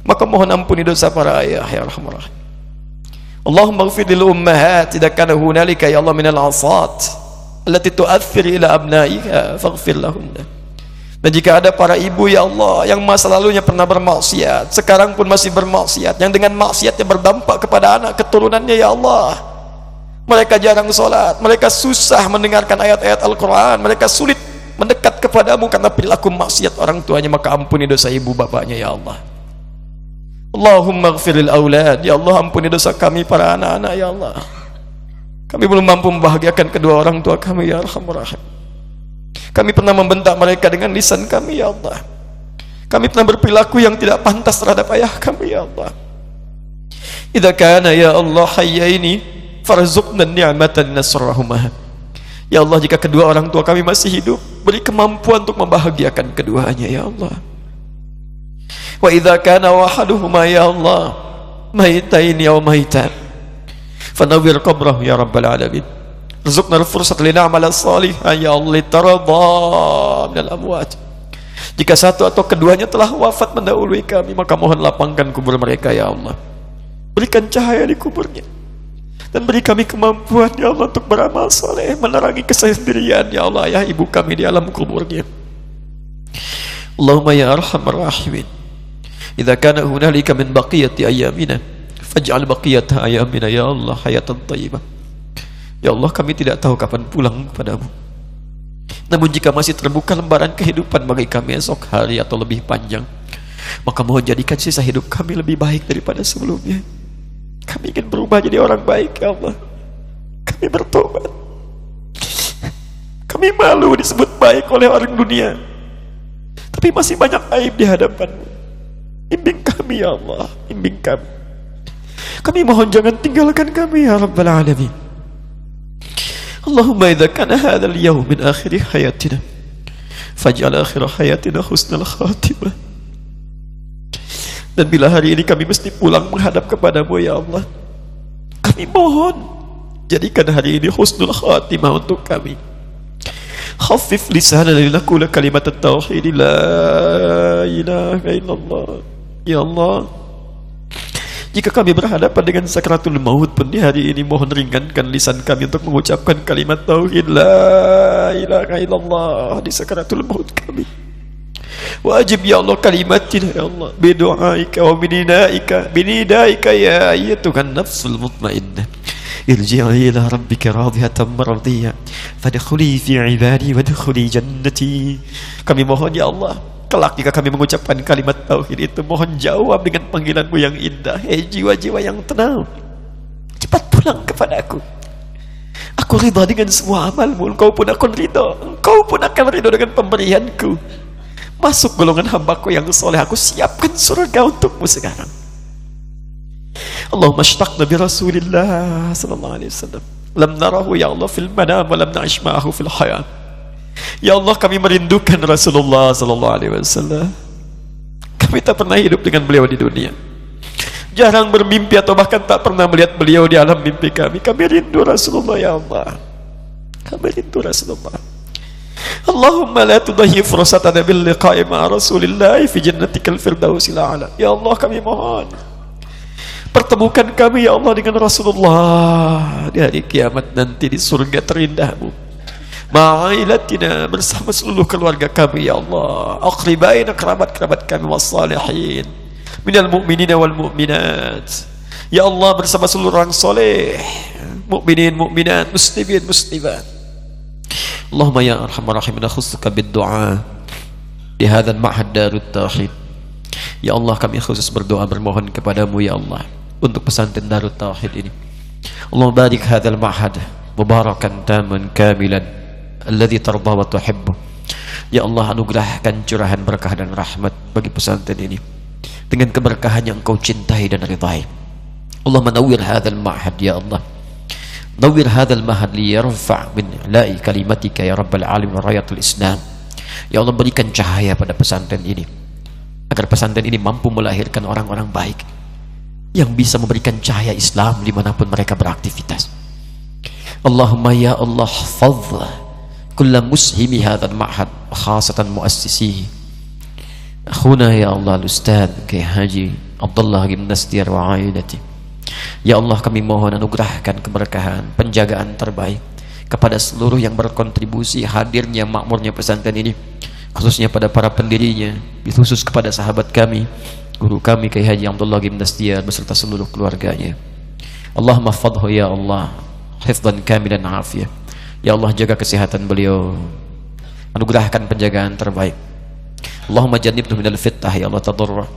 S2: maka mohon ampuni dosa para ayah ya rahman rahim. Allahumma ighfir lil ummahat idza kana hunalika ya Allah minal asat allati tu'athir ila abnaiha faghfir dan jika ada para ibu ya Allah yang masa lalunya pernah bermaksiat sekarang pun masih bermaksiat yang dengan maksiatnya berdampak kepada anak keturunannya ya Allah. Mereka jarang sholat mereka susah mendengarkan ayat-ayat Al-Quran mereka sulit mendekat kepadamu karena perilaku maksiat orang tuanya. Maka ampuni dosa ibu bapaknya ya Allah. Allahumma gfiril awlad Ya Allah ampuni dosa kami para anak-anak Ya Allah. Kami belum mampu membahagiakan kedua orang tua kami Ya Rahim Kami pernah membentak mereka dengan lisan kami Ya Allah. Kami pernah berperilaku yang tidak pantas terhadap ayah kami Ya Allah. Idza kana ya Allah hayyaini farzuqna ni'matan nasrahumah Ya Allah jika kedua orang tua kami masih hidup beri kemampuan untuk membahagiakan keduanya ya Allah. Wa idza kana wahaduhuma ya Allah maitain ya maitan fanawwir qabrah ya rabbal alamin rizqna al-fursat li na'mal salihan ya Allah taradha min al-amwat jika satu atau keduanya telah wafat mendahului kami maka mohon lapangkan kubur mereka ya Allah berikan cahaya di kuburnya dan beri kami kemampuan ya Allah untuk beramal soleh menerangi kesendirian ya Allah ya ibu kami di alam kuburnya Allahumma ya arhamar rahimin إذا كان هنالك من بقية أيامنا فاجعل بقية أيامنا يا الله حياة طيبة Ya Allah kami tidak tahu kapan pulang kepadamu. Namun jika masih terbuka lembaran kehidupan bagi kami esok hari atau lebih panjang Maka mohon jadikan sisa hidup kami lebih baik daripada sebelumnya. Kami ingin berubah jadi orang baik ya Allah. Kami bertobat. Kami malu disebut baik oleh orang dunia. Tapi masih banyak aib di hadapanmu. Bimbing kami ya Allah. Bimbing kami. Kami mohon jangan tinggalkan kami ya Rabbal Alamin Allahumma idza kana hadzal yawm min akhir hayatina faj'al akhir hayatina husnal khatimah. Dan bila hari ini kami mesti pulang menghadap kepadamu ya Allah kami mohon jadikan hari ini husnul khatimah untuk kami. Khafif lisanana linakula kalimat tauhid la ilaha illallah. Ya Allah jika kami berhadapan dengan sakratul maut pun di hari ini mohon ringankan lisan kami untuk mengucapkan kalimat tauhid. La ilaha illallah di sakratul maut kami. Wajib ya Allah kalimatina ya Allah. Bidu'aika wa bininaika binidaika ya ayyatuhan nafsul mutmainnah irji'i ila rabbika radiyatan maradiyah fadkhuli fi ibadi wadkhuli jannati. Kami mohon ya Allah Kelak jika kami mengucapkan kalimat tauhid itu mohon jawab dengan panggilanmu yang indah. Hei jiwa-jiwa yang tenang. Cepat pulang kepadaku. Aku ridha dengan semua amalmu. Engkau pun akan ridha. Engkau pun akan ridha dengan pemberianku. Masuk golongan hambaku yang soleh. Aku siapkan surga untukmu sekarang. Allahumma shtaqna bi Rasulillah sallallahu alaihi wasallam. Lam narahu ya Allah fil manam wa lam na'ish ma'ahu fil hayat. Ya Allah kami merindukan Rasulullah sallallahu alaihi wasallam. Kami tak pernah hidup dengan beliau di dunia. Jarang bermimpi atau bahkan tak pernah melihat beliau di alam mimpi kami. Kami rindu Rasulullah ya Allah. Kami rindu Rasulullah. Allahumma la tudayyi fursatana bil liqa'i ma Rasulillah fi jannatikal firdausil a'la. Ya Allah kami mohon pertemukan kami ya Allah dengan Rasulullah di hari kiamat nanti di surga terindahmu ma'ailatina bersama seluruh keluarga kami ya Allah. Aqribaina kerabat-kerabat kami wassalihin minal mu'minina wal mu'minat. Ya Allah bersama seluruh orang soleh. Mu'minin mu'minat muslimin muslimat. Allahumma ya arhamar rahimin khusuka bid du'a di hadzal ma'had darut tauhid. Ya Allah kami khusus berdoa bermohon kepadamu ya Allah untuk pesantren darut tauhid ini. Allah barik hadzal ma'had mubarakan taman kamilan alladhi tarda wa tuhibbu. Ya Allah anugerahkan curahan berkah dan rahmat bagi pesantren ini. Dengan keberkahan yang engkau cintai dan ridai Allah menawir hadzal ma'had ya Allah. Nawir hadzal ma'had li yarfa' min la'i kalimatika ya rabbal alamin rayatul islam. Ya Allah berikan cahaya pada pesantren ini. Agar pesantren ini mampu melahirkan orang-orang baik. Yang bisa memberikan cahaya Islam di mana pun mereka beraktivitas. Allahumma ya Allah fadl kulla mushimi hadzal ma'had khasatan muassisihi akhuna ya Allah al-ustaz Kiai Haji Abdullah bin Nastir wa ailati Ya Allah kami mohon anugerahkan keberkahan penjagaan terbaik kepada seluruh yang berkontribusi hadirnya makmurnya pesantren ini khususnya pada para pendirinya khusus kepada sahabat kami guru kami Kiai Haji Abdullah bin Nastir beserta seluruh keluarganya. Allahumma fadhu ya Allah hifdan kamilan afiyah Ya Allah jaga kesehatan beliau. Anugerahkan penjagaan terbaik. Allahumma jannibnu minal fitnah Ya Allah tadarra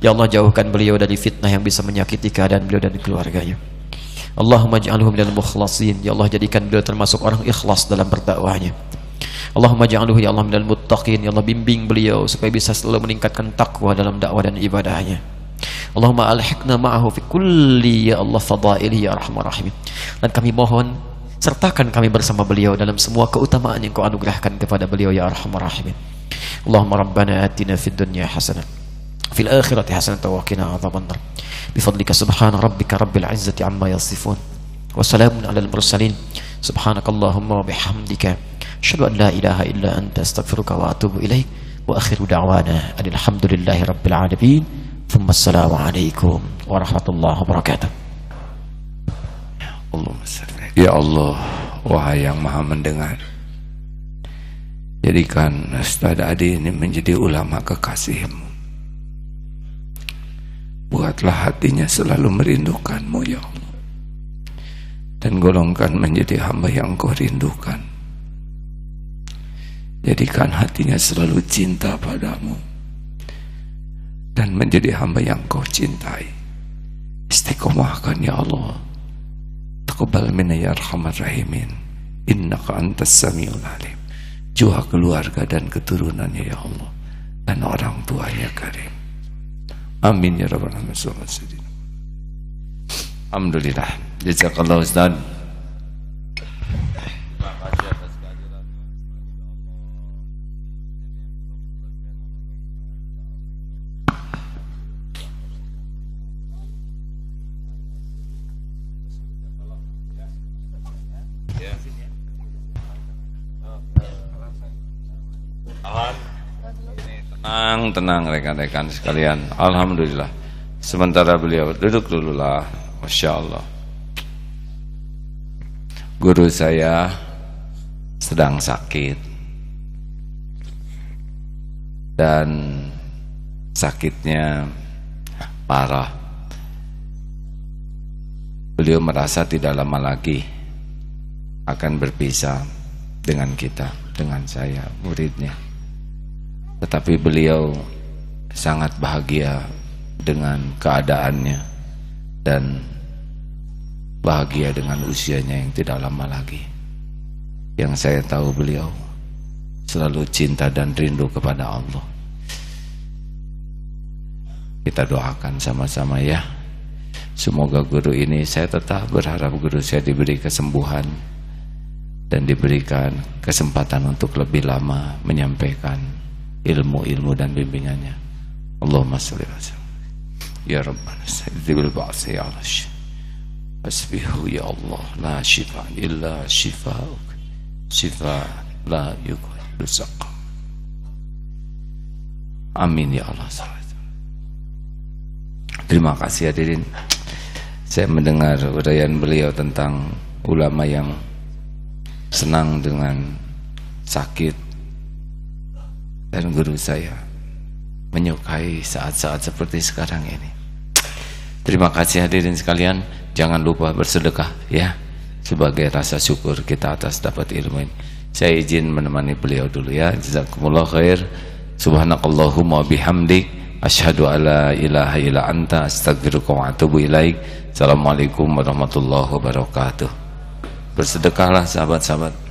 S2: Ya Allah jauhkan beliau dari fitnah yang bisa menyakiti keadaan beliau dan keluarganya. Allahumma ja'alhu minal mukhlasin. Ya Allah jadikan beliau termasuk orang ikhlas dalam berdakwahnya. Allahumma ja'alhu ya Allah minal muttaqin. Ya Allah bimbing beliau supaya bisa selalu meningkatkan takwa dalam dakwah dan ibadahnya. Allahumma alhiqna ma'ahu fi kulli ya Allah fadaili ya rahman rahim. Dan kami mohon sertakan kami bersama beliau dalam semua keutamaan yang kau anugerahkan kepada beliau ya arhamar rahimin. Allahumma rabbana atina fid dunya hasanah fil akhirati hasanah wa qina adzabannar bifadlika subhana rabbika rabbil izzati amma yasifun wa salamun alal mursalin. Subhanakallahumma wa bihamdika asyhadu an la ilaha illa anta astaghfiruka wa atubu ilaik wa akhiru da'wana alhamdulillahi rabbil alamin. Thumma assalamu alaikum warahmatullahi wabarakatuh
S1: Allahumma salli Ya Allah, wahai yang maha mendengar. Jadikan Ustaz Adi ini menjadi ulama kekasihmu. Buatlah hatinya selalu merindukanmu ya Allah. Dan golongkan menjadi hamba yang kau rindukan. Jadikan hatinya selalu cinta padamu. Dan menjadi hamba yang kau cintai. Istiqomahkan ya Allah taqabbal minna ya arhamar rahimin. Innaka antas samiul alim. Jua keluarga dan keturunannya ya Allah. Dan orang tuanya karim. Amin ya rabbal alamin. Alhamdulillah. Jazakallahu ustaz Tenang, tenang rekan-rekan sekalian. Alhamdulillah. Sementara beliau duduk dulu lah. Masya Allah. Guru saya sedang sakit. Dan sakitnya parah. Beliau merasa tidak lama lagi akan berpisah dengan kita, dengan saya, muridnya. Tetapi beliau sangat bahagia dengan keadaannya dan bahagia dengan usianya yang tidak lama lagi. Yang saya tahu beliau selalu cinta dan rindu kepada Allah. Kita doakan sama-sama ya. Semoga guru ini saya tetap berharap guru saya diberi kesembuhan dan diberikan kesempatan untuk lebih lama menyampaikan ilmu-ilmu dan bimbingannya. Allahumma sholli wa sallim. Ya Rabbana sayyidil ba'si ya Allah. Asbihu ya Allah la shifa illa shifa'uk. Shifa la yughadiru saqam. Amin ya Allah. Terima kasih hadirin. Saya mendengar uraian beliau tentang ulama yang senang dengan sakit dan guru saya menyukai saat-saat seperti sekarang ini. Terima kasih hadirin sekalian. Jangan lupa bersedekah ya sebagai rasa syukur kita atas dapat ilmu ini. Saya izin menemani beliau dulu ya. Jazakumullah khair. Subhanakallahumma bihamdik asyhadu alla ilaha illa anta astaghfiruka wa atubu ilaik. Assalamualaikum warahmatullahi wabarakatuh. Bersedekahlah sahabat-sahabat.